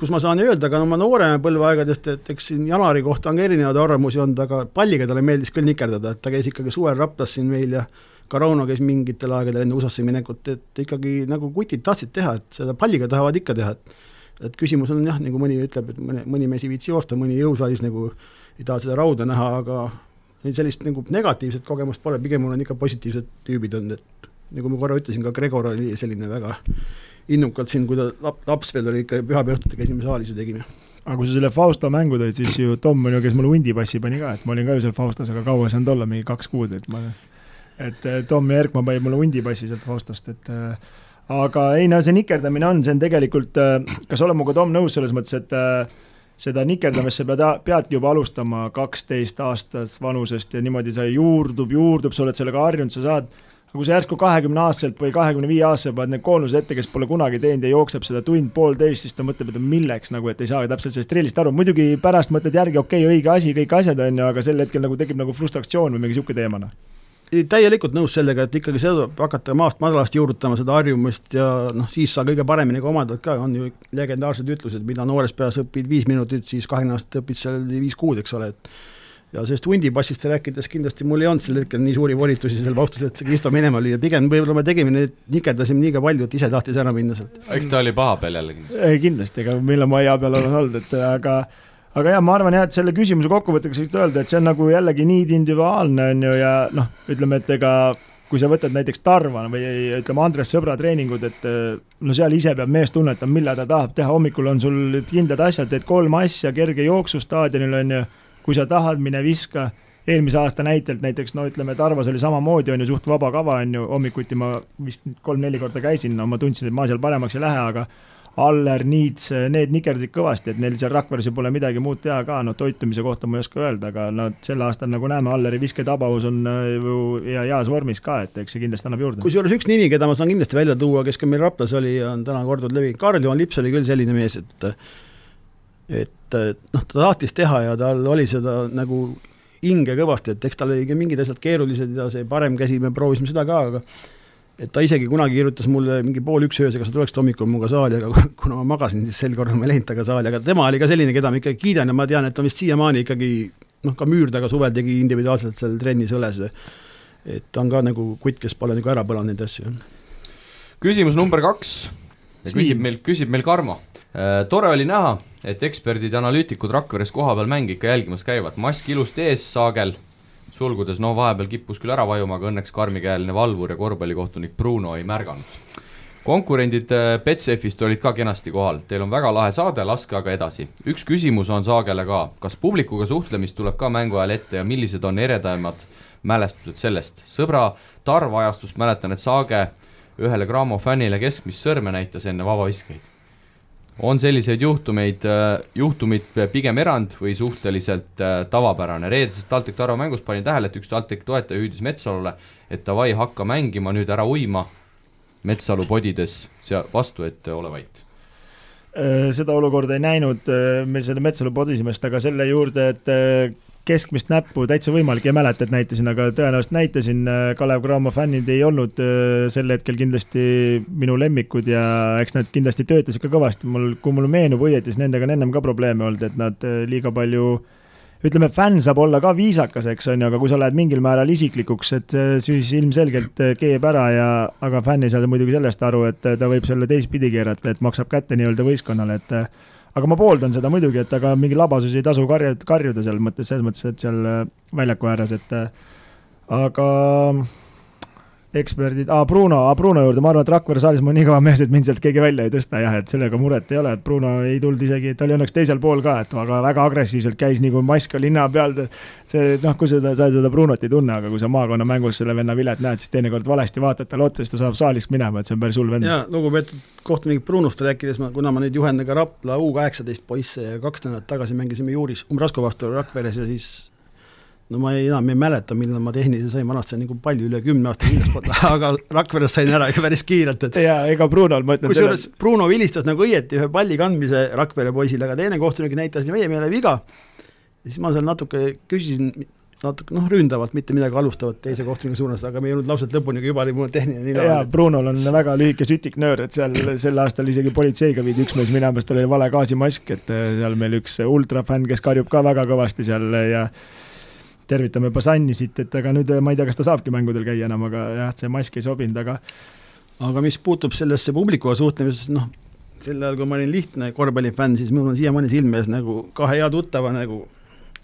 kus ma saan öelda ka oma noorema põlveaegadest, et eks siin Janari kohta on ka erinevaid arvamusi olnud, aga palliga talle meeldis küll nikerdada, et ta käis ikkagi suvel Raplas siin meil ja ka Rauno käis mingitel aegadel enne USA-sse minekut, et ikkagi nagu kutid tahtsid teha, et seda palliga tahavad ikka teha, et et küsimus on jah, nagu mõni ütleb, et mõni, mõni mees ei viitsi joosta, mõni jõusaalis nagu ei taha seda rauda näha, aga sellist nagu negatiivset kogemust pole, pigem mul on ikka positiivsed tüübid olnud, et nagu ma korra ütlesin, ka Gregor oli selline väga innukalt siin, kui ta lap-, laps veel oli ikka pühapäeva õhtuti käisime saalis ja tegime. aga kui sa selle Fausto mängu tõid, siis ju Tom on ju, kes mulle hundipassi pani ka, et ma olin ka ju seal Faustos, aga kaua ei saanud olla, mingi kaks kuud, et ma et eh, Tom Erkma pani mulle hundipassi sealt Faustost, et äh, aga ei no see nikerdamine on, see on tegelikult äh,, kas oled minuga, Tom, nõus selles mõttes, et seda nikerdamist sa pead, peadki juba alustama kaksteist aastast vanusest ja niimoodi sa juurdub, juurdub, sa oled sellega harjunud, sa saad kui sa järsku kahekümne aastaselt või kahekümne viie aastaselt paned need koonused ette, kes pole kunagi teinud ja jookseb seda tund-poolteist, siis ta mõtleb, et milleks nagu, et ei saa täpselt sellest trellist aru, muidugi pärast mõtled järgi, okei okay,, õige asi, kõik asjad on ju, aga sel hetkel nagu tekib nagu frustratsioon või mingi niisugune teema, noh täielikult nõus sellega, et ikkagi seda hakata maast madalast juurutama, seda harjumust ja noh, siis sa kõige paremini ka omandad ka, on ju legendaarsed ütlused, mida noores peas õpid viis minutit, siis kahekümne aastat õpid seal viis kuud, eks ole, et ja sellest hundipassist rääkides kindlasti mul ei olnud sel hetkel nii suuri volitusi seal Paustus, et see Kristo minema lüüa, pigem võib-olla me tegime neid, nikerdasime liiga palju, et ise tahtis ära minna sealt. eks ta oli paha peal jällegi. kindlasti, ega millal ma hea peal olen olnud, et aga aga jah, ma arvan jah, et selle küsimuse kokkuvõtteks võiks öelda, et see on nagu jällegi nii individuaalne, on ju, ja noh, ütleme, et ega kui sa võtad näiteks Tarva või ütleme, Andres Sõbra treeningud, et no seal ise peab mees tunnetama, millal ta tahab teha, hommikul on sul kindlad asjad, teed kolm asja, kerge jooksu staadionil on ju kui sa tahad, mine viska, eelmise aasta näitelt näiteks no ütleme, Tarvas oli samamoodi, on ju, suht vaba kava, on ju, hommikuti ma vist kolm-neli korda käisin, no ma tundsin, et ma seal paremaks ei lähe, aga Aller, Niits, need nikerdasid kõvasti, et neil seal Rakveres ju pole midagi muud teha ka, no toitumise kohta ma ei oska öelda, aga no sel aastal nagu näeme, Alleri visketabavus on äh, ju ja heas vormis ka, et eks see kindlasti annab juurde. kusjuures üks nimi, keda ma saan kindlasti välja tuua, kes ka meil Raplas oli on täna korduvalt levinud, Karl-Juhan Lips oli küll selline mees, et et noh, ta tahtis teha ja tal oli seda nagu hinge kõvasti, et eks tal oligi mingid asjad keerulised ja see parem käsi, me proovisime seda ka, aga et ta isegi kunagi kirjutas mulle mingi pool üks öösel, kas sa tuleksid hommikul minuga saali, aga kuna ma magasin, siis sel korral ma ei läinud temaga saali, aga tema oli ka selline, keda ma ikkagi kiidan ja ma tean, et ta vist siiamaani ikkagi noh, ka müür taga suvel tegi individuaalselt seal trennis õles. et ta on ka nagu kutt, kes pole nagu ära põlanud neid asju. küsimus number kaks, küsib meil, küsib meil Karmo Äh, tore oli näha, et eksperdid ja analüütikud Rakveres kohapeal mänge ikka jälgimas käivad, mask ilusti ees, saagel, sulgudes, no vahepeal kippus küll ära vajuma, aga õnneks karmikäeline valvur ja korvpallikohtunik Bruno ei märganud. konkurendid äh, Betsafist olid ka kenasti kohal, teil on väga lahe saade, laske aga edasi. üks küsimus on Saagele ka, kas publikuga suhtlemist tuleb ka mängu ajal ette ja millised on eredaimad mälestused sellest? sõbra Tarva ajastust mäletan, et Saage ühele Graamo fännile keskmist sõrme näitas enne vabaviskeid on selliseid juhtumeid, äh, juhtumid pigem erand või suhteliselt äh, tavapärane, reedesest TalTech Tarva mängust panin tähele, et üks TalTech toetaja hüüdis Metsalule, et davai, hakka mängima, nüüd ära uima, Metsalu podides sea-, vastu, et ole vait äh, seda olukorda ei näinud meil selle Metsalu podisimest, aga selle juurde, et keskmist näppu täitsa võimalik, ei mäleta, et näitasin, aga tõenäoliselt näitasin, Kalev Cramo fännid ei olnud sel hetkel kindlasti minu lemmikud ja eks nad kindlasti töötasid ka kõvasti, mul, kui mul meenub õieti, siis nendega on ennem ka probleeme olnud, et nad liiga palju ütleme, fänn saab olla ka viisakas, eks on ju, aga kui sa lähed mingil määral isiklikuks, et siis ilmselgelt keeb ära ja, aga fänn ei saa muidugi sellest aru, et ta võib selle teistpidi keerata, et maksab kätte nii-öelda võistkonnale, et aga ma pooldan seda muidugi, et aga mingi labasusi ei tasu karja, karjuda seal mõttes, selles mõttes, et seal äh, väljaku ääres, et äh, aga eksperdid ah,, Bruno Bruno juurde, ma arvan, et Rakvere saalis ma olen nii kõva mees, et mind sealt keegi välja ei tõsta jah, et sellega muret ei ole, et Bruno ei tulnud isegi, ta oli õnneks teisel pool ka, et aga väga agressiivselt käis nagu mask linna peal. see noh, kui seda, sa seda Brunot ei tunne, aga kui sa maakonnamängus selle venna vilet näed, siis teinekord valesti vaatad talle otsa, siis ta saab saalist minema, et see on päris hull vend. ja lugupeetud kohtunik Brunost rääkides, ma, kuna ma nüüd juhendan ka Rapla U kaheksateist poisse ja kaks nädalat tagasi mängisime juuris Umbrasko vastu Rakveres ja siis no ma ei, enam ei mäleta, millal ma tehnilise sain, vanasti sai nagu palju, üle kümne aasta kindlasti, aga Rakveres sain ära ikka päris kiirelt, et jaa, ega Brunol ma ütlen kusjuures. Bruno vilistas nagu õieti ühe palli kandmise Rakvere poisile, aga teine kohtunik näitas meie meele viga, siis ma seal natuke küsisin, natuke noh, ründavalt, mitte midagi alustavat teise kohtuniku suunas, aga me ei jõudnud lauset lõpuni, kui juba oli mul tehniline nina. jaa, Brunol on väga lühike sütiknöör, et seal sel aastal isegi politseiga viidi üks mees minema, sest tal oli vale gaasimask, et seal meil üks ultrafänn, kes karjub ka väga kõvasti seal ja tervitame Basani siit, et aga nüüd ma ei tea, kas ta saabki mängudel käia enam, aga jah, see mask ei sobinud, aga aga mis puutub sellesse publikuga suhtlemisesse, noh, sel ajal, kui ma olin lihtne korvpallifänn, siis mul on siiamaani silme ees nagu kahe hea tuttava nagu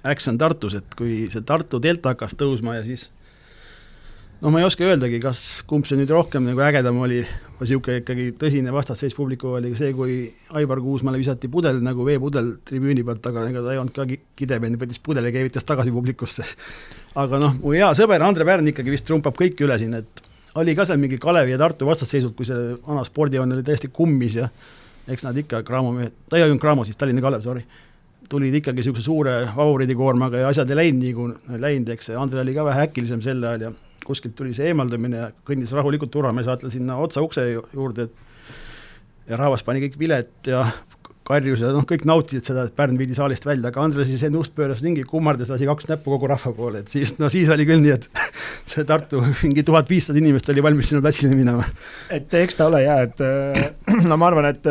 Action Tartus, et kui see Tartu delta hakkas tõusma ja siis no ma ei oska öeldagi, kas, kumb see nüüd rohkem nagu ägedam oli, niisugune ikkagi tõsine vastasseis publikuga oli see, kui Aivar Kuusmaale visati pudel nagu veepudel tribüüni pealt, aga ega ta ei olnud ka kidepeen, võttis pudeli ja keevitas tagasi publikusse. aga noh, mu hea sõber Andre Pärn ikkagi vist trumpab kõiki üle siin, et oli ka seal mingi Kalevi ja Tartu vastasseisud, kui see vana spordijoon oli täiesti kummis ja eks nad ikka Cramo ta ei olnud Cramo siis, Tallinna Kalev, sorry. Tulid ikkagi niisuguse suure favoriidikoormaga ja asjad ei läinud nii, kui läinud, eks. Andre oli ka vähe äkilisem sel ajal ja kuskilt tuli see eemaldamine ja kõndis rahulikult turvamees vaatel sinna otsa ukse juurde, et ja rahvas pani kõik vilet ja karjus ja noh, kõik nautisid seda, et Pärn viidi saalist välja, aga Andres siis enne ust pööras ringi, kummardas, lasi kaks näppu kogu rahva poole, et siis, no siis oli küll nii, et see Tartu mingi tuhat viissada inimest oli valmis sinna platsile minema. et eks ta ole jaa, et no ma arvan, et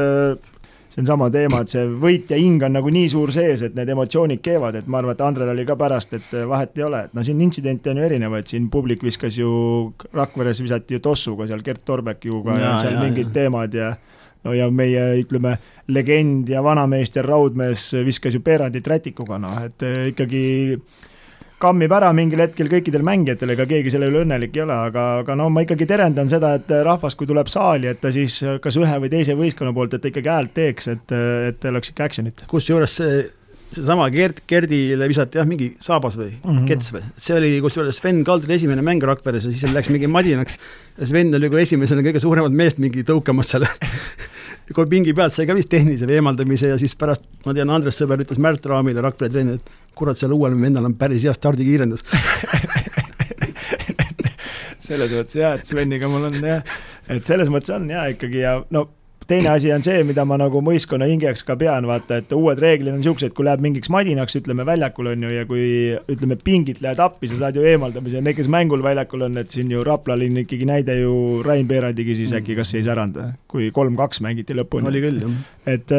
see on sama teema, et see võit ja hing on nagu nii suur sees, et need emotsioonid keevad, et ma arvan, et Andrel oli ka pärast, et vahet ei ole, et no siin intsidente on ju erinevaid, siin publik viskas ju, Rakveres visati ju tossuga seal Gert Torbeckiga ja, ja seal ja, mingid ja. teemad ja no ja meie, ütleme, legend ja vanameister Raudmees viskas ju Peerandit rätikuga, noh et ikkagi kammib ära mingil hetkel kõikidel mängijatel, ega keegi selle üle õnnelik ei ole, aga, aga no ma ikkagi terendan seda, et rahvas, kui tuleb saali, et ta siis kas ühe või teise võistkonna poolt, et ta ikkagi häält teeks, et, et oleks ikka action'it. kusjuures see, seesama Gerd, Gerdile visati jah, mingi saabas või mm -hmm. kets või, see oli kusjuures Sven Kaldri esimene mäng Rakveres ja siis läks mingi madinaks Sven oli kui esimesena kõige suuremat meest mingi tõukamas seal kui pingi pealt sai ka vist tehnilise eemaldamise ja siis pärast, ma tean, Andres Sõber ütles Märt Raamile, Rakvere treener, et kurat, seal uuel vennal on päris hea stardikiirendus. Selles mõttes jah, et Sveniga mul on jah, et selles mõttes on ja ikkagi ja no teine asi on see, mida ma nagu mõistkonna hingeks ka pean, vaata, et uued reeglid on niisugused, kui läheb mingiks madinaks, ütleme väljakul on ju, ja kui ütleme, pingilt lähed appi, sa saad ju eemaldamise, need, kes mängul väljakul on, et siin ju Rapla oli ikkagi näide ju Rain Peerandigi siis äkki, kas ei säranud või, kui kolm-kaks mängiti lõpuni. oli küll, jah. et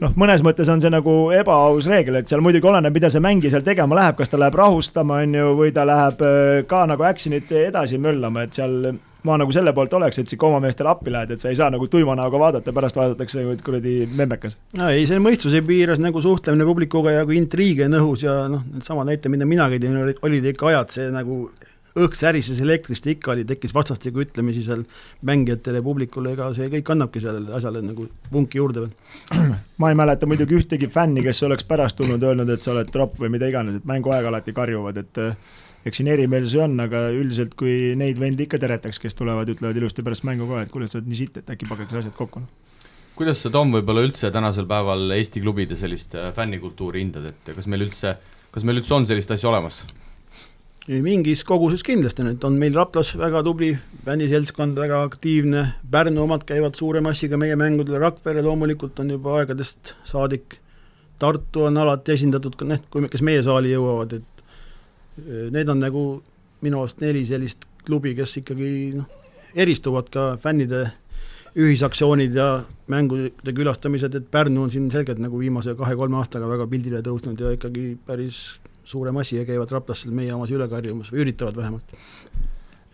noh, mõnes mõttes on see nagu ebaaus reegel, et seal muidugi oleneb, mida see mängija seal tegema läheb, kas ta läheb rahustama, on ju, või ta läheb äh, ka nagu action'it edasi möllama, et seal ma nagu selle poolt oleks, et ikka oma meestele appi lähed, et sa ei saa nagu tuima näoga vaadata, pärast vaadatakse nagu kuradi memmekas. no ei, see mõistuse piires nagu suhtlemine publikuga ja kui intriige on õhus ja noh, needsamad näite, mida minagi tegin, olid, olid ikka ajad, see nagu õhk särises elektrist ikka oli, tekkis vastastikku ütlemisi seal mängijatele ja publikule, ega see kõik annabki sellele asjale nagu vunki juurde veel. ma ei mäleta muidugi ühtegi fänni, kes oleks pärast tulnud, öelnud, et sa oled tropp või mida iganes, et mänguaeg alati karjuvad, et eks siin erimeelsusi on, aga üldiselt kui neid vendi ikka teretaks, kes tulevad, ütlevad ilusti pärast mängu ka, et kuule, sa oled nii sitt, et äkki pakkaks asjad kokku. kuidas sa, Tom, võib-olla üldse tänasel päeval Eesti klubide sellist äh, fännikultuuri hindad, et kas meil üldse, kas meil üldse on sellist asja olemas? mingis koguses kindlasti, nüüd on meil Raplas väga tubli fänniseltskond, väga aktiivne, Pärnu omad käivad suure massiga meie mängudel, Rakvere loomulikult on juba aegadest saadik Tartu on alati esindatud need, kui, kes meie saali jõuavad, et need on nagu minu arust neli sellist klubi, kes ikkagi noh, eristuvad ka fännide ühisaktsioonid ja mängude külastamised, et Pärnu on siin selgelt nagu viimase kahe-kolme aastaga väga pildile tõusnud ja ikkagi päris suure massi ja käivad Raplas seal meie omas üle karjumas või üritavad vähemalt.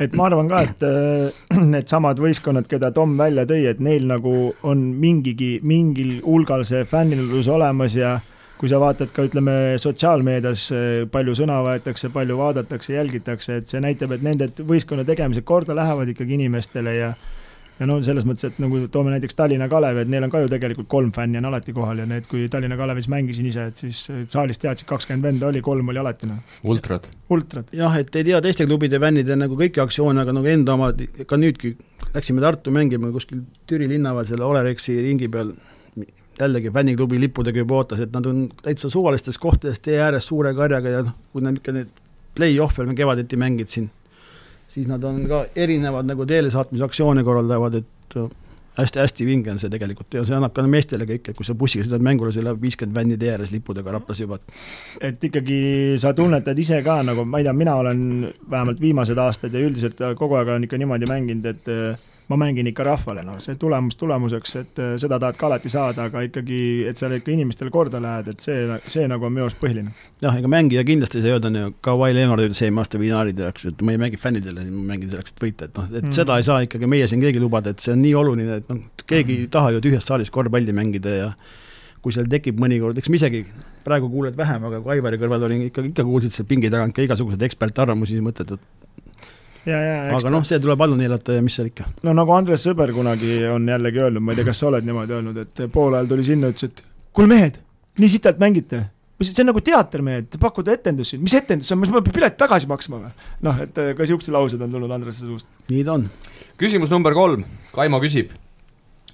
Et ma arvan ka, et äh, needsamad võistkonnad, keda Tom välja tõi, et neil nagu on mingigi, mingil hulgal see fännilus olemas ja kui sa vaatad ka ütleme sotsiaalmeedias, äh, palju sõna võetakse, palju vaadatakse, jälgitakse, et see näitab, et nende võistkonna tegemised korda lähevad ikkagi inimestele ja ja no selles mõttes, et nagu toome näiteks Tallinna Kalevi, et neil on ka ju tegelikult kolm fänni on alati kohal ja need, kui Tallinna Kalevis mängisin ise, et siis saalis teadsid, kakskümmend venda oli, kolm oli alati noh. ultrad. ultrad. jah, et ei tea teiste klubide fännide nagu kõiki aktsioone, aga nagu enda omad, ka nüüdki läksime Tartu mängima kuskil Türi linnaväe selle Olerexi ringi peal, jällegi fänniklubi lippudega juba ootas, et nad on täitsa suvalistes kohtades tee ääres suure karjaga ja noh, kui nad ikka neid play-off'e me kevadeti mängid siin siis nad on ka erinevad nagu teelesaatmisaktsioone korraldavad, et hästi-hästi äh, vinge on see tegelikult ja see annab ka meestele kõik, et kui sa bussiga sõidad mängule, seal läheb viiskümmend vänni tee ääres lippudega Raplas juba. et ikkagi sa tunnetad ise ka nagu, ma ei tea, mina olen vähemalt viimased aastad ja üldiselt kogu aeg olen ikka niimoodi mänginud, et äh, ma mängin ikka rahvale, noh, see tulemus tulemuseks, et äh, seda tahad ka alati saada, aga ikkagi, et sa ikka inimestele korda lähed, et see, see nagu on minu arust põhiline. jah, ega mängija kindlasti ei saa öelda, Kawhi Leonard ütles eelmine aasta finaalide jaoks, et ma ei mängi fännidele, ma mängin selleks, et võita, et noh, et mm. seda ei saa ikkagi meie siin keegi lubada, et see on nii oluline, et noh, keegi ei taha ju tühjas saalis korvpalli mängida ja kui seal tekib mõnikord, eks ma isegi praegu kuuled vähem, aga kui Aivari kõrval olin, ikka, ikka kuulsid seal pingi tagant ka igasuguseid ekspertarvamusi, mõtled, et aga noh, see tuleb alla neelata ja mis seal ikka. no nagu Andres Sõber kunagi on jällegi öelnud, ma ei tea, kas sa oled niimoodi öelnud, et poolajal tuli sinna, ütles, et kuule mehed, nii sitalt mängite see on nagu teater mehed, te pakute etendusi, mis etendus on, ma pean pileti tagasi maksma või? noh, et ka siuksed laused on tulnud Andrese suust. nii ta on. küsimus number kolm, Kaimo küsib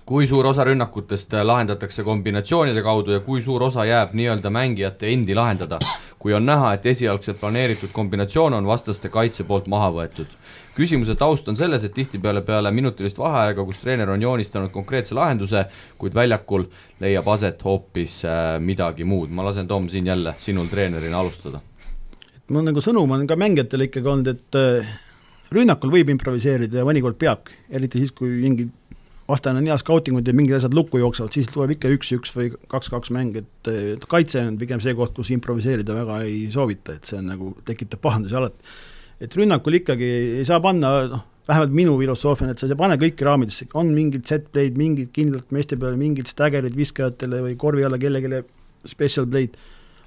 kui suur osa rünnakutest lahendatakse kombinatsioonide kaudu ja kui suur osa jääb nii-öelda mängijate endi lahendada, kui on näha, et esialgselt planeeritud kombinatsioon on vastaste kaitse poolt maha võetud. küsimuse taust on selles, et tihtipeale peale minutilist vaheaega, kus treener on joonistanud konkreetse lahenduse, kuid väljakul leiab aset hoopis äh, midagi muud, ma lasen, Tom, siin jälle sinul treenerina alustada. et mul nagu sõnum on ka mängijatele ikkagi olnud, et äh, rünnakul võib improviseerida ja mõnikord peabki, eriti siis, kui mingid vastane on hea skautingut ja mingid asjad lukku jooksevad, siis tuleb ikka üks-üks või kaks-kaks mäng, et kaitse on pigem see koht, kus improviseerida väga ei soovita, et see on nagu, tekitab pahandusi alati. et rünnakul ikkagi ei saa panna, noh, vähemalt minu filosoofia on, et sa ei pane kõiki raamidesse, on mingid set-play'd, mingid kindlalt meeste peale, mingid stagger'id viskajatele või korvi alla kellelegi special play'd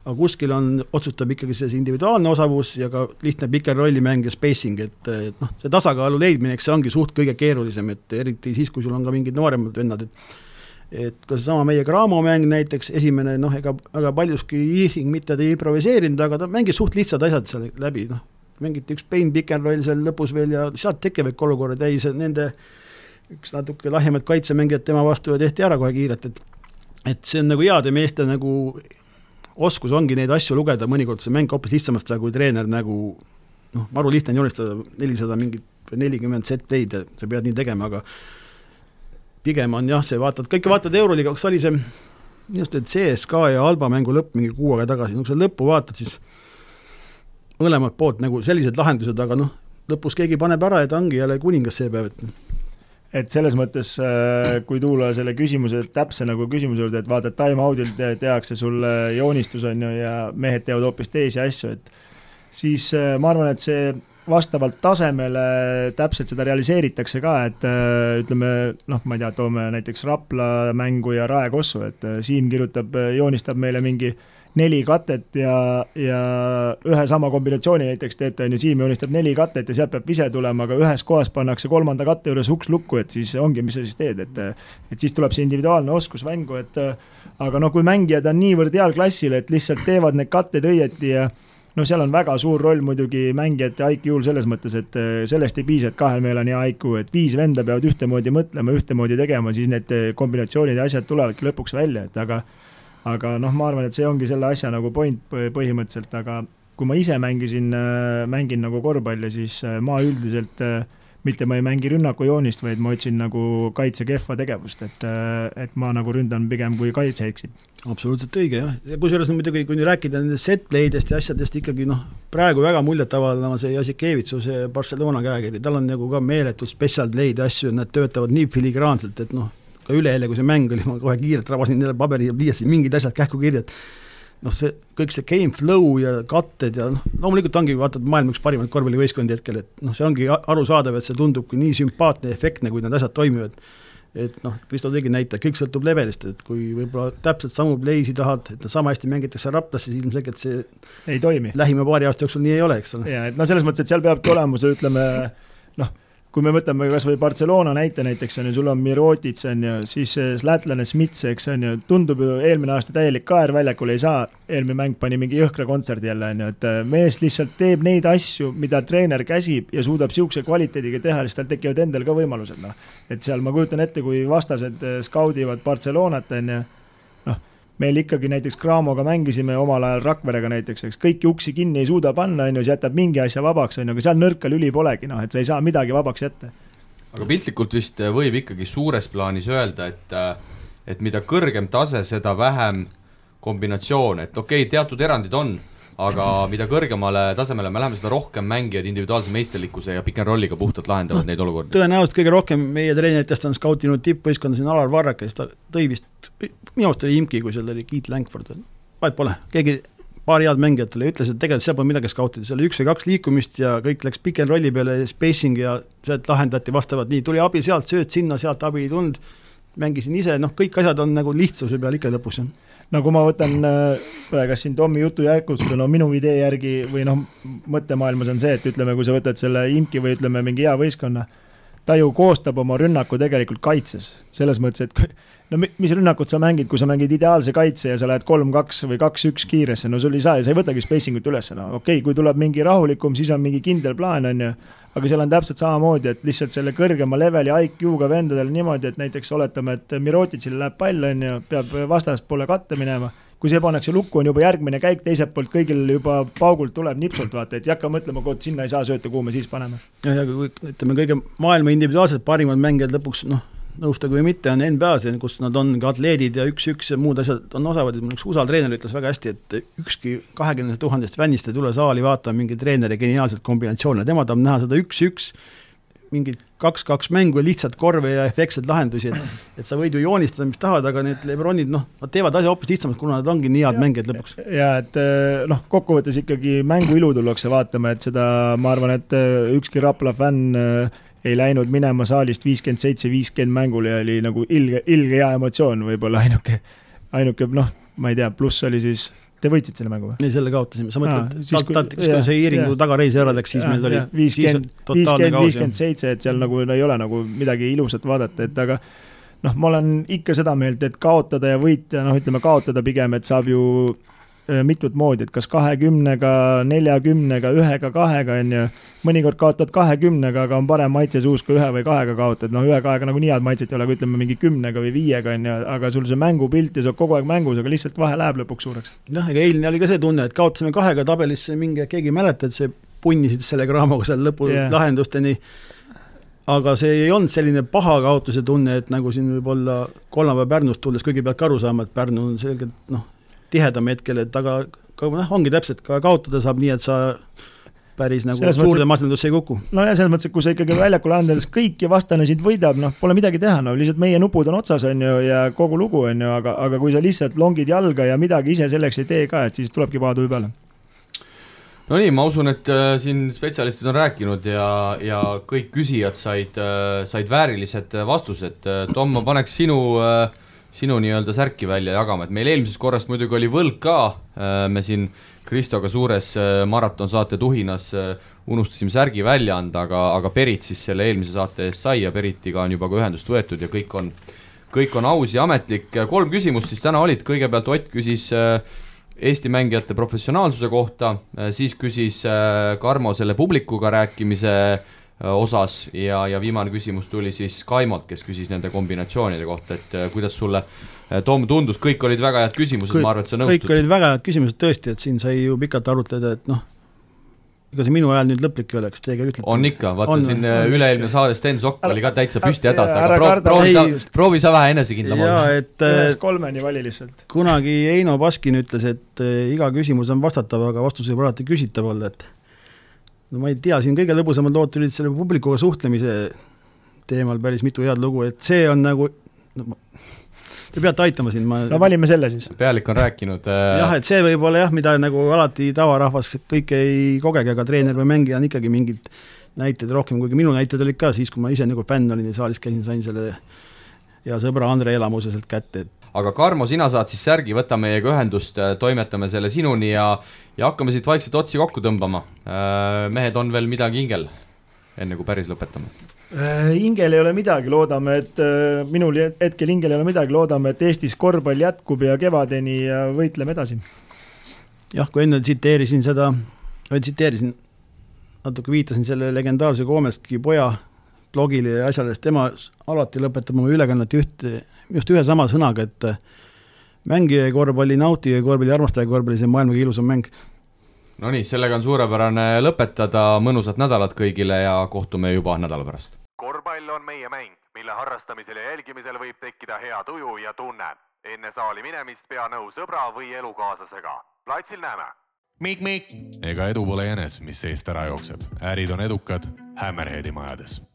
aga kuskil on, otsustab ikkagi see individuaalne osavus ja ka lihtne pikerrollimäng ja spacing, et, et noh, see tasakaalu leidmine, eks see ongi suht kõige keerulisem, et eriti siis, kui sul on ka mingid nooremad vennad, et et ka seesama meie Graamo mäng näiteks, esimene noh, ega väga paljuski Ihing mitte ta ei improviseerinud, aga ta mängis suht lihtsad asjad seal läbi, noh, mängiti üks pain pikenroll seal lõpus veel ja sealt tekivadki olukorrad, ei see nende üks natuke lahjemad kaitsemängijad tema vastu ja tehti ära kohe kiirelt, et et see on nagu heade meeste nagu oskus ongi neid asju lugeda, mõnikord see mäng hoopis lihtsamast saa, kui treener nagu noh, maru lihtne on joonistada nelisada mingit nelikümmend set-play'd ja sa pead nii tegema, aga pigem on jah, see vaatad, kõike vaatad Euroliiga, kas oli see minu arust, et CSKA ja Alba mängu lõpp mingi kuu aega tagasi, no kui sa lõppu vaatad, siis mõlemalt poolt nagu sellised lahendused, aga noh, lõpus keegi paneb ära ja ta ongi jälle kuningas see päev, et et selles mõttes, äh, kui tulla selle küsimuse, täpse nagu küsimuse juurde, et vaata, et time-out'il te, tehakse sulle joonistus, on ju, ja mehed teevad hoopis teisi asju, et siis äh, ma arvan, et see vastavalt tasemele täpselt seda realiseeritakse ka, et äh, ütleme noh, ma ei tea, toome näiteks Rapla mängu ja Rae Kossu, et Siim kirjutab, joonistab meile mingi äh, neli katet ja, ja ühe sama kombinatsiooni näiteks teete, on ju, Siim joonistab neli katet ja sealt peab vise tulema, aga ühes kohas pannakse kolmanda katte juures uks lukku, et siis ongi, mis sa siis teed, et et siis tuleb see individuaalne oskus mängu, et aga noh, kui mängijad on niivõrd heal klassil, et lihtsalt teevad need katted õieti ja no seal on väga suur roll muidugi mängijate IQ-l selles mõttes, et sellest ei piisa, et kahel mehel on hea IQ, et viis venda peavad ühtemoodi mõtlema, ühtemoodi tegema, siis need kombinatsioonid ja asjad tulevadki lõpuks välja, et aga aga noh, ma arvan, et see ongi selle asja nagu point põhimõtteliselt, aga kui ma ise mängisin, äh, mängin nagu korvpalli, siis äh, ma üldiselt, äh, mitte ma ei mängi rünnakujoonist, vaid ma otsin nagu kaitse kehva tegevust, et, et ma nagu ründan pigem, kui kaitse eksib. absoluutselt õige jah, kusjuures muidugi, kui nüüd rääkida nendest set play'dest ja asjadest ikkagi noh, praegu väga muljetavaldav see Jassikevitsu, see Barcelona käekiri, tal on nagu ka meeletud special play'd ja asju, nad töötavad nii filigraanselt, et noh, ka üleeile, kui see mäng oli, ma kohe kiirelt rabasin jälle paberi ja pliiatsi mingid asjad kähku kirja, et noh, see kõik see game flow ja katted ja noh, loomulikult ongi vaata maailma üks parimaid korvpallivõistkondi hetkel, et noh, see ongi arusaadav, et see tundubki nii sümpaatne ja efektne, kui need asjad toimivad. et noh, Kristo tegi näite, kõik sõltub levelist, et kui võib-olla täpselt samu play'si tahad, et sama hästi mängitakse Raplas, siis ilmselgelt see ei toimi. lähima paari aasta jooksul nii ei ole, eks ole. jaa, et noh, selles mõttes, et seal peabki olema see, ütleme noh kui me võtame kas või Barcelona näite näiteks, on ju, sul on Mirotic, on ju, siis lätlane Smits, eks, on ju, tundub ju eelmine aasta täielik kaer väljakul ei saa, eelmine mäng pani mingi jõhkra kontserdi jälle, on ju, et äh, mees lihtsalt teeb neid asju, mida treener käsib ja suudab niisuguse kvaliteediga teha, siis tal tekivad endal ka võimalused, noh. et seal ma kujutan ette, kui vastased äh, skaudivad Barcelonat, on ju, meil ikkagi näiteks Cramoga mängisime omal ajal Rakverega näiteks, eks kõiki uksi kinni ei suuda panna, on ju, siis jätab mingi asja vabaks, on ju, aga seal nõrka lüli polegi, noh, et sa ei saa midagi vabaks jätta. aga piltlikult vist võib ikkagi suures plaanis öelda, et, et mida kõrgem tase, seda vähem kombinatsioone, et okei okay,, teatud erandid on aga mida kõrgemale tasemele me läheme, seda rohkem mängijad individuaalse meisterlikkuse ja pick n rolliga puhtalt lahendavad no, neid olukordi. tõenäoliselt kõige rohkem meie treeneritest on skautinud tippvõistkonda siin Alar Varrak, kes ta tõi vist, minu arust oli Imki, kui seal oli Keith Langford, vahet pole, keegi paari head mängijat talle ütles, et tegelikult seal pole midagi skautida, seal oli üks või kaks liikumist ja kõik läks pick n rolli peale, spacing ja sealt lahendati vastavalt nii, tuli abi sealt, sööt sinna, sealt abi ei tulnud, mängisin ise, noh, kõik asjad on nagu lihtsuse peal ikka lõpus, no kui ma võtan äh, siin Tommi jutu jätkust, no minu idee järgi või noh, mõttemaailmas on see, et ütleme, kui sa võtad selle imki või ütleme, mingi hea võistkonna, ta ju koostab oma rünnaku tegelikult kaitses, selles mõttes, et no mis rünnakut sa mängid, kui sa mängid ideaalse kaitse ja sa lähed kolm-kaks või kaks-üks kiiresse, no sul ei saa ja sa ei võtagi spacing ut üles, no okei okay,, kui tuleb mingi rahulikum, siis on mingi kindel plaan, on ju aga seal on täpselt samamoodi, et lihtsalt selle kõrgema leveli IQ-ga vendadel niimoodi, et näiteks oletame, et Mirotitšile läheb pall, on ju, peab vastaspoole katte minema, kui see pannakse lukku, on juba järgmine käik teiselt poolt, kõigil juba paugult tuleb nipsult, vaata, et ei hakka mõtlema, et sinna ei saa sööta, kuhu me siis paneme. jah, ja kui ütleme, kõige maailma individuaalselt parimad mängijad lõpuks noh, nõustuge või mitte, on NBA-s, kus nad on ka atleedid ja üks-üks ja muud asjad on osavad, üks USA treener ütles väga hästi, et ükski kahekümne tuhandest fännist ei tule saali vaatama mingi treeneri geniaalset kombinatsioone, tema tahab näha seda üks-üks, mingid kaks-kaks mängu ja lihtsalt korve ja efektseid lahendusi, et et sa võid ju joonistada, mis tahad, aga need Lebronid, noh, nad teevad asja hoopis lihtsamalt, kuna nad ongi nii head mängijad lõpuks. ja et eh, noh, kokkuvõttes ikkagi mängu ilu tullakse vaatama, et seda ma arvan, et eh, ükski Rapla fänn äh, ei läinud minema saalist viiskümmend seitse, viiskümmend mängule ja oli nagu ilge, ilge hea emotsioon võib-olla ainuke, ainuke noh, ma ei tea, pluss oli siis Te võitsite selle mängu või? ei, selle kaotasime, sa mõtled, talt, kui see Iiringu tagareis ära läks, siis ja, meil oli viiskümmend, viiskümmend, viiskümmend seitse, et seal nagu no, ei ole nagu midagi ilusat vaadata, et aga noh, ma olen ikka seda meelt, et kaotada ja võita, noh, ütleme kaotada pigem, et saab ju mitut moodi, et kas kahekümnega, neljakümnega, ühega, kahega, on ju. mõnikord kaotad kahekümnega, aga on parem maitse suus, kui ühe või kahega kaotad, no ühe-kahega nagunii head maitset ei ole, aga ütleme mingi kümnega või viiega, on ju, aga sul see mängupilt ja sa oled kogu aeg mängus, aga lihtsalt vahe läheb lõpuks suureks. jah, ega eilne oli ka see tunne, et kaotasime kahega tabelisse mingi, keegi ei mäleta, et see punnisid selle Gramoga seal lõpu yeah. lahendusteni aga see ei olnud selline paha kaotuse tunne, et nagu siin võib-olla kolmapäev Pärnust tulles kõigepealt ka aru saama, et Pärnu on selgelt noh, tihedam hetkel, et aga, aga noh, ongi täpselt, ka kaotada saab nii, et sa päris nagu selles suurde masendusse ei kuku. no ja selles mõttes, et kui sa ikkagi väljakule andes kõik ja vastane sind võidab, noh, pole midagi teha, no lihtsalt meie nupud on otsas, on ju, ja kogu lugu, on ju, aga, aga kui sa lihtsalt longid jalga ja midagi ise selleks ei tee ka, et siis tulebki paha tuju peale. no nii, ma usun, et äh, siin spetsialistid on rääkinud ja, ja kõik küsijad said äh,, said väärilised vastused. Tom, ma paneks sinu äh, sinu nii-öelda särki välja jagama, et meil eelmisest korrast muidugi oli võlg ka, äh, me siin Kristoga suures äh, maratonsaate tuhinas äh, unustasime särgi välja anda, aga, aga Perit siis selle eelmise saate eest sai ja Peritiga on juba ka ühendust võetud ja kõik on, kõik on aus ja ametlik. kolm küsimust siis täna olid, kõigepealt Ott küsis Eesti mängijate professionaalsuse kohta, siis küsis Karmo selle publikuga rääkimise osas ja, ja viimane küsimus tuli siis Kaimolt, kes küsis nende kombinatsioonide kohta, et äh, kuidas sulle äh, Tom tundus, kõik olid väga head küsimused, ma arvan, et sa nõustud. kõik olid väga head küsimused tõesti, et siin sai ju pikalt arutleda, et noh, ega see minu hääl nüüd lõplik ei ole, kas teie ka ütlete? on ikka, vaata On, siin üle-eelmine saade Sten Sokk oli ka täitsa püsti hädas, aga proo- proovi sa proovi sa vähe enesekindlam olla. et äh, ühest kolmeni vali lihtsalt. kunagi Heino Baskin ütles, et äh, iga küsimus on vastatav, aga vastus võib alati küsitav olla, et no ma ei tea, siin kõige lõbusamad lood tulid selle publikuga suhtlemise teemal päris mitu head lugu, et see on nagu no, ma- te peate aitama siin, ma no valime selle siis. pealik on rääkinud jah, äh,, et see võib olla jah, mida nagu alati tavarahvas kõike ei kogegi, aga treener või mängija on ikkagi mingid näited rohkem, kuigi minu näited olid ka siis, kui ma ise nagu fänn olin ja saalis käisin, sain selle hea sõbra Andre elamuse sealt kätte, et aga Karmo, sina saad siis särgi, võta meiega ühendust, toimetame selle sinuni ja ja hakkame siit vaikselt otsi kokku tõmbama. mehed, on veel midagi hingel, enne kui päris lõpetame? Äh, hingel ei ole midagi, loodame, et äh, minul hetkel hingel ei ole midagi, loodame, et Eestis korvpall jätkub ja kevadeni ja võitleme edasi. jah, kui enne tsiteerisin seda, või tsiteerisin, natuke viitasin selle legendaarse Koomestki poja blogile ja asjale, sest tema alati lõpetab oma ülekannet ühte, just ühe sama sõnaga, et mängige korvpalli, nautige korvpalli, armastage korvpalli, see on maailma kõige ilusam mäng. Nonii, sellega on suurepärane lõpetada, mõnusat nädalat kõigile ja kohtume juba nädala pärast. korvpall on meie mäng, mille harrastamisel ja jälgimisel võib tekkida hea tuju ja tunne. enne saali minemist pea nõu sõbra või elukaaslasega. platsil näeme. Mikk-Mikk. ega edu pole jänes, mis seest ära jookseb. ärid on edukad Hammerheadi majades